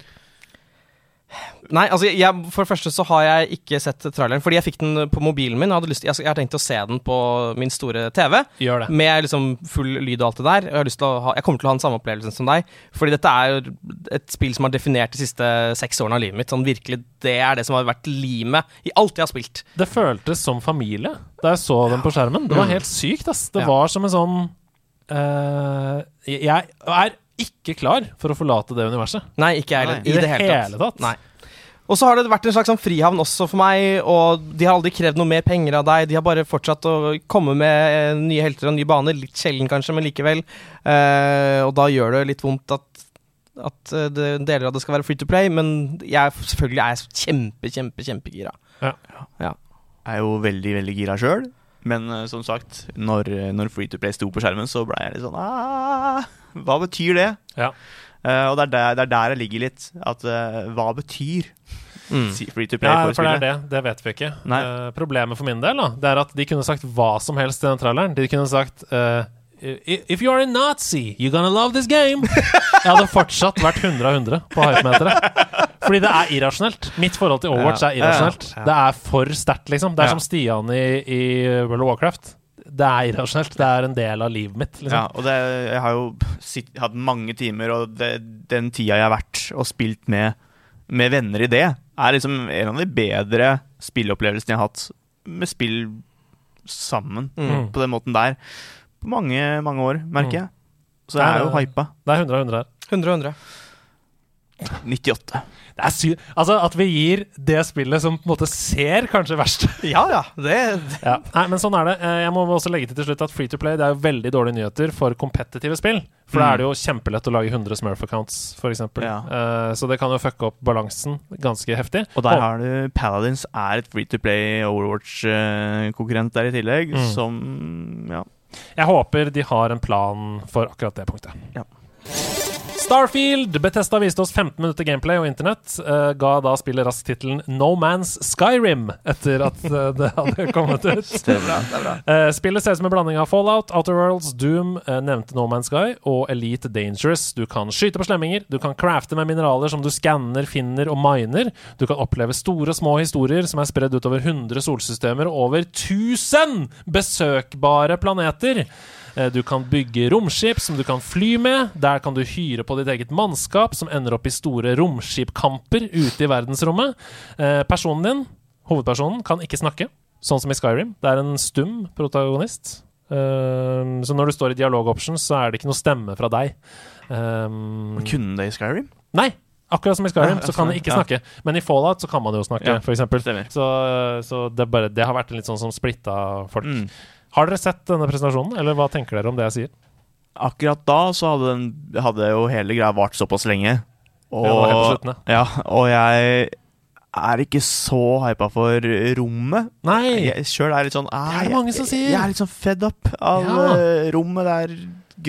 Nei, altså jeg, For det første så har jeg ikke sett traileren, fordi jeg fikk den på mobilen min. Jeg, hadde lyst, jeg, jeg har tenkt å se den på min store TV. Gjør det. Med liksom full lyd og alt det der. Jeg, har lyst til å ha, jeg kommer til å ha den samme opplevelsen som deg. Fordi dette er et spill som har definert de siste seks årene av livet mitt. Sånn virkelig, Det er det som har vært limet i alt jeg har spilt. Det føltes som familie da jeg så den på skjermen. Det var Mm. helt sykt, ass. Det var som en sånn uh, Jeg er ikke klar for å forlate det universet. Nei, ikke jeg heller. I, det, hele tatt. Nei. Og så har det vært en slags sånn frihavn også for meg, og de har aldri krevd noe mer penger av deg. De har bare fortsatt å komme med eh, nye helter og nye baner. Litt sjelden kanskje, men likevel. Uh, og da gjør det litt vondt at, at eh, det, deler av det skal være free to play, men jeg selvfølgelig er jeg kjempe, kjempe, kjempegira. Ja. Ja. Jeg er jo veldig, veldig gira sjøl. Men uh, som sagt, når, når Free to Play sto på skjermen, så ble jeg litt sånn ah, Hva betyr det? Ja. Uh, og det er, der, det er der jeg ligger litt. At uh, hva betyr Mm. Free to Play Ja, for for det er det. Det vet vi ikke. Eh, problemet for min del da, Det er at de kunne sagt hva som helst i den traileren. De kunne sagt If you are a Nazi, you're gonna love this game. Jeg hadde fortsatt vært 100 av 100 på hypemeteret. Fordi det er irrasjonelt. Mitt forhold til Overwatch er irrasjonelt. Det er for sterkt, liksom. Det er som Stian i, i World of Warcraft. Det er irrasjonelt. Det er en del av livet mitt. Liksom. Ja, og det, jeg har jo sitt, hatt mange timer, og det, den tida jeg har vært og spilt med, med venner i det, er liksom en av de bedre spilleopplevelsene jeg har hatt med spill sammen, Mm. på den måten der, på mange, mange år, merker jeg. Så jeg er jo hypa. Det er 100 av 100 her. 100 100. 98. Det er sy altså At vi gir det spillet som på en måte ser kanskje verst Ja, ja. Det, Ja. Nei, men sånn er det. Eh, Jeg må også legge til til slutt at Free to Play Det er jo veldig dårlige nyheter for kompetitive spill. For da Mm. er det jo kjempelett å lage 100 Smurf-accounts, f.eks. Ja. Uh, så det kan jo fucke opp balansen ganske heftig. Og der har du Paladins er et free to play Overwatch-konkurrent der i tillegg, Mm. som Ja. Jeg håper de har en plan for akkurat det punktet. Ja. Starfield! Betesta viste oss 15 minutter gameplay, og internett Uh, ga da spillet raskt tittelen No Man's Skyrim etter at uh, det hadde kommet ut. Det er bra, det er bra. Uh, spillet ser ut som en blanding av Fallout, Outer Worlds, Doom, nevnte No Man's Sky og Elite Dangerous. Du kan skyte på slemminger, du kan crafte med mineraler som du skanner, finner og miner. Du kan oppleve store og små historier som er spredd utover 100 solsystemer og over 1000 besøkbare planeter. Eh, Du kan bygge romskip som du kan fly med. Der kan du hyre på ditt eget mannskap, som ender opp i store romskipkamper ute i verdensrommet. Eh, Personen din, hovedpersonen, kan ikke snakke, sånn som i Skyrim. Det er en stum protagonist. Eh, Så når du står i dialog-options, så er det ikke noe stemme fra deg. Kunne det i Skyrim? Nei! Akkurat som i Skyrim, Ja, så kan det ikke ja. snakke. Men i Fallout så kan man jo snakke, Ja, eksempel. Så, så det, bare, det har vært litt sånn som splitta folk. Mm. Har dere sett denne presentasjonen, eller hva tenker dere om det jeg sier? Akkurat da så hadde, den, hadde jo hele greia vart såpass lenge. Og, Ja, ja, og jeg er ikke så hypa for rommet. Nei! Jeg sjøl er litt sånn ah, Det er det mange som sier. Jeg er litt sånn fed up av Ja. eh, rommet. Det er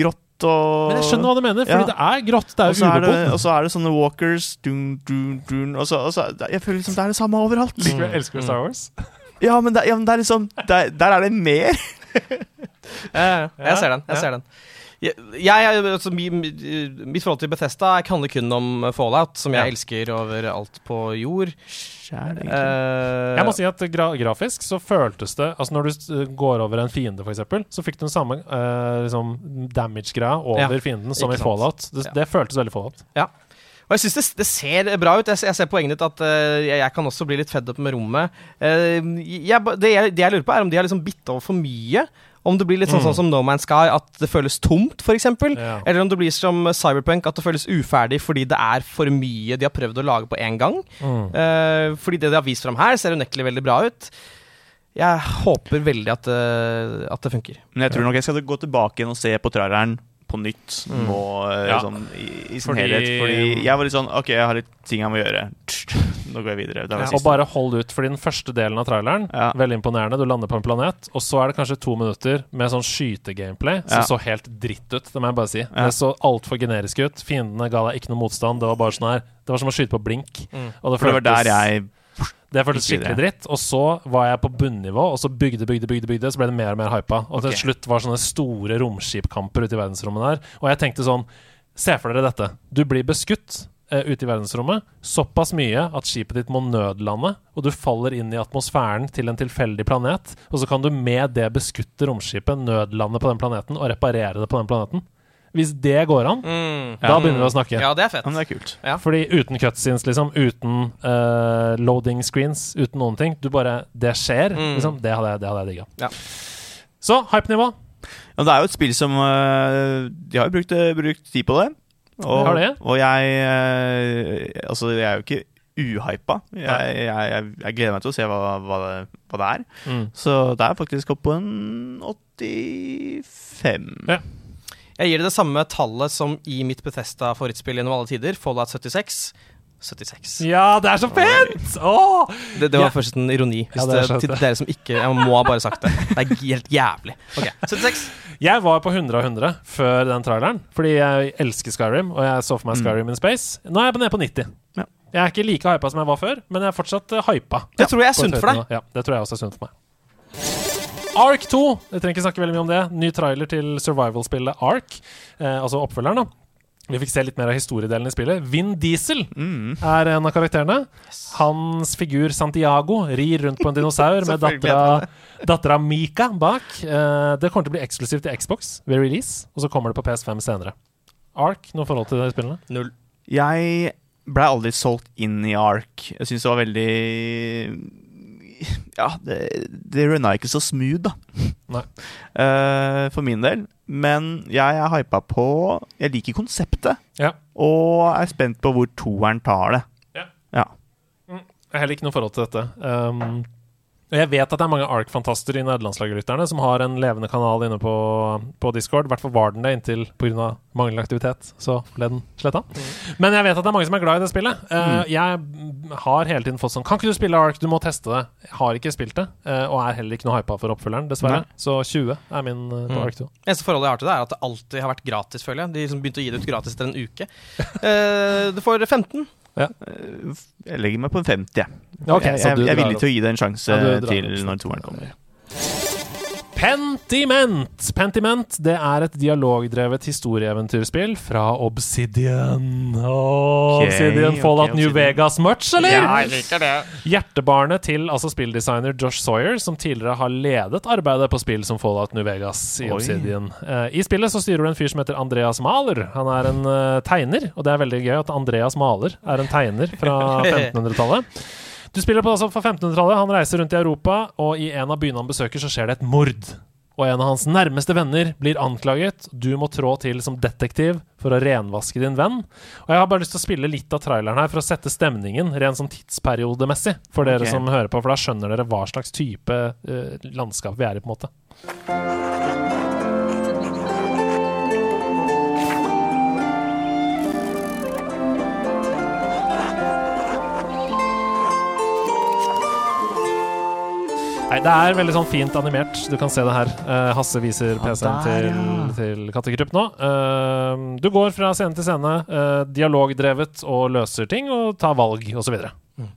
grått og Men jeg skjønner hva du mener, fordi det er grått. Det er jo ubebodd. og så er det sånne walkers dun, dun, dun, og så, og så, Jeg føler liksom det er det samme overalt. Likevel elsker du Star Wars? Ja, men det, ja, men det er liksom Der, der er det mer. Ja, jeg ser den. jeg ser den jeg, jeg, altså, mi, mi, mitt forhold til Bethesda handler kun om Fallout, som jeg Ja. elsker over alt på jord. Kjære, uh, Jeg må si at gra grafisk så føltes det Altså Når du går over en fiende, eksempel, så fikk du den samme uh, liksom damage-greia over Ja, fienden som ikke i. Fallout. Det, Ja. det føltes veldig Fallout. Ja. Og jeg syns det, det ser bra ut. Jeg, jeg ser poenget ditt at uh, jeg, kan også bli litt fedd opp med rommet. Uh, jeg, det, jeg, det jeg lurer på, er om de har liksom bitt over for mye. Om det blir litt sånn, Mm. sånn som No Man's Sky, at det føles tomt, f.eks. Ja. Eller om det blir som Cyberpunk, at det føles uferdig fordi det er for mye de har prøvd å lage på én gang. Mm. Uh, fordi det de har vist fram her, ser unektelig veldig bra ut. Jeg håper veldig at, at det funker. Men jeg tror nok jeg skal gå tilbake igjen og se på traileren på nytt Mm. nå, eh, Ja. sånn, i, i sin Fordi- helhet. Fordi jeg var litt sånn OK, jeg har litt ting jeg må gjøre. nå går jeg videre. Det var Ja, og bare hold ut, fordi den første delen av traileren Veldig imponerende. Du lander på en planet, og så er det kanskje to minutter med sånn skytegameplay som Ja. så helt dritt ut. Det må jeg bare si. Ja. Det så altfor generisk ut. Fiendene ga deg ikke noe motstand. Det var bare sånn her Det var som å skyte på blink. Mm. Og For det var der jeg Det føltes skikkelig dritt. Og så var jeg på bunnivå, og så bygde, bygde, bygde, bygde så ble det mer og mer hypa. Og til slutt var sånne store romskipkamper ute i verdensrommet der. Og jeg tenkte sånn Se for dere dette. Du blir beskutt uh, ute i verdensrommet såpass mye at skipet ditt må nødlande, og du faller inn i atmosfæren til en tilfeldig planet, og så kan du med det beskutte romskipet nødlande på den planeten og reparere det på den planeten. Hvis det går an, Mm. da begynner vi å snakke. Ja, det er fett. Men det er kult. Ja. Fordi uten cutscenes, liksom, uten uh, loading screens, uten noen ting Du bare Det skjer, Mm. liksom. Det hadde jeg, det hadde jeg digga. Ja. Så hype-nivå. Ja, det er jo et spill som uh, De har jo brukt, øh, brukt tid på det. Og, Har det? og jeg uh, Altså, jeg er jo ikke uhypa. Jeg, jeg, jeg, jeg gleder meg til å se hva, hva, det, hva det er. Mm. Så det er faktisk opp på en 85. Ja. Jeg gir det det samme tallet som i mitt Bethesda-favorittspill gjennom alle tider, Fallout 76. 76. Ja, det er så fint! Åh! Det, det var Ja. først en ironi. Hvis Ja, det er det, til dere som ikke Jeg må ha bare sagt det. Det er helt jævlig. Ok, 76. Jeg var på 100 av 100 før den traileren, fordi jeg elsker Skyrim, og jeg så for meg Mm. Skyrim in Space. Nå er jeg nede på 90. Ja. Jeg er ikke like hypa som jeg var før, men jeg er fortsatt uh, hypa. Det tror jeg er sunt for deg. Ja, det tror jeg også er sunt for meg. Ark 2. Jeg trenger ikke snakke veldig mye om det. Ny trailer til survival-spillet Ark, eh, altså oppfølgeren. da vi fikk se litt mer av historiedelen i spillet. Vin Diesel Mm. er en av karakterene. Hans figur Santiago rir rundt på en dinosaur med dattera dattera Mika bak. Eh, det kommer til å bli eksklusivt til Xbox ved release, og så kommer det på PS5 senere. Ark, noe forhold til de spillene? Null. Jeg blei aldri solgt inn i Ark. Jeg syns det var veldig Ja, det, det runna ikke så smooth, da. Nei. Uh, for min del. Men jeg er hypa på Jeg liker konseptet. Ja. Og er spent på hvor toeren tar det. Ja. Ja. Jeg har heller ikke noe forhold til dette. Um, og jeg vet at det er mange Ark-fantaster i nederlandslagerlytterne som har en levende kanal inne på, på Discord. I hvert fall var den det inntil pga. manglende aktivitet. Så ble den sletta. Men jeg vet at det er mange som er glad i det spillet. Uh, Jeg har hele tiden fått sånn Kan ikke du spille Ark? Du må teste det. Jeg har ikke spilt det, uh, og er heller ikke noe hypa for oppfølgeren, dessverre. Nei. Så 20 er min uh, på Mm. Ark 2. Eneste forholdet jeg har til det, er at det alltid har vært gratis, føler jeg. De liksom begynte å gi det ut gratis etter en uke. Du får 15. Eh, Jeg legger meg på en 50, jeg. Okay, jeg, jeg, jeg er villig til å gi det en sjanse Ja, til når toeren kommer. Pentiment! Pentiment det er et dialogdrevet historieeventyrspill fra Obsidian. Oh, okay, Obsidian Fallout New Obsidian. Vegas much, eller? Ja, jeg liker det. Hjertebarnet til altså spilldesigner Josh Sawyer, som tidligere har ledet arbeidet på spill som Fallout New Vegas i Oi. Obsidian. Uh, I spillet så styrer du en fyr som heter Andreas Maler. Han er en uh, tegner, og det er veldig gøy at Andreas Maler er en tegner fra 1500-tallet. Du spiller på altså for 1500-tallet. Han reiser rundt i Europa, og i en av byene han besøker, så skjer det et mord. Og en av hans nærmeste venner blir anklaget. Du må trå til som detektiv for å renvaske din venn. Og jeg har bare lyst til å spille litt av traileren her for å sette stemningen ren sånn tidsperiodemessig for dere okay. som hører på, for da skjønner dere hva slags type uh, landskap vi er i, på en måte. Nei, Det er veldig sånn fint animert. Du kan se det her. Uh, Hasse viser PC-en der, til, til Kattekrypt nå. Uh, du går fra scene til scene, uh, dialogdrevet og løser ting og tar valg osv. Mm.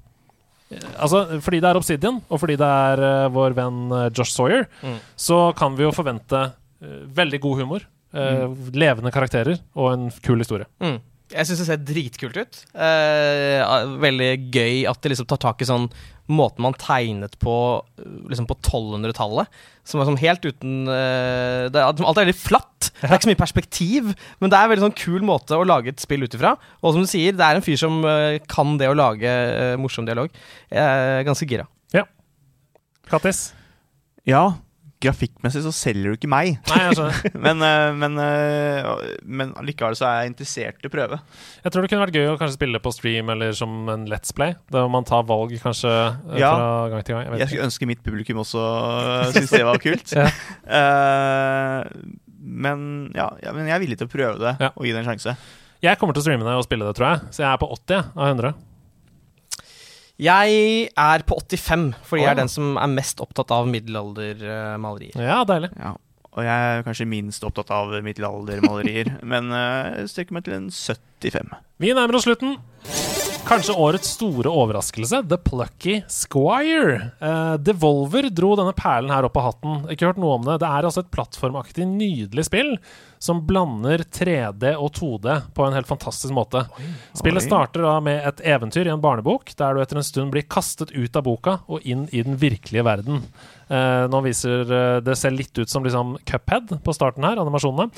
Altså, fordi det er Obsidian, og fordi det er vår venn Josh Sawyer, Mm. så kan vi jo forvente veldig god humor, mm. levende karakterer og en kul historie. Mm. Jeg syns det ser dritkult ut. Eh, veldig gøy at det liksom tar tak i sånn måten man tegnet på eh, liksom på 1200-tallet. Som er sånn helt uten eh, det er, Alt er veldig flatt. Det er ikke så mye perspektiv, men det er en veldig sånn kul måte å lage et spill ut ifra. Og som du sier, det er en fyr som eh, kan det å lage eh, morsom dialog. Jeg er ganske gira. Ja. Kattis? Ja, grafikkmessig så selger du ikke meg. Nei, altså. men, eh, men, eh, men likevel så er jeg interessert i å prøve. Jeg tror det kunne vært gøy å kanskje spille på stream eller som en Let's Play, der man tar valg kanskje eh, Ja. fra gang til gang. Jeg Jeg skulle ønske mitt publikum også syntes det var kult. Ja. uh, men ja, men jeg er villig til å prøve det og gi det en sjanse. Jeg kommer til å streame det og spille det, tror jeg. Så jeg er på 80 av 100. Jeg er på 85, fordi jeg er den som er mest opptatt av middelaldermalerier. Ja, deilig. Ja. Og jeg er kanskje minst opptatt av middelaldermalerier, men eh, jeg strekker meg til en 75. Vi nærmer oss slutten. Kanskje årets store overraskelse, The Plucky Squire. Uh, Devolver dro denne perlen her opp av hatten. Ikke hørt noe om det. Det er altså et plattformaktig, nydelig spill som blander 3D og 2D på en helt fantastisk måte. Spillet Oi. starter da med et eventyr i en barnebok, der du etter en stund blir kastet ut av boka og inn i den virkelige verden. Eh, nå viser eh, Det ser litt ut som liksom Cuphead på starten her, animasjonene.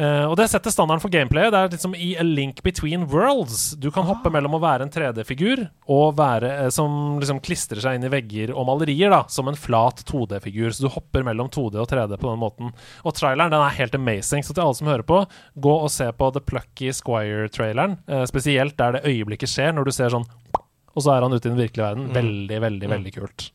Eh, og det setter standarden for gameplayet. Det er liksom i a link between worlds. Du kan hoppe mellom å være en 3D-figur og være som liksom klistrer seg inn i vegger og malerier, da, som en flat 2D-figur. Så du hopper mellom 2D og 3D på den måten. Og traileren den er helt amazing. Så til alle som hører på, gå og se på The Plucky Squire-traileren. Spesielt der det øyeblikket skjer, når du ser sånn Og så er han ute i den virkelige verden. Mm. Veldig, veldig, veldig kult.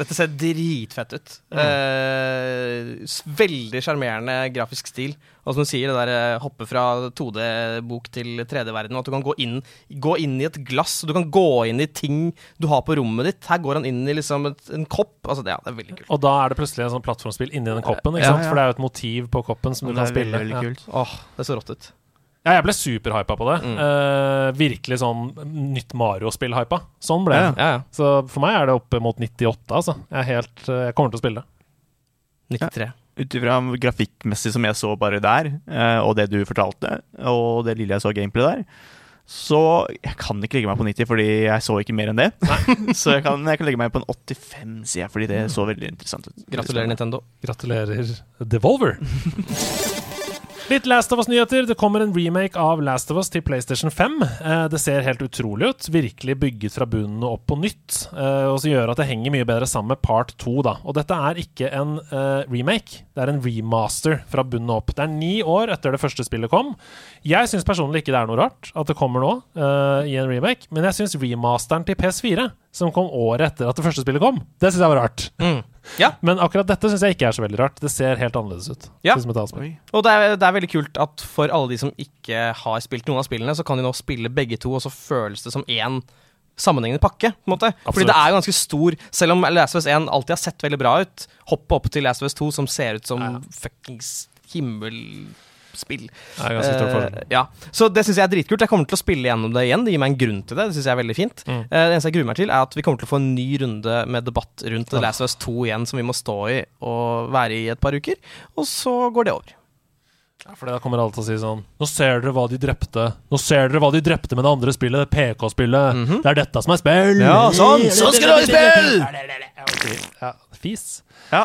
Dette ser dritfett ut. Mm. Eh, veldig sjarmerende grafisk stil. Og som du sier, det der eh, hoppe fra 2D-bok til 3D-verden. At du kan gå inn, gå inn i et glass, og du kan gå inn i ting du har på rommet ditt. Her går han inn i liksom et, en kopp. Altså, det, ja, det er veldig kult. Og da er det plutselig en sånn plattformspill inni den koppen, ikke Ja, sant? ja. For det er jo et motiv på koppen som du kan spille. veldig, veldig kult. Åh, det ser rått ut. Ja, jeg ble superhypa på det. Mm. Uh, virkelig sånn nytt Mario-spill-hypa. Sånn ble det. ja, ja. Så for meg er det opp mot 98, altså. Jeg, er helt, uh, jeg kommer til å spille det. 93. Ut ifra grafikkmessig som jeg så bare der, uh, og det du fortalte, og det lille jeg så gameplay der, så jeg kan ikke legge meg på 90, fordi jeg så ikke mer enn det. så jeg kan, jeg kan legge meg på en 85, sier jeg, fordi det så veldig interessant ut. Gratulerer, Nintendo. Gratulerer, Devolver. Litt Last of Us-nyheter. Det kommer en remake av Last of Us til PlayStation 5. Eh, det ser helt utrolig ut. Virkelig bygget fra bunnen og opp på nytt. Eh, og som gjør at det henger mye bedre sammen med part 2. Da. Og dette er ikke en eh, remake, det er en remaster fra bunnen og opp. Det er ni år etter det første spillet kom. Jeg syns personlig ikke det er noe rart at det kommer nå uh, i en remake, men jeg syns remasteren til PS4, som kom året etter at det første spillet kom, det syns jeg var rart. Ja. Men akkurat dette syns jeg ikke er så veldig rart. Det ser helt annerledes ut. Ja. Som et. Og det er, det er veldig kult at for alle de som ikke har spilt noen av spillene, så kan de nå spille begge to, og så føles det som én sammenhengende pakke. på en måte Fordi det er jo ganske stor Selv om Last of Us 1 alltid har sett veldig bra ut, hoppet opp til Last of Us 2, som ser ut som fuckings himmelspill. Er forskjell. Eh, ja. Så det syns jeg er dritkult. Jeg kommer til å spille gjennom det igjen. Det gir meg en grunn til det. Det synes jeg er veldig fint. Mm. Uh, det eneste jeg gruer meg til, er at vi kommer til å få en ny runde med debatt rundt The. Last of Us 2 igjen, som vi må stå i og være i et par uker. Og så går det over. Ja, for da kommer alle til å si sånn Nå ser dere hva de drepte Nå ser dere hva de drepte med det andre spillet, det PK-spillet. Det er dette som er spill! Ja, sånn! Sånn skal det være spill! Ja, fis. Ja.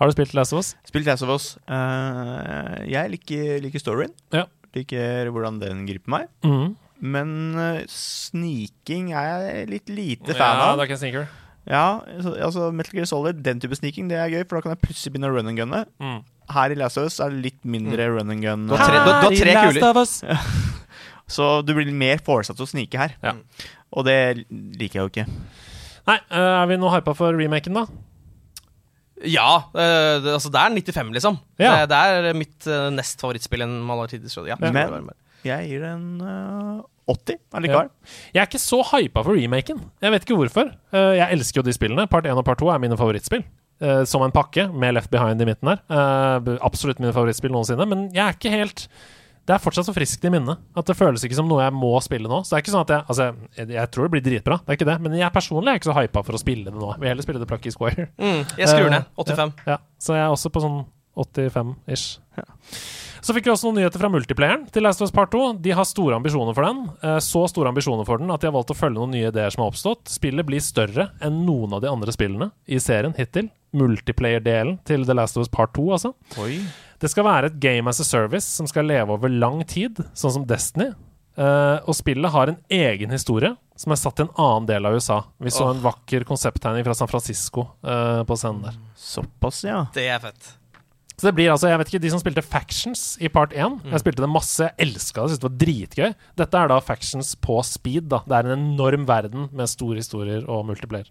Har du spilt Last of Us? Spilt Last of Us. Uh, jeg liker, liker storyen. Ja. Liker hvordan den griper meg. Mm. Men uh, sniking er jeg litt lite Ja, fan av. det er ikke en sneaker. Ja, altså, altså Metal Gear Solid, den type sniking, det er gøy, for da kan jeg plutselig begynne å run and gunne. Mm. Her i Last of Us er det litt mindre run and gun. Du har tre- du- du har tre kuler. Last of Us. Så du blir mer foresatt til å snike her. Ja. Og det liker jeg jo ikke. Nei, eh, er vi nå hypa for remaken, da? Ja, eh, det, altså det er 95, liksom. Ja. Det, det er mitt uh, nest favorittspill enn Malar Tidis. Ja. Men jeg gir den eh, 80 allikevel. Jeg er ikke så hypa for remaken. Jeg vet ikke hvorfor. Uh, jeg elsker jo de spillene. Part 1 og part 2 er mine favorittspill. Uh, som en pakke, med Left Behind i midten her. Uh, absolutt mine favorittspill noensinne. Men jeg er ikke helt Det er fortsatt så friskt i minnet at det føles ikke som noe jeg må spille nå. Så det er ikke sånn at jeg Altså, jeg, jeg tror det blir dritbra, det er ikke det. Men jeg personlig er ikke så hypa for å spille det nå. Jeg vil heller spille det Plucky Square. Mm, jeg skrur ned. Eh, 85. Ja, ja. Så jeg er også på sånn 85-ish. Så fikk vi også noen nyheter fra multiplayeren til Last of Us Part 2. De har store ambisjoner for den. eh, Så store ambisjoner for den at de har valgt å følge noen nye ideer som har oppstått. Spillet blir større enn noen av de andre spillene i serien hittil. Multiplayer-delen til The Last of Us Part 2, altså. Det skal være et game as a service som skal leve over lang tid, sånn som Destiny. Uh, og spillet har en egen historie som er satt i en annen del av USA. Vi så oh. en vakker konsepttegning fra San Francisco uh, på scenen der. Såpass, ja. Det er fett. Så det blir altså, jeg vet ikke, De som spilte Factions i part 1 Jeg spilte det masse, jeg elska det, syntes det var dritgøy. Dette er da Factions på speed. da Det er en enorm verden med store historier og multiplayer.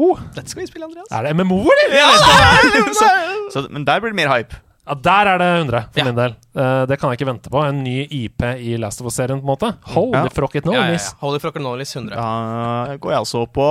Oh, Dette skal vi spille, Andreas. er det MMO, eller? så, så, men der blir det mer hype. Ja, Der er det 100 for min del. Uh, det kan jeg ikke vente på. En ny IP i Last of Us-serien, på en måte. Holy Ja. frocket Ja, ja, nollies. ja. Holy frocket Nollies 100. Da går jeg altså på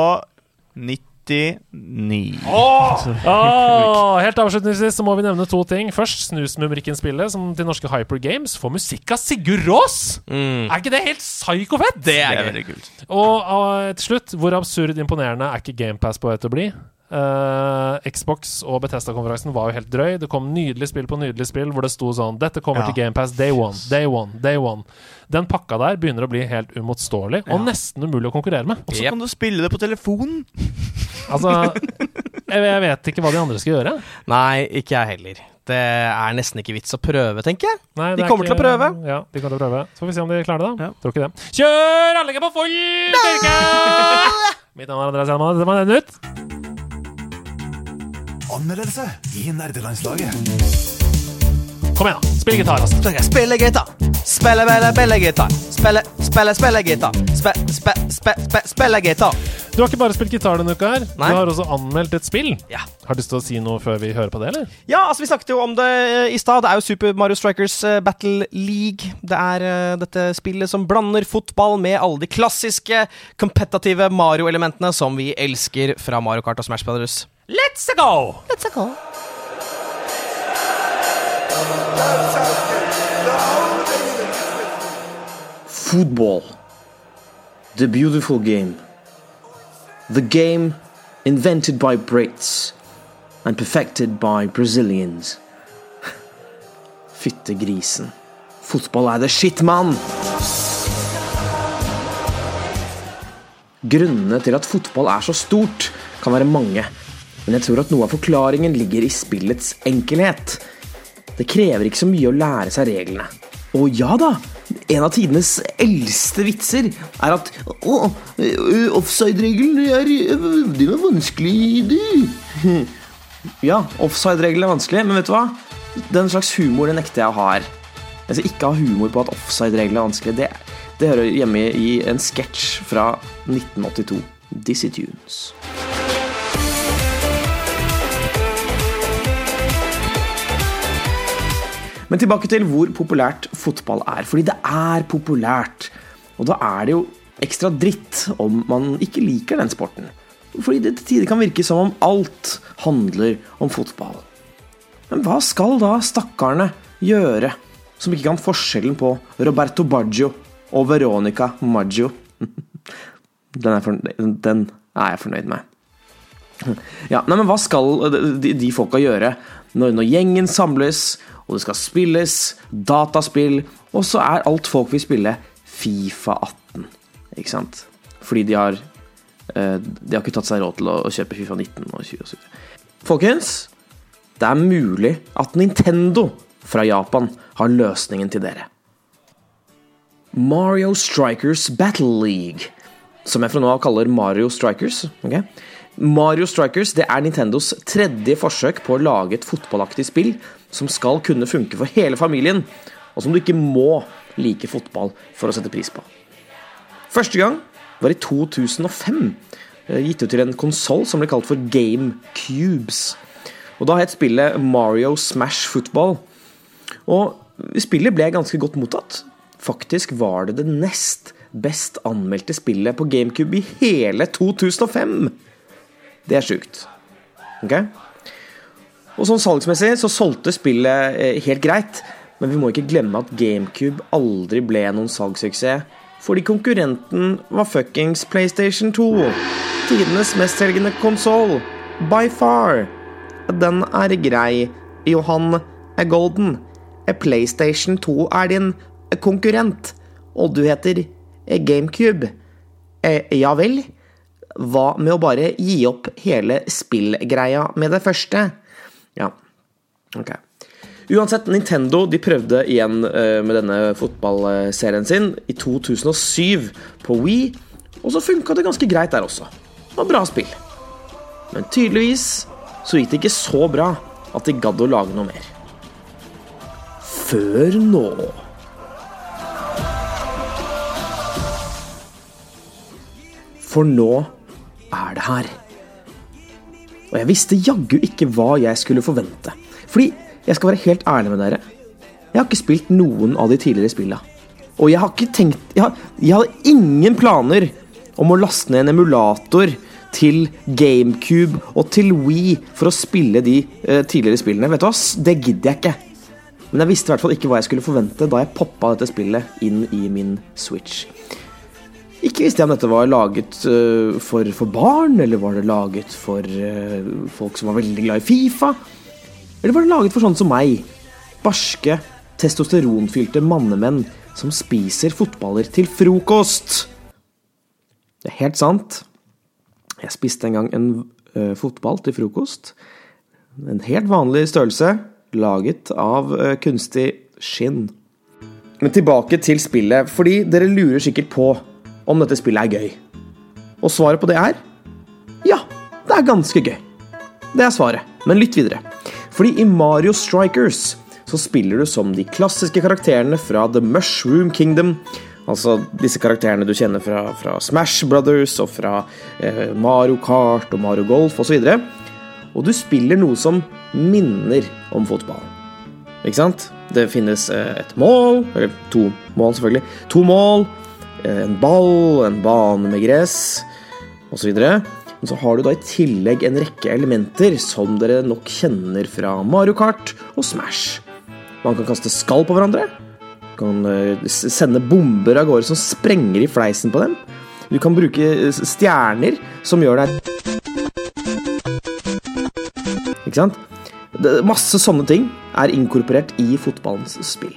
99. Åh, helt avslutningsvis så må vi nevne to ting. Først Snusmumrikken-spillet, som til norske Hyper Games får musikk av Sigurd Rås! Mm. Er ikke det helt psykofett? Det er Det er veldig kult. Og uh, til slutt, hvor absurd imponerende er ikke GamePass på vei til å bli? Eh, Xbox og Bethesda-konferansen var jo helt drøy. Det kom nydelig spill på nydelig spill hvor det sto sånn Dette kommer Ja. til GamePass day one, day one, day one. Den pakka der begynner å bli helt uimotståelig og nesten umulig å konkurrere med. Og så kan du spille det på telefonen. Altså, jeg, jeg vet ikke hva de andre skal gjøre. Nei, ikke jeg heller. Det er nesten ikke vits å prøve, tenker jeg. Nei, De kommer ikke, til å prøve. Ja, de kommer til å prøve. Så får vi se om de klarer det, da. Ja. Tror ikke det. Kjør anlegget på full styrke! Mitt navn er Andreas Hjelmann. Dette var Nytt. Anmeldelse i nerdelandslaget. Kom igjen, da. Spill gitar, altså. Spille gitar. Spille, spille, spille gitar. Spille, spille, spille gitar. Spe, spe, spe, spe, spille gitar. Du har ikke bare spilt gitar denne uka her. Nei. Du har også anmeldt et spill. Ja. Har du lyst til å si noe før vi hører på det, eller? Ja, altså vi snakket jo om det eh, i stad. Det er jo Super Mario Strikers eh, Battle League. Det er eh, dette spillet som blander fotball med alle de klassiske kompetative Mario-elementene som vi elsker fra Mario Kart og Smash Brothers. Let's go! Let's go. Football. The beautiful game. The game invented by Brits and perfected by Brazilians. Fyttegrisen. Fotball er the shit, mann! Grunnene til at fotball er så stort, kan være mange. Men jeg tror at noe av forklaringen ligger i spillets enkelhet. Det krever ikke så mye å lære seg reglene. Og ja da, en av tidenes eldste vitser er at Å, offside-regelen er Det var vanskelig, du. Ja, offside-regelen er vanskelig, men vet du hva? Den slags humor det nekter jeg å ha her. Jeg skal ikke ha humor på at offside-regelen er vanskelig. Det, det hører hjemme i en sketsj fra 1982. Dizzie Tunes. Men tilbake til hvor populært fotball er. Fordi det er populært. Og da er det jo ekstra dritt om man ikke liker den sporten. Fordi det til tider kan virke som om alt handler om fotball. Men hva skal da stakkarene gjøre som ikke kan forskjellen på Roberto Baggio og Veronica Maggio? Den er, fornøyd, den er jeg fornøyd med. Ja, nei, men Hva skal de, de folka gjøre når, når gjengen samles, og det skal spilles dataspill, og så er alt folk vil spille Fifa 18? Ikke sant? Fordi de har eh, De har ikke tatt seg råd til å, kjøpe Fifa 19 og 20 osv. Folkens, det er mulig at Nintendo fra Japan har løsningen til dere. Mario Strikers Battle League, som jeg fra nå av kaller Mario Strikers. Okay? Mario Strikers det er Nintendos tredje forsøk på å lage et fotballaktig spill som skal kunne funke for hele familien, og som du ikke må like fotball for å sette pris på. Første gang var i 2005, eh, gitt ut til en konsoll som ble kalt for Game Cubes. Og da het spillet Mario Smash Football. Og spillet ble ganske godt mottatt. Faktisk var det det nest best anmeldte spillet på GameCube i hele 2005. Det er sjukt. Ok? Og sånn salgsmessig så solgte spillet eh, helt greit, men vi må ikke glemme at GameCube aldri ble noen salgssuksess, fordi konkurrenten var fuckings PlayStation 2. Tidenes mestselgende konsoll. By far. Den er grei. Johan er golden. PlayStation 2 er din konkurrent, og du heter GameCube. Eh, ja vel? Hva med å bare gi opp hele spillgreia med det første? Ja, ok. Uansett, Nintendo de prøvde igjen eh, med denne fotballserien sin i 2007 på Wii, og så funka det ganske greit der også. Det var bra spill. Men tydeligvis så gikk det ikke så bra at de gadd å lage noe mer. Før nå. For nå er det her. Og jeg visste jaggu ikke hva jeg skulle forvente. Fordi jeg skal være helt ærlig med dere. Jeg har ikke spilt noen av de tidligere spilla. Og jeg har ikke tenkt Jeg, har, jeg hadde ingen planer om å laste ned en emulator til GameCube og til Wii for å spille de eh, tidligere spillene. Vet du hva? Det gidder jeg ikke. Men jeg visste i hvert fall ikke hva jeg skulle forvente da jeg poppa dette spillet inn i min Switch. Ikke visste jeg om dette var laget øh, for, for barn, eller var det laget for øh, folk som var veldig glad i Fifa? Eller var det laget for sånne som meg? Barske, testosteronfylte mannemenn som spiser fotballer til frokost. Det er helt sant. Jeg spiste en gang en uh, fotball til frokost. En helt vanlig størrelse, laget av uh, kunstig skinn. Men tilbake til spillet, fordi dere lurer sikkert på om dette spillet er gøy. Og svaret på det er ja, det er ganske gøy. Det er svaret. Men lytt videre. Fordi i Mario Strikers så spiller du som de klassiske karakterene fra The Mushroom Kingdom. Altså disse karakterene du kjenner fra, fra Smash Brothers og fra eh, Mario Kart og Mario Golf osv. Og, og du spiller noe som minner om fotball. Ikke sant? Det finnes eh, et mål, eller to mål selvfølgelig. To mål, en ball, en bane med gress osv. Men så har du da i tillegg en rekke elementer som dere nok kjenner fra Mario Kart og Smash. Man kan kaste skall på hverandre. kan eh, sende bomber av gårde som sprenger i fleisen på dem. Du kan bruke eh, stjerner som gjør deg Ikke sant? Masse sånne ting er inkorporert i fotballens spill.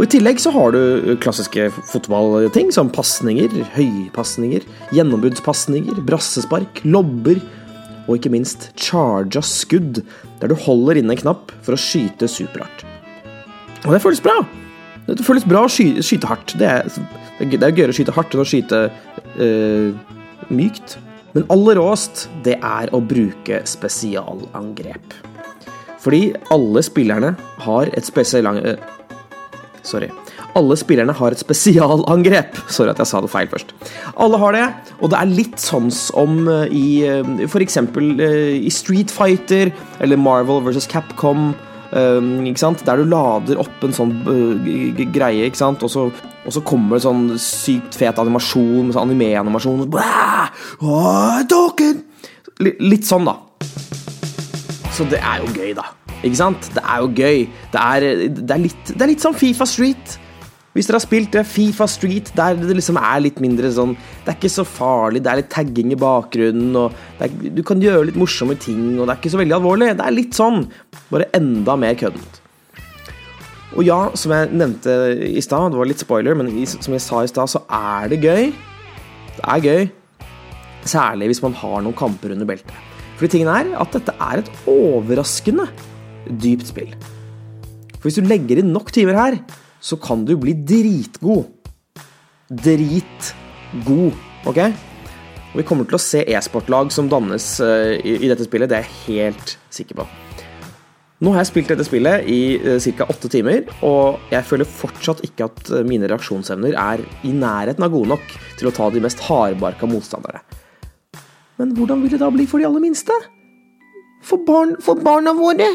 Og I tillegg så har du klassiske fotballting som pasninger, høypasninger, gjennombudspasninger, brassespark, lobber og ikke minst charga skudd, der du holder inne en knapp for å skyte superhardt. Og det føles bra! Det føles bra å sky, skyte hardt. Det er, det er gøyere å skyte hardt enn å skyte øh, mykt. Men aller råest, det er å bruke spesialangrep. Fordi alle spillerne har et spesialangrep Sorry. Alle spillerne har et spesialangrep. Sorry at jeg sa det feil først. Alle har det, og det er litt sånn som eh, i f.eks. for eksempel eh, i Street Fighter eller Marvel vs. Capcom. eh? Der du lader opp en sånn eh, greie, ikke sant? Og så, og så kommer det sånn sykt fet animasjon, sånn anime-animasjon. Litt sånn, da. Så det er jo gøy, da. Ikke sant? Det er jo gøy. Det er, det er, litt, det er litt som Fifa Street. Hvis dere har spilt det, Fifa Street, der det liksom er litt mindre sånn Det er ikke så farlig, det er litt tagging i bakgrunnen, og er, du kan gjøre litt morsomme ting, og det er ikke så veldig alvorlig. Det er litt sånn, bare enda mer køddent. Og ja, som jeg nevnte i stad, det var litt spoiler, men som jeg sa i stad, så er det gøy. Det er gøy. Særlig hvis man har noen kamper under beltet. Fordi tingen er at dette er et overraskende dypt spill. For hvis du legger inn nok timer her, så kan du bli dritgod. Dritgod, ok? Og vi kommer til å se e-sportlag som dannes eh, i, dette spillet, det er jeg helt sikker på. Nå har jeg spilt dette spillet i uh, ca. åtte timer, og jeg føler fortsatt ikke at eh, mine reaksjonsevner er i nærheten av gode nok til å ta de mest hardbarka motstandere. Men hvordan vil det da bli for de aller minste? For, barn, for barna våre.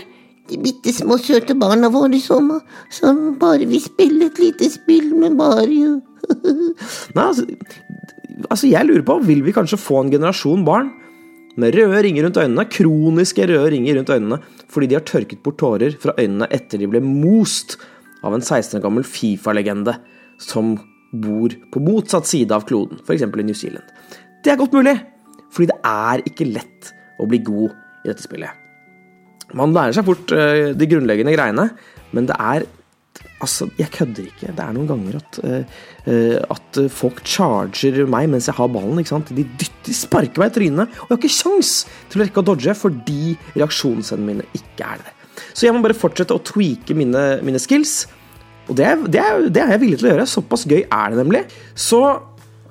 De bitte små søte barna våre som, som bare vil spille et lite spill med Mario. Nei, altså, altså, jeg lurer på, vil vi kanskje få en generasjon barn med røde ringer rundt øynene, kroniske røde ringer rundt øynene, fordi de har tørket bort tårer fra øynene etter de ble most av en 16 år gammel Fifa-legende som bor på motsatt side av kloden, f.eks. i New Zealand. Det er godt mulig, fordi det er ikke lett å bli god i dette spillet. Man lærer seg fort uh, de grunnleggende greiene, men det er Altså, jeg kødder ikke. Det er noen ganger at, eh, at folk charger meg mens jeg har ballen. ikke sant? De dytter, de sparker meg i trynet, og jeg har ikke sjans til å rekke å dodge fordi reaksjonsevnene mine ikke er det. Så jeg må bare fortsette å tweake mine, mine skills, og det det, det er jeg villig til å gjøre. Såpass gøy er det nemlig. Så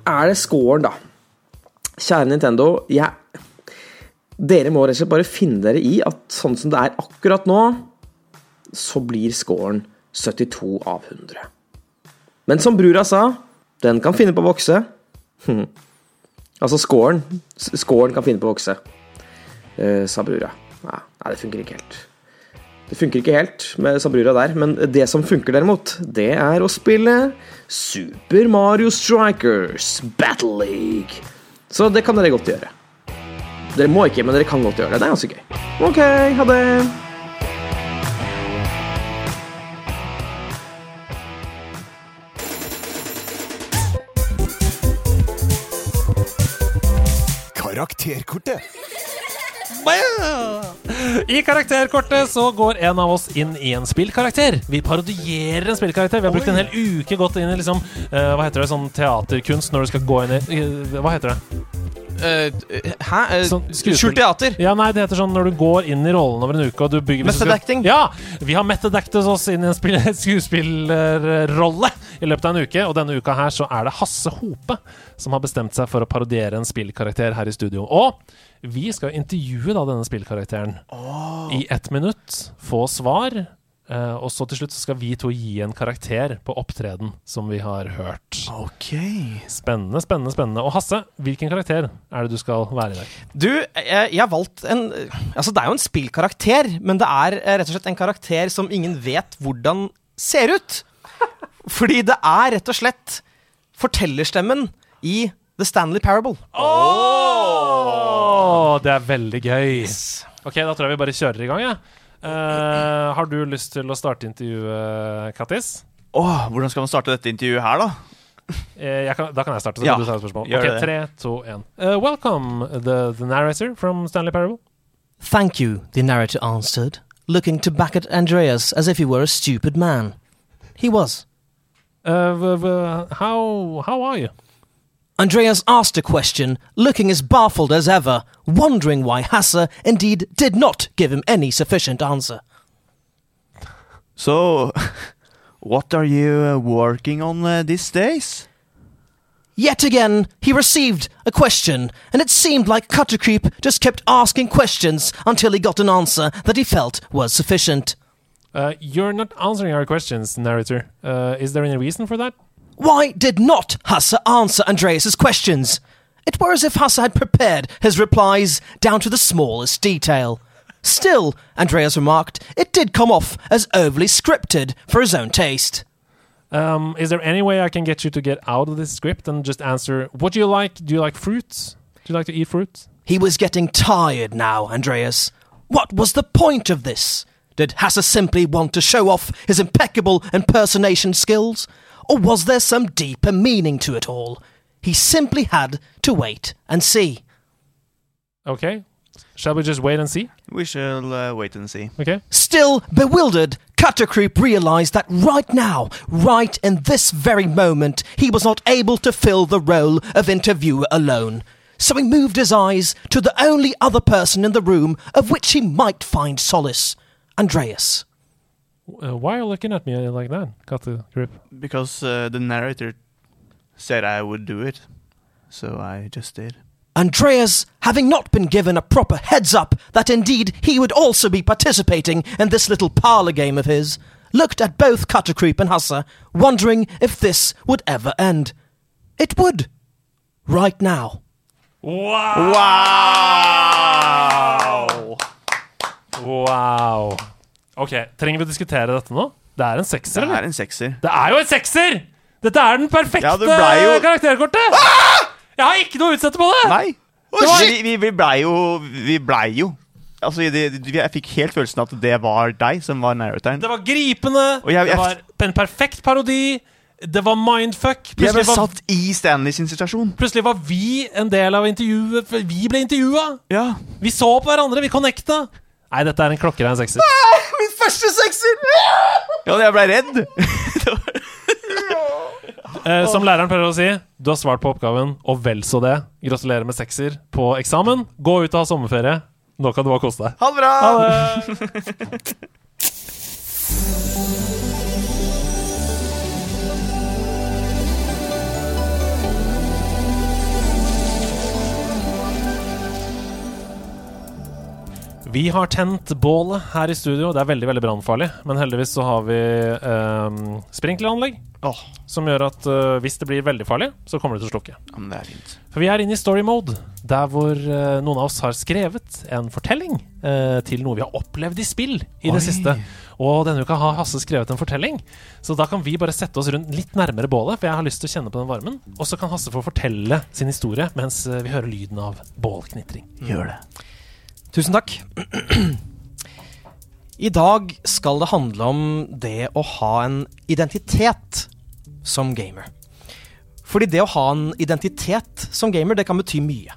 er det scoren, da. Kjære Nintendo, jeg Dere må rett og slett bare finne dere i at sånn som det er akkurat nå, så blir scoren 72 av 100. Men som brura sa, den kan finne på å vokse. altså scoren. Scoren kan finne på å vokse, eh, sa brura. Nei, det funker ikke helt. Det funker ikke helt med Sabrura der, men det som funker derimot, det er å spille Super Mario Strikers Battle League. Så det kan dere godt gjøre. Dere må ikke, men dere kan godt gjøre det. Det er ganske gøy. Ok, ha det. Karakterkortet. I karakterkortet så går en av oss inn i en spillkarakter. Vi parodierer en spillkarakter. Vi har brukt en hel uke gått inn i liksom uh, Hva heter det, sånn teaterkunst når du skal gå inn i uh, Hva heter det? hæ? Eh, Sånn skjult teater? Ja, nei, det heter sånn når du går inn i rollen over en uke og du bygger Method acting? Ja! Vi har methodacted oss inn i en skuespillerrolle i løpet av en uke, og denne uka her så er det Hasse Hope som har bestemt seg for å parodiere en spillkarakter her i studio. Og vi skal intervjue da denne spillkarakteren i ett minutt, få svar, eh, og så til slutt så skal vi to gi en karakter på opptreden som vi har hørt. Ok Spennende, spennende, spennende. Og Hasse, hvilken karakter er det du skal være i dag? Du, jeg, jeg har valgt en Altså, det er jo en spillkarakter, men det er eh, rett og slett en karakter som ingen vet hvordan ser ut. Fordi det er rett og slett fortellerstemmen i The Stanley Parable. Oh! det er veldig gøy. Ok, da tror jeg vi bare kjører i gang, jeg. Uh, har du lyst til å starte intervjuet, Kattis? Oh, hvordan skal man starte dette intervjuet her, da? Eh, jeg kan, da kan jeg starte, så Ja, du et spørsmål. gjør Ok, det. tre, to, én. Eh, welcome, the, the narrator from Stanley Parable. Thank you, the narrator answered, looking to back at Andreas as if he were a stupid man. He was. Uh, how, how are you? Andreas asked a question, looking as baffled as ever, wondering why Hasse indeed did not give him any sufficient answer. So, what are you uh, working on uh, these days? Yet again, he received a question, and it seemed like Cutter Creep just kept asking questions until he got an answer that he felt was sufficient. Uh, you're not answering our questions, narrator. Uh, is there any reason for that? Why did not Hasse answer Andreas's questions? It were as if Hasse had prepared his replies down to the smallest detail. Still, Andreas remarked, it did come off as overly scripted for his own taste. Um, is there any way I can get you to get out of this script and just answer, what do you like? Do you like fruits? Do you like to eat fruits? He was getting tired now, Andreas. What was the point of this? Did Hasse simply want to show off his impeccable impersonation skills? Or was there some deeper meaning to it all? He simply had to wait and see. Okay. Shall we just wait and see? We shall uh, wait and see. Okay. Still bewildered, Cutter Creep realized that right now, right in this very moment, he was not able to fill the role of interviewer alone. So he moved his eyes to the only other person in the room of which he might find solace Andreas. Uh, why are you looking at me like that? Got the grip. Because uh, the narrator said I would do it, so I just did. Andreas, having not been given a proper heads up that indeed he would also be participating in this little parlour game of his, looked at both Cuttercreep and Hussa, wondering if this would ever end. It would. Right now. Wow Wow! Wow. Ok, trenger vi å diskutere dette nå? Det er en sekser, Det eller? er en sekser. Det er jo en sekser! Dette er den perfekte Ja, det ble jo- karakterkortet! Jeg har ikke noe å utsette på det! Nei! Det vi, vi, vi blei jo Vi blei jo Altså, det, det, Jeg fikk helt følelsen at det var deg som var narratoren. Det var gripende, Og jeg- jeg- det var en perfekt parodi, det var mindfuck. Jeg ble Plutselig var, satt i Stanley sin situasjon. plutselig var vi en del av intervjuet. Vi ble intervjua! Ja. Vi så på hverandre, vi connecta. Nei, dette er en klokkerein sekser. Min første sekser! Ja, jeg blei redd. Eh, som læreren prøver å si, du har svart på oppgaven, og vel så det. Gratulerer med sekser på eksamen. Gå ut og ha sommerferie. Nå kan du bare kose deg. Ha det bra! Ha det! Vi har tent bålet her i studio. Det er veldig veldig brannfarlig. Men heldigvis så har vi eh, sprinkleranlegg. Som gjør at eh, hvis det blir veldig farlig, så kommer det til å slukke. men det er fint. For vi er inne i story mode, der hvor eh, noen av oss har skrevet en fortelling eh, til noe vi har opplevd i spill i Oi. det siste. Og denne uka har Hasse skrevet en fortelling, så da kan vi bare sette oss rundt litt nærmere bålet, for jeg har lyst til å kjenne på den varmen. Og så kan Hasse få fortelle sin historie mens eh, vi hører lyden av bålknitring. Gjør det. Tusen takk. I dag skal det handle om det å ha en identitet som gamer. Fordi det å ha en identitet som gamer, det kan bety mye.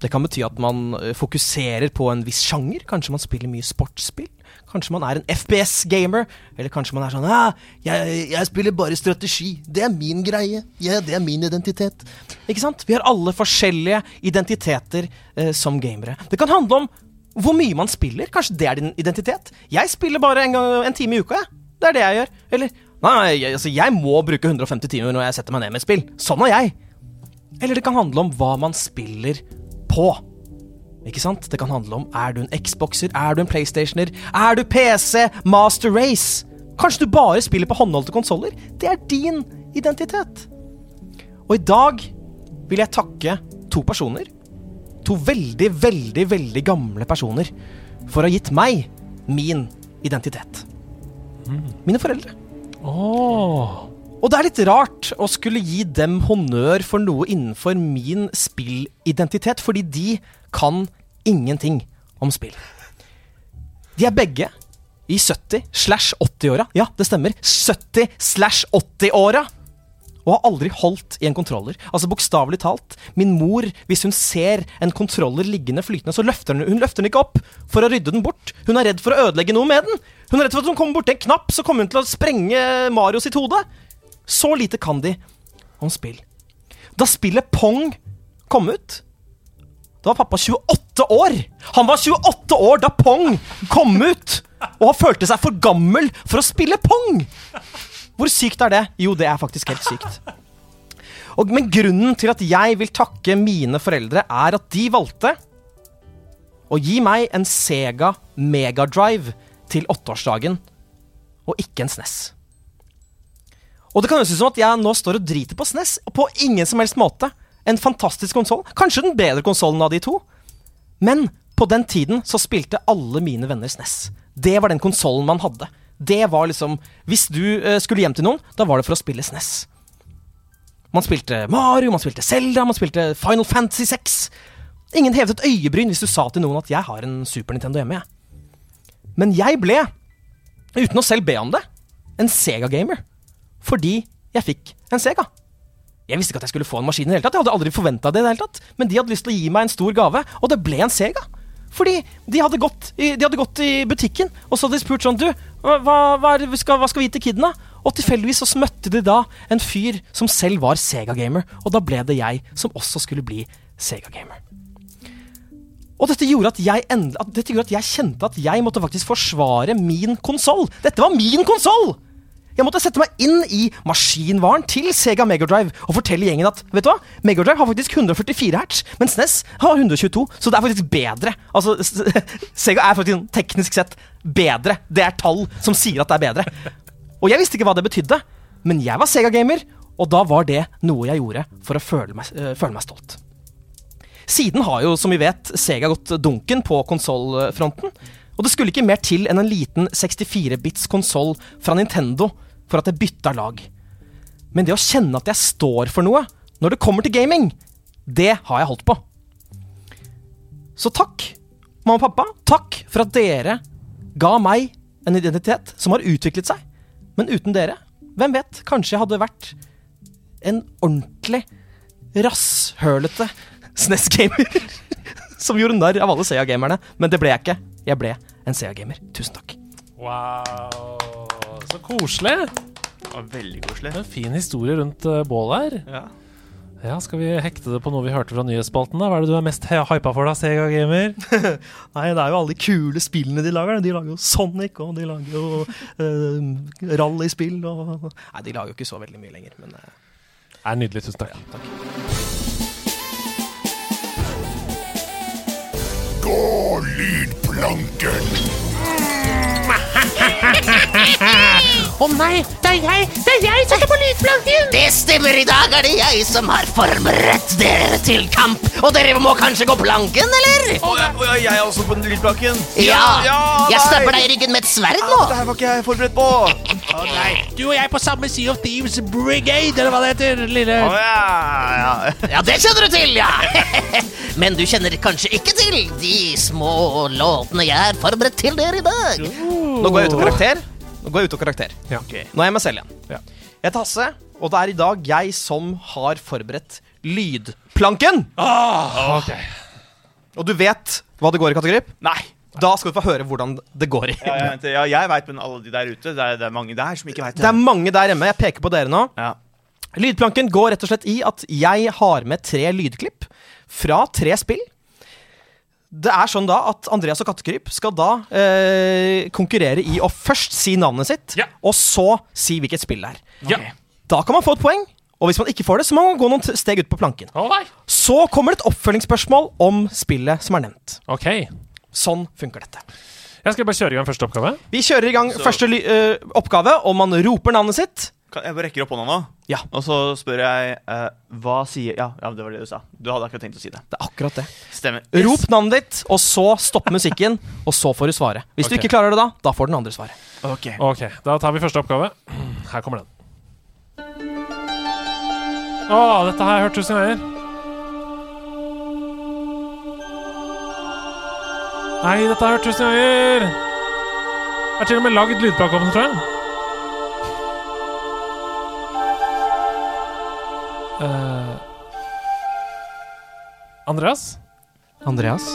Det kan bety at man eh, fokuserer på en viss sjanger. Kanskje man spiller mye sportsspill. Kanskje man er en FPS-gamer. Eller kanskje man er sånn ja, jeg, jeg spiller bare strategi. Det er min greie. Ja, det er min identitet. Ikke sant? Vi har alle forskjellige identiteter eh, som gamere. Det kan handle om hvor mye man spiller. Kanskje det er din identitet. Jeg spiller bare en, gang, en time i uka, jeg. Det er det jeg gjør. Eller nei, jeg, altså, jeg må bruke 150 timer når jeg setter meg ned med et spill. Sånn er jeg. Eller det kan handle om hva man spiller på. Ikke sant? Det kan handle om er du en Xboxer, er du en PlayStationer, er du PC, Master Race? Kanskje du bare spiller på håndholdte konsoller? Det er din identitet. Og i dag vil jeg takke to personer. To veldig, veldig, veldig gamle personer. For å ha gitt meg min identitet. Mine foreldre. Og det er litt rart å skulle gi dem honnør for noe innenfor min spillidentitet, fordi de kan ingenting om spill. De er begge i 70 slash 80-åra. Ja, det stemmer. 70 slash 80-åra! Og har aldri holdt i en kontroller. Altså Bokstavelig talt. Min mor, hvis hun ser en kontroller liggende flytende, så løfter hun, hun løfter den ikke opp for å rydde den bort. Hun er redd for å ødelegge noe med den. Hun er redd for at hun kommer borti en knapp, så kommer hun til å sprenge Mario sitt hode. Så lite kan de om spill. Da spillet Pong kom ut, da var pappa 28 år. Han var 28 år da Pong kom ut, og han følte seg for gammel for å spille Pong. Hvor sykt er det? Jo, det er faktisk helt sykt. Og, men grunnen til at jeg vil takke mine foreldre, er at de valgte å gi meg en Sega Megadrive til åtteårsdagen, og ikke en SNES. Og det kan høres ut som at jeg nå står og driter på SNES, og på ingen som helst måte. En fantastisk konsoll. Kanskje den bedre konsollen av de to. Men på den tiden så spilte alle mine venner SNES. Det var den konsollen man hadde. Det var liksom Hvis du eh, skulle hjem til noen, da var det for å spille SNES. Man spilte Mario, man spilte Zelda, man spilte Final Fantasy 6. Ingen hevet et øyebryn hvis du sa til noen at 'jeg har en Super Nintendo hjemme', jeg. Men jeg ble, uten å selv be om det, en Sega-gamer. Fordi jeg fikk en Sega. Jeg visste ikke at jeg skulle få en maskin i det hele tatt. Jeg hadde aldri forventa det i det hele tatt. Men de hadde lyst til å gi meg en stor gave, og det ble en Sega. Fordi de hadde gått i, de hadde gått i butikken, og så hadde de spurt sånn Du, hva, hva, skal, hva skal vi gi til kiden, da? Og tilfeldigvis så møtte de da en fyr som selv var Sega-gamer, og da ble det jeg som også skulle bli Sega-gamer. Og dette gjorde, at jeg end, at dette gjorde at jeg kjente at jeg måtte faktisk forsvare min konsoll. Dette var min konsoll! Jeg måtte sette meg inn i maskinvaren til Sega Megadrive og fortelle gjengen at vet du hva, Megadrive har faktisk 144 hertz, mens NES har 122, så det er faktisk bedre. Altså, Sega er faktisk teknisk sett bedre. Det er tall som sier at det er bedre. Og jeg visste ikke hva det betydde, men jeg var Sega-gamer, og da var det noe jeg gjorde for å føle meg, øh, føle meg stolt. Siden har jo, som vi vet, Sega gått dunken på konsollfronten. Og det skulle ikke mer til enn en liten 64-bits konsoll fra Nintendo for at jeg bytta lag. Men det å kjenne at jeg står for noe når det kommer til gaming, det har jeg holdt på. Så takk, mamma og pappa. Takk for at dere ga meg en identitet som har utviklet seg. Men uten dere, hvem vet, kanskje jeg hadde vært en ordentlig rasshølete SNES-gamer. Som gjorde narr av alle Sega-gamerne. Men det ble jeg ikke. Jeg ble en Sega-gamer. Tusen takk. Wow, så koselig. Ja, veldig koselig. En fin historie rundt uh, bålet her. Ja. Ja, Skal vi hekte det på noe vi hørte fra nyhetsspalten? da? Hva er det du er mest hy- hypa for, da, Sega Gamer? Nei, det er jo alle de kule spillene de lager. De lager jo Sonic, og de lager jo uh, rallyspill og Nei, de lager jo ikke så veldig mye lenger, men uh, Det er nydelig. Tusen takk. Gå lydplate! lydplanken. Å nei, det er jeg! Det er jeg som står på lydplanken! Det stemmer, i dag er det jeg som har forberedt dere til kamp. Og dere må kanskje gå planken, eller? Å, ja, å, ja, jeg er også på den lydplanken. Ja, jeg nei. stapper deg i ryggen med et sverd nå. Det her var ikke jeg forberedt på. Å nei, du og jeg på samme Sea of Thieves Brigade, eller hva det heter, lille Å, ja, ja. Ja, det kjenner du til, ja. Men du kjenner kanskje ikke til de små låtene jeg har forberedt til dere i dag. Nå går jeg ut av karakter. Nå går jeg ut av karakter. Ok. Nå er jeg meg selv igjen. Ja. Jeg heter Hasse, og det er i dag jeg som har forberedt lydplanken. Ah, ok. Og du vet hva det går i, kategori? Nei. Da skal du få høre hvordan det går i. Ja, ja, jeg veit, men alle de der ute, det er, det er mange der som ikke veit Det er mange der hjemme. Jeg peker på dere nå. Ja. Lydplanken går rett og slett i at jeg har med tre lydklipp fra tre spill. Det er sånn da at Andreas og Kattekryp skal da eh, konkurrere i å først si navnet sitt, Ja. og så si hvilket spill det er. Ja. Da kan man få et poeng, og hvis man ikke får det, så må man gå noen t- steg ut på planken. Å nei. Så kommer det et oppfølgingsspørsmål om spillet som er nevnt. Ok. Sånn funker dette. Jeg skal bare kjøre i gang første oppgave. Vi kjører i gang Så- første ly eh, oppgave, og man roper navnet sitt. Kan jeg bare rekker opp hånda nå? Ja. Og så spør jeg eh, Hva sier ja, ja, det var det du sa. Du hadde akkurat tenkt å si det. Det er akkurat det. Stemmer. Rop navnet ditt, og så stopp musikken, og så får du svaret. Hvis du Ok. ikke klarer det da, da får den andre svaret. Ok. Ok, Da tar vi første oppgave. Her kommer den. Å, dette har jeg hørt tusen ganger. Nei, dette har jeg hørt tusen ganger. Jeg har til og med lagd lydplate om den, tror jeg. Eh, Andreas, Andreas?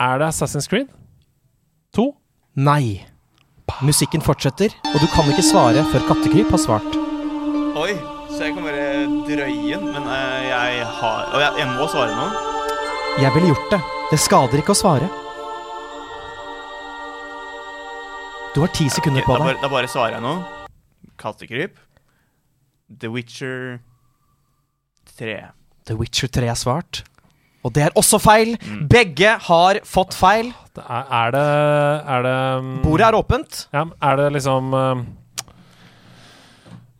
er det Assassin's Creed 2? Nei. Musikken fortsetter, og du kan ikke svare før Kattekryp har svart. Oi, så jeg kan bare drøye den, men uh, jeg har Og jeg, jeg må svare nå. Jeg ville gjort det. Det skader ikke å svare. Du har ti sekunder okay, på da, deg. bare, da bare svarer jeg nå. Kattekryp. The Witcher 3. The Witcher 3 er svart. Og det er også feil. Mm. Begge har fått feil. Det er, er det Er det um, Bordet er åpent. Ja, er det liksom um,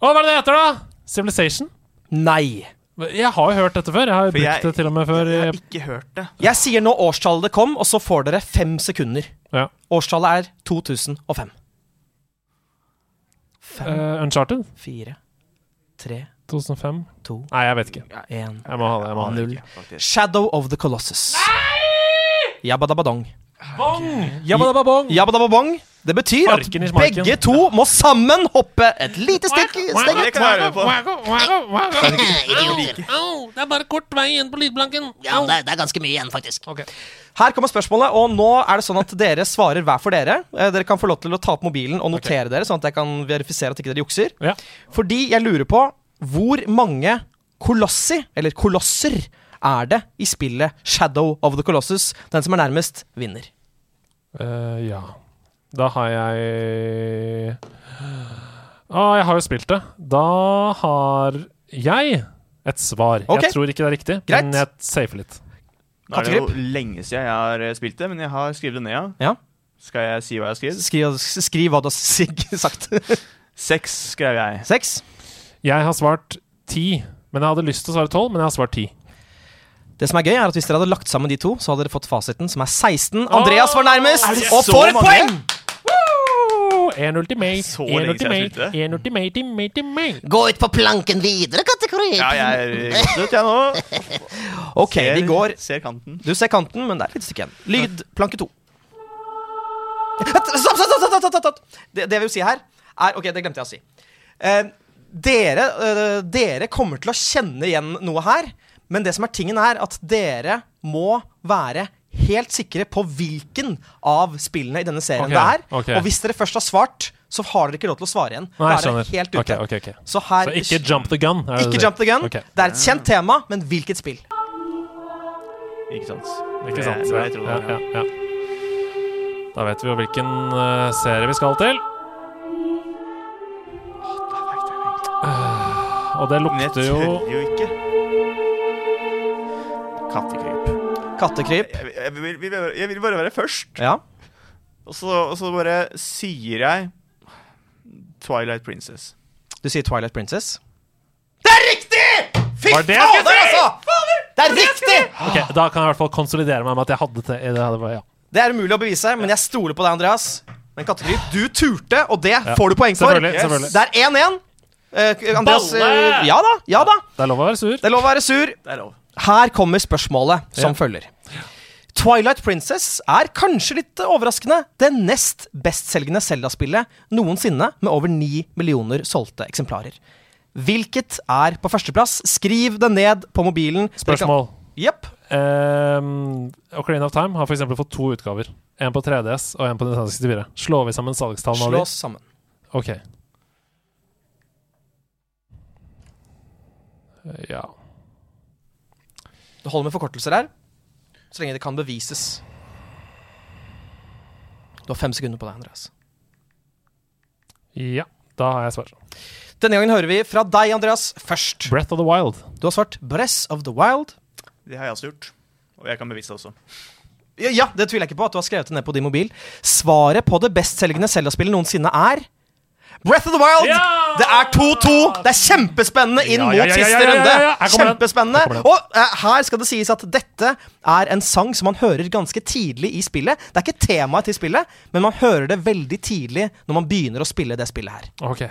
Å, hva er det det heter, da? Civilization? Nei. Jeg har jo hørt dette før. Jeg har For brukt jeg- det til og med før. Jeg har ikke hørt det. Jeg sier nå årstallet det kom, og så får dere fem sekunder. Ja. Årstallet er 2005. Fem, uh, Uncharted? fire, tre, 2005? to, Nei, jeg vet ikke. én Jeg må ha det. Jeg må ha det. Null. Shadow of the Colossus. Jabbadabadong. Bong! Jabbadababong! Jabbadababong. Det betyr at begge to må sammen hoppe et lite stykke. steg Det kan jeg. Det er bare kort vei igjen på lydblanken. Ja, det, er- det er ganske mye igjen, faktisk. Her kommer spørsmålet, og nå er det sånn at dere svarer hver for dere. Eh, Dere kan få lov til å ta opp mobilen og notere dere, sånn at jeg kan verifisere at ikke dere jukser. Ja. Fordi jeg lurer på hvor mange kolossi, eller kolosser, er det i spillet Shadow of the Colossus? Den som er nærmest, vinner. Uh, ja. Da har jeg Å, jeg har jo spilt det. Da har jeg et svar. Okay. Jeg tror ikke det er riktig, Greit. men jeg safer litt. Nå er det jo lenge siden jeg har eh, spilt det, men jeg har skrevet det ned, ja. Ja. Skal jeg si hva jeg har skrevet? Skriv, skriv hva du har sagt. Seks skrev jeg. Seks. Jeg har svart ti, men jeg hadde lyst til å svare tolv, men jeg har svart ti. Det som er gøy, er at hvis dere hadde lagt sammen de to, så hadde dere fått fasiten, som er 16. Andreas var nærmest, og får et poeng! En ultimate, Så en lenge siden jeg ultimate, spilte. en ultimate, ultimate, ultimate. Gå ut på planken videre, kategori. Ja, jeg er godt ut, jeg nå. Ok, vi går Ser kanten. Du ser kanten, men det er et lite stykke igjen. Lyd planke to. Stopp, stopp, stopp! stopp, stopp, stopp, stopp. Det, det jeg vil si her, er Ok, det glemte jeg å si. Eh, dere, eh, dere kommer til å kjenne igjen noe her, men det som er tingen, er at dere må være helt sikre på hvilken av spillene i denne serien okay, det er. Okay. Og hvis dere først har svart, så har dere ikke lov til å svare igjen. Nei, Da er skjønner. helt ute. Okay, ok, ok. Så her Så ikke jump the gun? er det Ikke det? jump the gun. Det er et kjent tema, men hvilket spill? Ikke sant. Ikke sant? Det ja, ja, ja. Da vet vi jo hvilken uh, serie vi skal til. Og det Men jeg lukter jo tør jo ikke. Kattekryp. Kattekryp. Jeg, jeg, vil, vil, jeg vil bare være først. Ja. Og så, og så bare sier jeg Twilight Princess. Du sier Twilight Princess. Det er riktig! Fy Var det fader, altså! Det er riktig! Okay, Da kan jeg i hvert fall konsolidere meg med at jeg hadde det. det hadde, ja. Det er umulig å bevise, men jeg stoler på deg, Andreas. Men Kattekryp, du turte, og det Ja. får du poeng for. Selvfølgelig, selvfølgelig. Det er 1-1. Eh, Andreas, Balle! eh, ja da, ja da. Det er lov å være sur. Det er lov å være sur. Det er lov. Her kommer spørsmålet som Ja. følger. Twilight Princess er kanskje litt overraskende det nest bestselgende Zelda-spillet noensinne, med over ni millioner solgte eksemplarer. Hvilket er på førsteplass? Skriv det ned på mobilen. Spørsmål. Jepp. Um, Ocarina of Time har f.eks. fått to utgaver. En på 3DS og en på Nintendo 64. Slår vi sammen salgstallene oss sammen. Ok. Ja. Det holder med forkortelser her, så lenge det kan bevises. Du har fem sekunder på deg, Andreas. Ja, da har jeg svar. Denne gangen hører vi fra deg, Andreas, først. Breath of the Wild. Du har svart Breath of the Wild. Det har jeg også gjort. Og jeg kan bevise det også. Ja, ja, det tviler jeg ikke på at du har skrevet det ned på din mobil. Svaret på det bestselgende Zelda-spillet noensinne er Breath of the Wild! Det er 2-2. Det er kjempespennende inn mot ja, ja, ja, siste ja, ja, runde. ja, ja. Kjempespennende. Og eh, her skal det sies at dette er en sang som man hører ganske tidlig i spillet. Det er ikke temaet til spillet, men man hører det veldig tidlig når man begynner å spille det spillet her. Ok.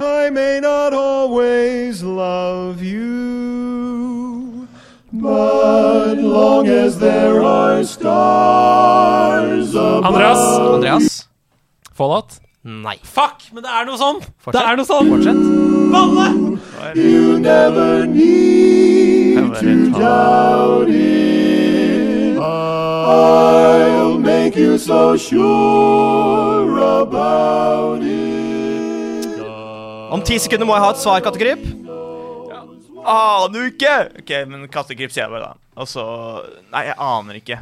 I may not always love you, but long as there are stars above. Andreas. Andreas. Fallout? Nei. Fuck, men det er noe sånn! Fortsett. Det er noe sånn! Fortsett. You never need to doubt it. I'll make you so sure about it. Om ti sekunder må jeg ha et svar, Kattegryp. Aner ikke! Ok, men kattekryp sier jeg bare, da. Og så Nei, jeg aner ikke.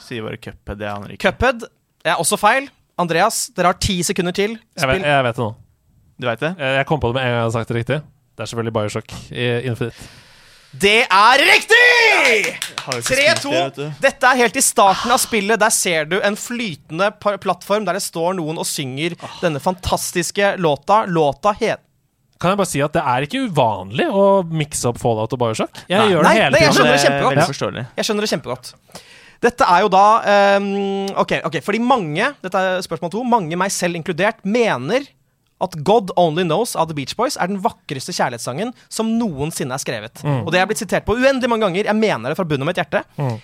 Sier bare Cuphead. Jeg aner ikke. Cuphead er også feil. Andreas, dere har ti sekunder til. Jeg vet, jeg vet det nå. Du vet det? Jeg kom på det med en gang jeg hadde sagt det riktig. Det er selvfølgelig Bioshock i Infinite. Det er riktig! Har jo ikke spilt det, 3-2. vet. Dette er helt i starten av spillet. Der ser du en flytende plattform der det står noen og synger denne fantastiske låta. Låta het Kan jeg bare si at det er ikke uvanlig å mikse opp Fallout og Bioshock? Jeg Nei. gjør det Nei, hele nei, jeg skjønner det Det er kjempegodt. Jeg skjønner det kjempegodt. Dette er jo da um, ok, ok, fordi mange Dette er spørsmål to. Mange, meg selv inkludert, mener at God Only Knows av The Beach Boys er den vakreste kjærlighetssangen som noensinne er skrevet. Mm. Og det er blitt sitert på uendelig mange ganger. Jeg mener det fra bunnen av mitt hjerte. Mm.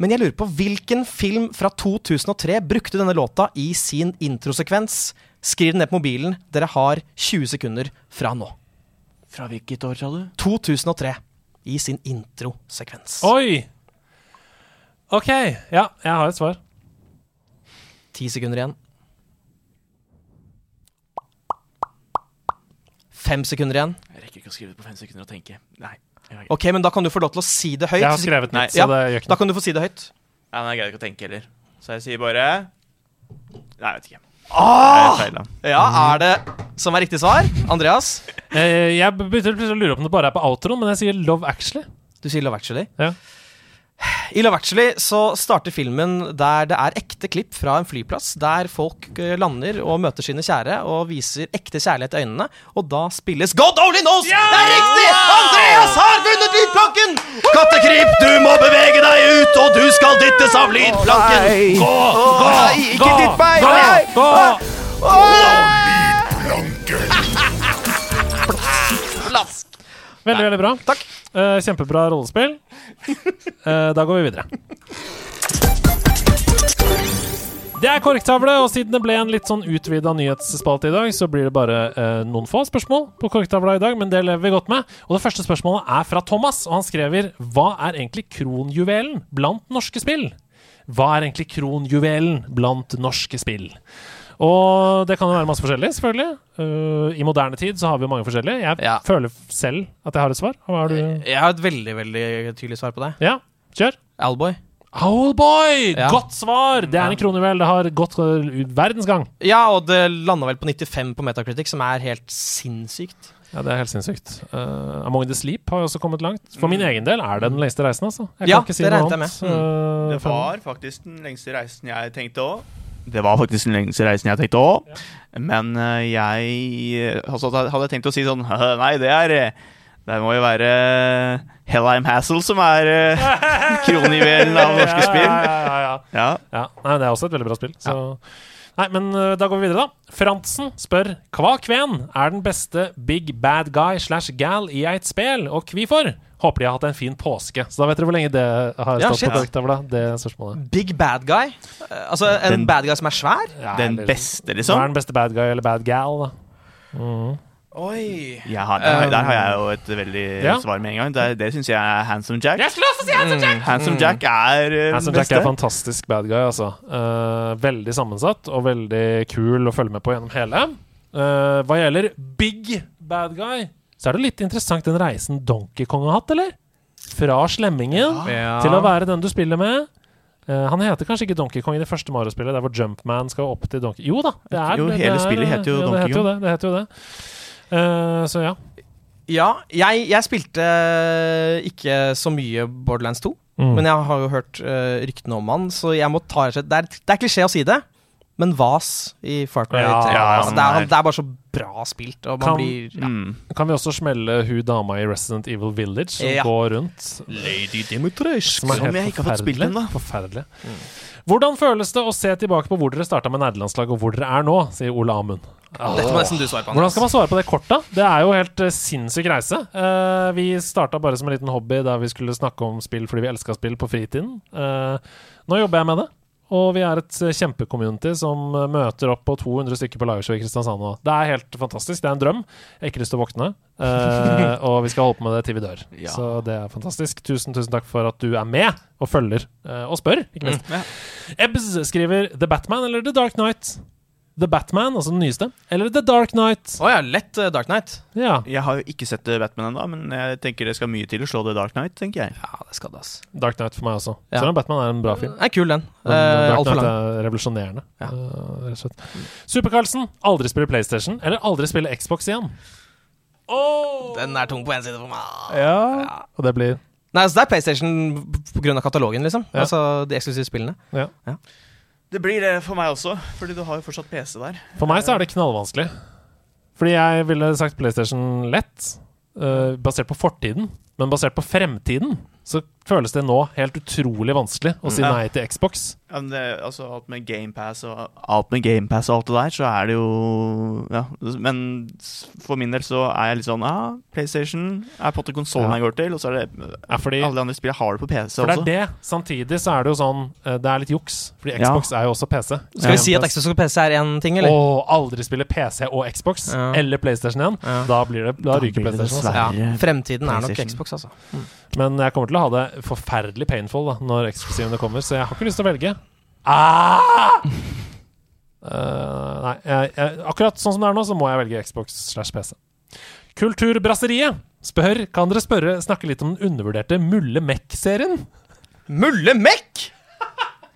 Men jeg lurer på hvilken film fra 2003 brukte denne låta i sin introsekvens? Skriv den ned på mobilen. Dere har 20 sekunder fra nå. Fra hvilket år, sa du? 2003. I sin introsekvens. Oi! OK. Ja, jeg har et svar. Ti sekunder igjen. Fem sekunder igjen. Jeg rekker ikke å skrive det på fem sekunder og tenke. Nei. Ok, men da kan du få lov til å si det høyt. Jeg har skrevet Nei, så ja, det gjør ikke noe. Da kan du få si det høyt. Ja, men jeg greier ikke å tenke heller. Så jeg sier bare Nei, jeg vet ikke. Åh! Jeg feila. Ja, er det som er riktig svar? Andreas? Eh, Jeg begynte plutselig å lure på om det bare er på outroen, men jeg sier Love Actually. Du sier Love Actually. Ja. I Love Actually så starter filmen der det er ekte klipp fra en flyplass, der folk eh, lander og møter sine kjære og viser ekte kjærlighet i øynene, og da spilles God Only Knows! Det er riktig! Andreas har vunnet lydplanken! Kattekryp, du må bevege deg ut, og du skal dyttes av lydplanken! Gå, Gå, gå, Gå! gå, gå, Lydplanken! gå. Plask. Veldig, veldig bra. Takk. Eh, kjempebra rollespill. Eh, da går vi videre. Det er korktavle, og siden det ble en litt sånn utvida nyhetsspalte i dag, så blir det bare eh, noen få spørsmål på korktavla i dag, men det lever vi godt med. Og det første spørsmålet er fra Thomas, og han skriver Hva er egentlig kronjuvelen blant norske spill? Hva er egentlig kronjuvelen blant norske spill? Og det kan jo være masse forskjellig, selvfølgelig. Uh, I moderne tid så har vi jo mange forskjellige. Jeg føler selv at jeg har et svar. Hva har du? Jeg har et veldig, veldig tydelig svar på det. Ja, kjør. Owlboy. Owlboy! Ja. Godt svar! Det er en kronjuvel. Det har gått uh, verdensgang. Ja, og det landa vel på 95 på Metacritic, som er helt sinnssykt. Ja, det er helt sinnssykt. Uh, Among the Sleep har også kommet langt. For min egen del er det den lengste reisen, altså. Jeg Ja, kan ikke si det noe regnet jeg annet. med. Uh, Det var faktisk den lengste reisen jeg tenkte òg. Det var faktisk den lengste reisen jeg tenkte òg. Men eh, jeg altså, hadde tenkt å si sånn Nei, det er eh, Det må jo være Hellheim Hassel som er uh, kronjuvelen av norske spill. Ja, ja, ja, ja. Ja. Ja, nei, det er også et veldig bra spill. Så. Nei, men da går vi videre, da. Fransen spør hva kven er den beste big bad guy slash gal i et spill, og hvorfor? Håper de har hatt en fin påske. Så da vet dere hvor lenge det har Ja, stått shit. på korktavla. Det spørsmålet. Big bad guy? Altså en Den- bad guy som er svær? Ja, Den eller- beste, Hva er liksom. den beste bad guy eller bad gal, da? Mm. Oi. Har, der, der har jeg jo et veldig Ja. svar med en gang. Det, det syns jeg er Handsome Jack. Jeg skulle også si Handsome Jack! Handsome Jack er uh, Handsome Jack er fantastisk bad guy, altså. Uh, veldig sammensatt og veldig kul å følge med på gjennom hele. Uh, hva gjelder big bad guy, så er det litt interessant den reisen Donkey Kong har hatt, eller? Fra slemmingen Ja. til å være den du spiller med. Uh, han heter kanskje ikke Donkey Kong i det første Mario-spillet, der hvor Jumpman skal opp til Donkey Jo da! Det er, Jo, det hele er- spillet heter jo ja, Donkey det heter jo Kong. det, det heter jo det. Uh, så ja. Ja, jeg, jeg spilte eh, ikke så mye Borderlands 2, Mm. men jeg har jo hørt uh, ryktene om han, så jeg må ta et Det er, det er klisjé å si det, men Vas i Far Cry Ja, 3 ja, altså, det, er, er- det er bare så bra spilt, og man Kan- blir ja. Mm. Kan vi også smelle hun dama i Resident Evil Village som Ja. går rundt? Lady Dimitrescu. Som Som jeg ikke har fått spilt ennå. Forferdelig. Hvordan føles det å se tilbake på hvor dere starta med nerdelandslaget, og hvor dere er nå, sier Ole Amund. Dette må nesten du svare på. Hvordan skal man svare på det kort, da? Det er jo helt uh, sinnssyk reise. Uh, vi starta bare som en liten hobby der vi skulle snakke om spill fordi vi elska spill på fritiden. Uh, nå jobber jeg med det. Og vi er et eh, kjempecommunity som eh, møter opp på 200 stykker på liveshow i Kristiansand nå. Det er helt fantastisk. Det er en drøm. Jeg har ikke lyst til å våkne. Uh, og vi skal holde på med det til vi dør. Ja. Så det er fantastisk. Tusen, tusen takk for at du er med og følger uh, og spør, ikke minst. Ja. Ebbs skriver The Batman eller The Dark Knight? The Batman, altså den nyeste, eller The Dark Knight? Å ja, lett uh, Dark Knight. Ja. Jeg har jo ikke sett eh, Batman ennå, men jeg tenker det skal mye til å slå The Dark Knight, tenker jeg. Ja, det skal det, ass. Dark Knight for meg også. Ja. Selv om Batman er en bra film. Er kul, den. Men Uh, Dark Knight er revolusjonerende. Ja. uh, rett og slett. Super-Carlsen, aldri spille PlayStation, eller aldri spille Xbox igjen? Den er tung på én side for meg. Ja. Og det blir Nei, altså Det er PlayStation pga. katalogen, liksom. Ja. Altså de eksklusive spillene. Ja. Det blir det for meg også, fordi du har jo fortsatt PC der. For meg så er det knallvanskelig. Fordi jeg ville sagt PlayStation lett, eh, basert på fortiden. Men basert på fremtiden så føles det nå helt utrolig vanskelig å si nei til Xbox. Ja, men det, altså, alt med GamePass og alt med Game Pass og alt det der, så er det jo Ja. Men for min del så er jeg litt sånn Ja, PlayStation er på en måte konsollen Ja. jeg går til, og så er det Ja, fordi- Alle de andre spillene har det på PC For det også. er det. Samtidig så er det jo sånn eh, Det er litt juks. Fordi Ja. Xbox er jo også PC. Skal vi si at Xbox og PC er én ting, eller? Å aldri spille PC og Xbox Ja. eller PlayStation igjen. Ja. Da, blir det, da, Da ryker blir det PlayStation. Ja, Fremtiden er nok Xbox, altså. Men jeg kommer til å ha det forferdelig painful da når eksklusivene kommer, så jeg har ikke lyst til å velge. Ah! Uh, nei, jeg, jeg, akkurat sånn som det er nå, så må jeg velge Xbox slash PC. Kulturbrasseriet spør Kan dere spørre, snakke litt om den undervurderte Mulle Mek-serien? Mulle Mek!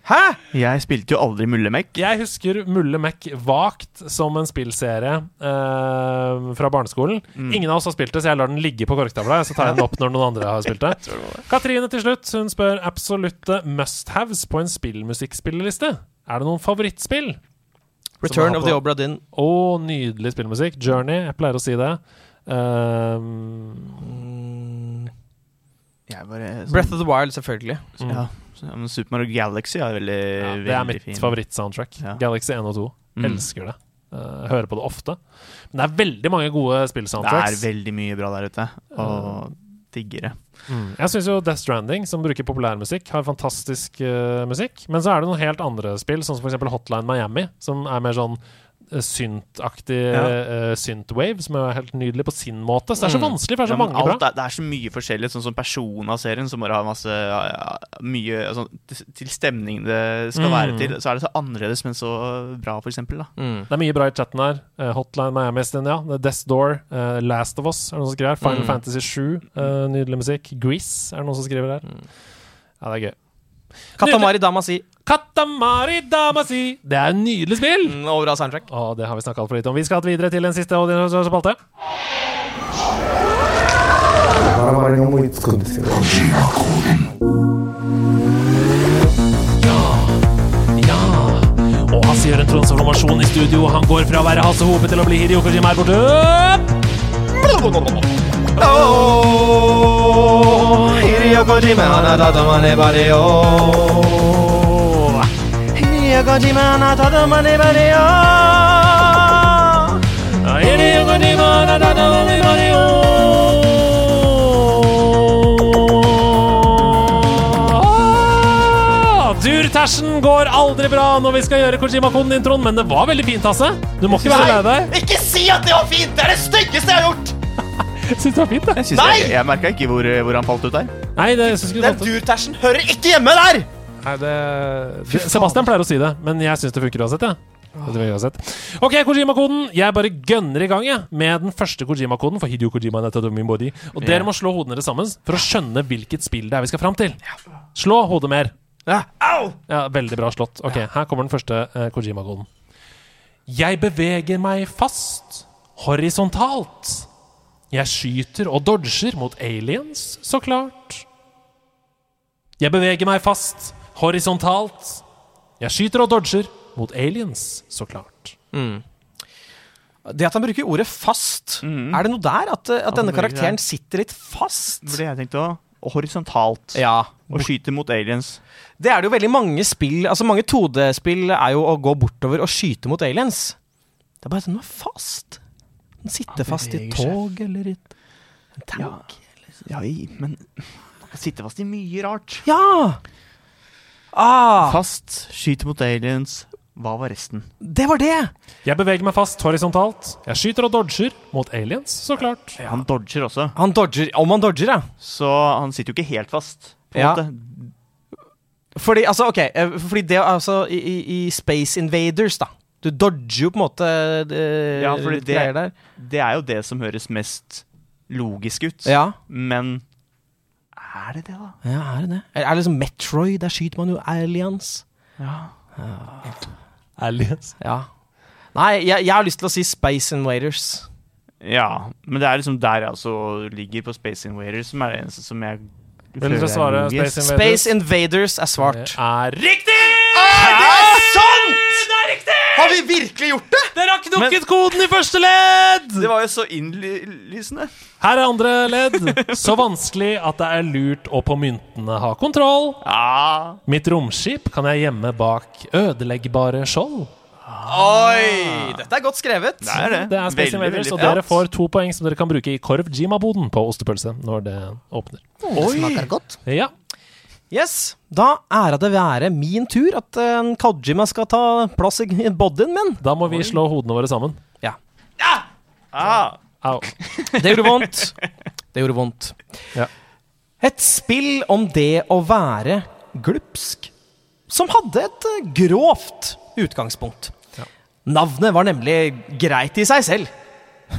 Hæ?! Jeg spilte jo aldri Mulle-Mekk Jeg husker Mulle Mek vagt som en spillserie eh, fra barneskolen. Ingen av oss har spilt det, så jeg lar den ligge på korktavla. Så tar jeg den opp når noen andre har spilt det. Katrine til slutt Hun spør absolutte must-haves på en spillmusikkspilleliste. Er det noen favorittspill? Return of the Obra Dinn. Å, nydelig spillmusikk. Journey, jeg pleier å si det. Um, Jeg bare, sånn, Breath of the Wild, selvfølgelig. ja, så- ja, men Super Mario Galaxy er veldig, ja, det er mitt favorittsoundtrack. Ja. Galaxy 1 og 2. Mm. Elsker det. Uh, hører på det ofte. Men det er veldig mange gode spillsoundtracks. Det er veldig mye bra der ute, og digger det. Mm. Jeg syns jo Death Stranding, som bruker populærmusikk, har fantastisk uh, musikk. Men så er det noen helt andre spill, sånn som f.eks. Hotline Miami, som er mer sånn uh, syntaktig Ja. eh, synthwave, som er helt nydelig på sin måte. Så det er så Mm. vanskelig, for det er så ja, mange alt bra. er, det er så mye forskjellig, sånn som Persona-serien, som bare har masse ja, ja, Mye altså, til- stemning det skal Mm. være til, så er det så annerledes, men så bra, for eksempel. Da. Mm. Det er mye bra i chatten her. Eh, Hotline Miami, sin, ja. Death Door, uh, Last of Us er det noen som skriver her. Final Mm. Fantasy 7, eh, nydelig musikk. Grease er det noen som skriver her. Ja, det er gøy. Katamari Damasi. Katamari Damasi! Det er et nydelig spill! Mm, og bra soundtrack. Og det har vi snakka altfor lite om. Vi skal videre til den siste spalte. Og Hasse gjør en transformasjon i studio. Han går fra å være Hasse Hope til å bli Hirio Kojima her borte. Oh! Hideo Kojima, natatamane bareo. Hideo Kojima, natatamane bareo. Hideo Kojima, natatamane bareo. Durtæsjen går aldri bra når vi skal gjøre Kojima-konen-introen, men det var veldig fint, Hasse. Du må ikke være lei deg. Ikke si at det var fint! Det er det styggeste jeg har gjort! Syns det var fint, da. Jeg, synes jeg, jeg merka ikke hvor, hvor han falt ut der. Nei, det syns ikke du Den falt ut. durtæsjen hører ikke hjemme der! Nei, det Sebastian pleier å si det, men jeg syns det funker uansett. Ja. Det funker uansett. Ok, Kojima-koden. Jeg bare gønner i gang jeg, med den første Kojima-koden for Hideo Kojima. min Body. Og dere må slå hodene deres sammen for å skjønne hvilket spill det er vi skal fram til. Slå hodet mer. Au! Ja, Veldig bra slått. Ok, Her kommer den første eh, Kojima-koden. Jeg beveger meg fast, horisontalt. Jeg skyter og dodger mot aliens, så klart. Jeg beveger meg fast, horisontalt. Jeg skyter og dodger mot aliens, så klart. Mm. Det at han bruker ordet fast, er det noe der? At, at denne karakteren det. sitter litt fast? Det var det jeg tenkte også. Og horisontalt. Ja. Og skyter mot aliens. Det er det jo veldig mange spill Altså Mange 2D-spill er jo å gå bortover og skyte mot aliens. Det er bare at den er fast. Den sitter fast i et tog eller i en tank. Ja, i- men man kan sitte fast i mye rart. Ja! Ah, Fast, skyter mot aliens. Hva var resten? det var det! Jeg beveger meg fast horisontalt. Jeg skyter og dodger mot aliens, så klart. Han dodger også. Han dodger Om han dodger, ja. Så han sitter jo ikke helt fast. På en Ja. måte. Fordi, altså, ok eh, Fordi det altså i, i, i Space Invaders, da. Du dodger jo på en måte eh, Ja, fordi litt greier der. det, det er jo det som høres mest logisk ut. Ja. Men er det det, da? Ja, er det det? Er det liksom Metroid? Der skyter man jo aliens. Ja. Aliens. Ja. Nei, jeg, jeg har lyst til å si Space Invaders. Ja, men det er liksom der jeg altså ligger på Space Invaders, som er det eneste som jeg Vil dere er svare. Space Invaders? Space Invaders er svart. Er riktig! det er sant! Riktig! Har vi virkelig gjort det? Dere har knukket koden i første ledd! Det var jo så innlysende. Her er andre ledd. Så vanskelig at det er lurt å på myntene ha kontroll. Ja. Mitt romskip kan jeg gjemme bak ødeleggbare skjold. Oi! Dette er godt skrevet. Det er det. Det er Space Veldig, veldig og dere får to poeng som dere kan bruke i Korv Jima-boden på ostepølse når det åpner. Oi. Det smaker godt. Ja. Yes, Da æra det være min tur at uh, Kajima skal ta plass i i bodyen min. Da må vi slå hodene våre sammen. Ja. Ah. Au. Det gjorde vondt. Det gjorde vondt. Ja. Et spill om det å være glupsk, som hadde et eh, grovt utgangspunkt. Navnet var nemlig greit i seg selv,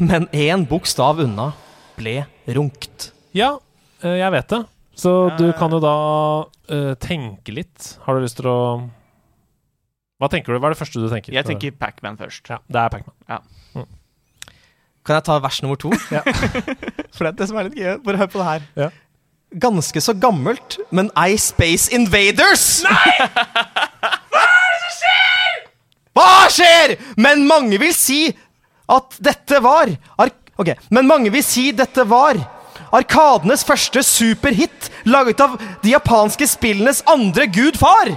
men én bokstav unna ble runkt. Ja, eh, jeg vet det. Så du kan jo da uh, tenke litt. Har du lyst til å Hva tenker du? Hva er det første du tenker? Jeg tenker Pacman først. Ja, det er Pacman. Ja. Kan jeg ta vers nummer to? Ja. For det er det som er litt gøy. Bare hør på det her. Ja. Ganske så gammelt, men ei Space Invaders! Nei! Hva skjer?! Men mange vil si at dette var ar Ok, men mange vil si dette var Arkadenes første superhit, laget av de japanske spillenes andre gud far.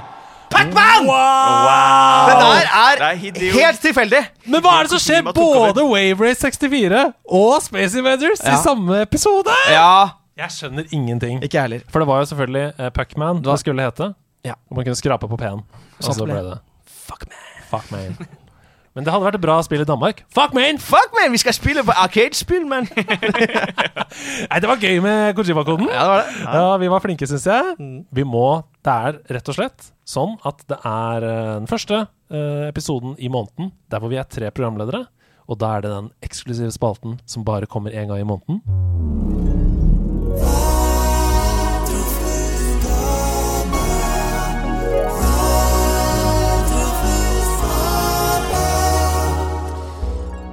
Pac-Man! Det der er, Det er helt tilfeldig. Men hva er det som skjer både Wave Race 64 og Space Invaders Ja. i samme episode? Ja, Jeg skjønner ingenting. ikke heller. For det var jo selvfølgelig Pac-Man det skulle hete. Ja. Og man kunne skrape på P-en. Og så ble ble det Fuck man. Fuck man. Men det hadde vært et bra spill i Danmark. Fuck man! Fuck man, vi skal spille på arcade-spill, man. Nei, det var gøy med Kojima-koden. Ja, det var det. Ja, vi var flinke, syns jeg. Vi må Det er rett og slett sånn at det er eh, den første uh, episoden i måneden der hvor vi er tre programledere. Og da er det den eksklusive spalten som bare kommer én gang i måneden.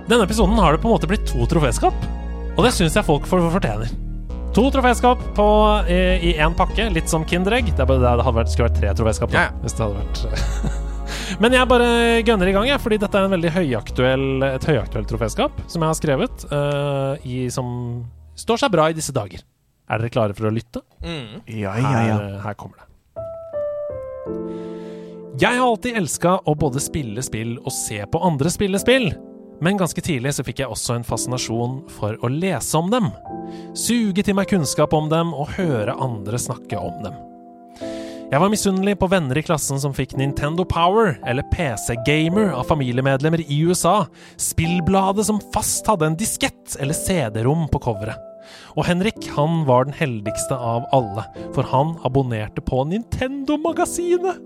Denne episoden har det på en måte blitt to troféskap. Og det syns jeg folk for fortjener. To troféskap på, eh, i én pakke, litt som Kinderegg. Det, det, det hadde vært, skulle vært tre troféskap, da, Ja, ja. hvis det hadde vært Men jeg bare gønner i gang, jeg, fordi dette er en veldig høyaktuell, et høyaktuelt troféskap som jeg har skrevet, uh, i, som står seg bra i disse dager. Er dere klare for å lytte? Mm. Ja, ja, ja. Her, her kommer det. Jeg har alltid elska å både spille spill og se på andre spille spill. Men ganske tidlig så fikk jeg også en fascinasjon for å lese om dem. Suge til meg kunnskap om dem og høre andre snakke om dem. Jeg var misunnelig på venner i klassen som fikk Nintendo Power, eller PC Gamer, av familiemedlemmer i USA, spillbladet som fast hadde en diskett eller CD-rom på coveret. Og Henrik han var den heldigste av alle, for han abonnerte på Nintendo-magasinet.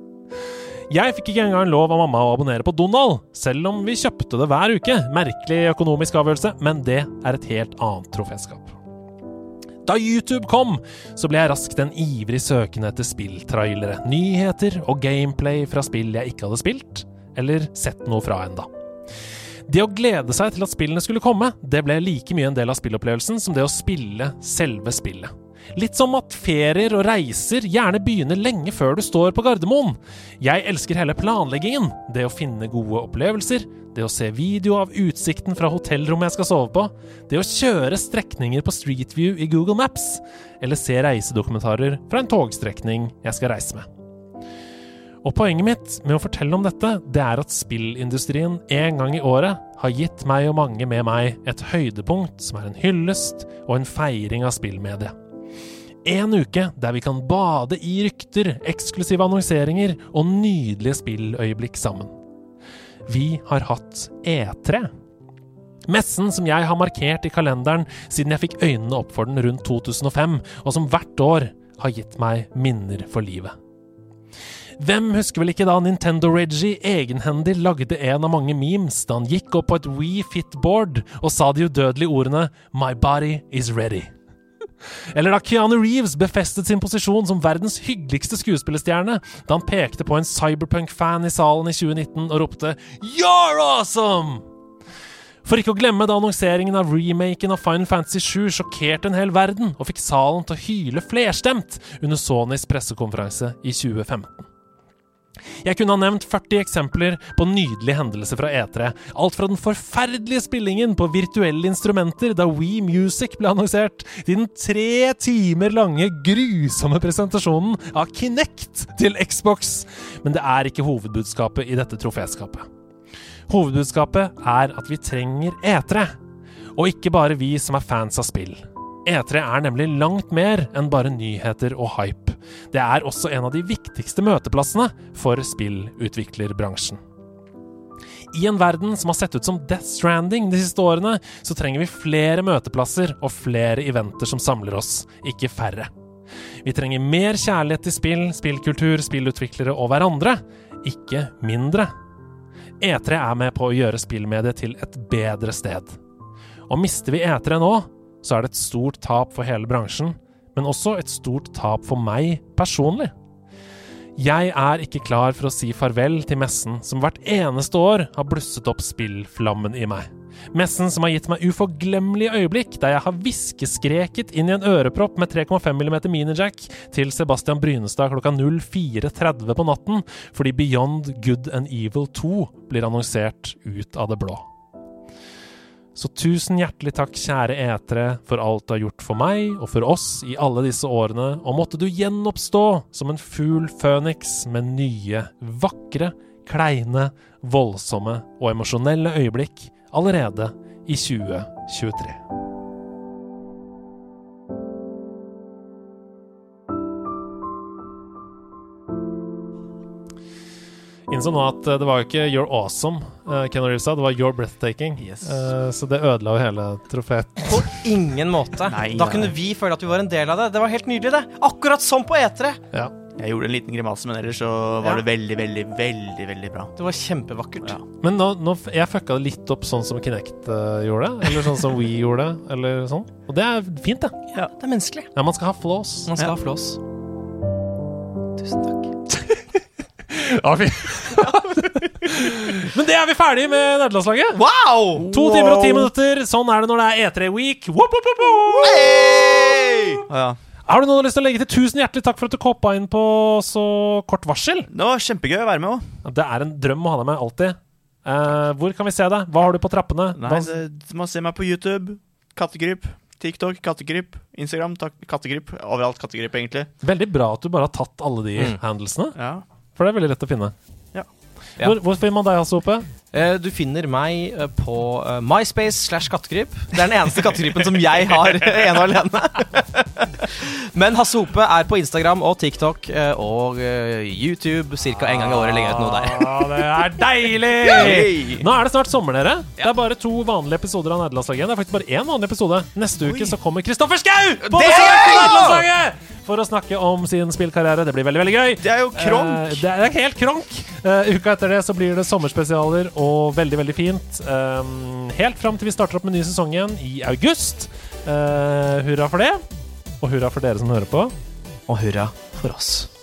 Jeg fikk ikke engang lov av mamma å abonnere på Donald, selv om vi kjøpte det hver uke. Merkelig økonomisk avgjørelse, men det er et helt annet troféskap. Da YouTube kom, så ble jeg raskt en ivrig søkende etter spilltrailere, nyheter og gameplay fra spill jeg ikke hadde spilt, eller sett noe fra enda. Det å glede seg til at spillene skulle komme, det ble like mye en del av spillopplevelsen som det å spille selve spillet. Litt som at ferier og reiser gjerne begynner lenge før du står på Gardermoen. Jeg elsker hele planleggingen, det å finne gode opplevelser, det å se video av utsikten fra hotellrommet jeg skal sove på, det å kjøre strekninger på Street View i Google Maps, eller se reisedokumentarer fra en togstrekning jeg skal reise med. Og poenget mitt med å fortelle om dette, det er at spillindustrien en gang i året har gitt meg og mange med meg et høydepunkt som er en hyllest og en feiring av spillmediet. En uke der vi kan bade i rykter, eksklusive annonseringer og nydelige spilløyeblikk sammen. Vi har hatt E3. Messen som jeg har markert i kalenderen siden jeg fikk øynene opp for den rundt 2005, og som hvert år har gitt meg minner for livet. Hvem husker vel ikke da Nintendo Reggie egenhendig lagde en av mange memes da han gikk opp på et We Fit-board og sa de udødelige ordene My body is ready. Eller da Keanu Reeves befestet sin posisjon som verdens hyggeligste skuespillerstjerne da han pekte på en cyberpunk-fan i salen i 2019 og ropte You're awesome! For ikke å glemme da annonseringen av remaken av Final Fantasy 7 sjokkerte en hel verden og fikk salen til å hyle flerstemt under Sonys pressekonferanse i 2015. Jeg kunne ha nevnt 40 eksempler på nydelige hendelser fra E3. Alt fra den forferdelige spillingen på virtuelle instrumenter da We Music ble annonsert, til den tre timer lange, grusomme presentasjonen av Kinect til Xbox. Men det er ikke hovedbudskapet i dette troféskapet. Hovedbudskapet er at vi trenger E3. Og ikke bare vi som er fans av spill. E3 er nemlig langt mer enn bare nyheter og hype. Det er også en av de viktigste møteplassene for spillutviklerbransjen. I en verden som har sett ut som Death Stranding de siste årene, så trenger vi flere møteplasser og flere eventer som samler oss, ikke færre. Vi trenger mer kjærlighet til spill, spillkultur, spillutviklere og hverandre, ikke mindre. E3 er med på å gjøre spillmediet til et bedre sted. Og mister vi E3 nå, så er det et stort tap for hele bransjen, men også et stort tap for meg personlig. Jeg er ikke klar for å si farvel til messen som hvert eneste år har blusset opp spillflammen i meg. Messen som har gitt meg uforglemmelige øyeblikk der jeg har hviskeskreket inn i en ørepropp med 3,5 mm minijack til Sebastian Brynestad klokka 04.30 på natten fordi Beyond Good and Evil 2 blir annonsert ut av det blå. Så tusen hjertelig takk, kjære etere, for alt du har gjort for meg og for oss i alle disse årene, og måtte du gjenoppstå som en fugl føniks med nye, vakre, kleine, voldsomme og emosjonelle øyeblikk allerede i 2023. Innså nå at eh, det var ikke 'You're awesome', uh, Ken Reeves sa, det var 'You're breathtaking'. Eh, så det ødela jo hele trofeet. På ingen måte. Nei, da nei. kunne vi føle at vi var en del av det. Det var helt nydelig, det. Akkurat som på E3. Ja. Jeg gjorde en liten grimase, men ellers så var det veldig, veldig, veldig veldig bra. Det var kjempevakkert. Men nå, nå jeg fucka det litt opp sånn som Kinect uh, gjorde, eller sånn som We gjorde, eller sånn. Og det er fint, det. Ja, det er menneskelig. Ja, man skal ha flås. Man skal ha flås. Tusen takk. Ja, fint. Men det er vi ferdig med nederlandslaget. Wow! To timer og ti minutter. Sånn er det når det er E3-week. Whoop, whoop, whoop, whoop. Hey! Ja. Har du noe du har lyst til å legge til? Tusen hjertelig takk for at du hoppa inn på så kort varsel. Det var kjempegøy å være med òg. Det er en drøm å ha deg med, alltid. Eh, hvor kan vi se deg? Hva har du på trappene? Nei, Hva- du må se meg på YouTube. Kattegryp. TikTok, kattegryp. Instagram, Kattegrip kattegryp. Overalt kattegryp, egentlig. Veldig bra at du bare har tatt alle de Mm. handlesene. Ja. For det er veldig lett å finne. Ja. Hvor, hvor finner man deg, Hasse Hope? Eh, Du finner meg eh, på eh, MySpace slash kattekryp. Det er den eneste kattekrypen som jeg har ene og alene. Men Hasse Hope er på Instagram og TikTok og YouTube ca. en gang i året. legger jeg ut noe der. Ja, det er deilig! Nå er det snart sommer, dere. Det er bare to vanlige episoder av Nederlandslaget. Det er faktisk bare én vanlig episode. Neste uke så kommer Kristoffer Schou på Nederlandslaget! For å snakke om sin spillkarriere. Det blir veldig veldig gøy. Det er jo kronk. Det er helt kronk. Uka etter det så blir det sommerspesialer og veldig, veldig fint. Um, helt fram til vi starter opp med ny sesong igjen i august. Uh, hurra for det. Og hurra for dere som hører på. Og hurra for oss.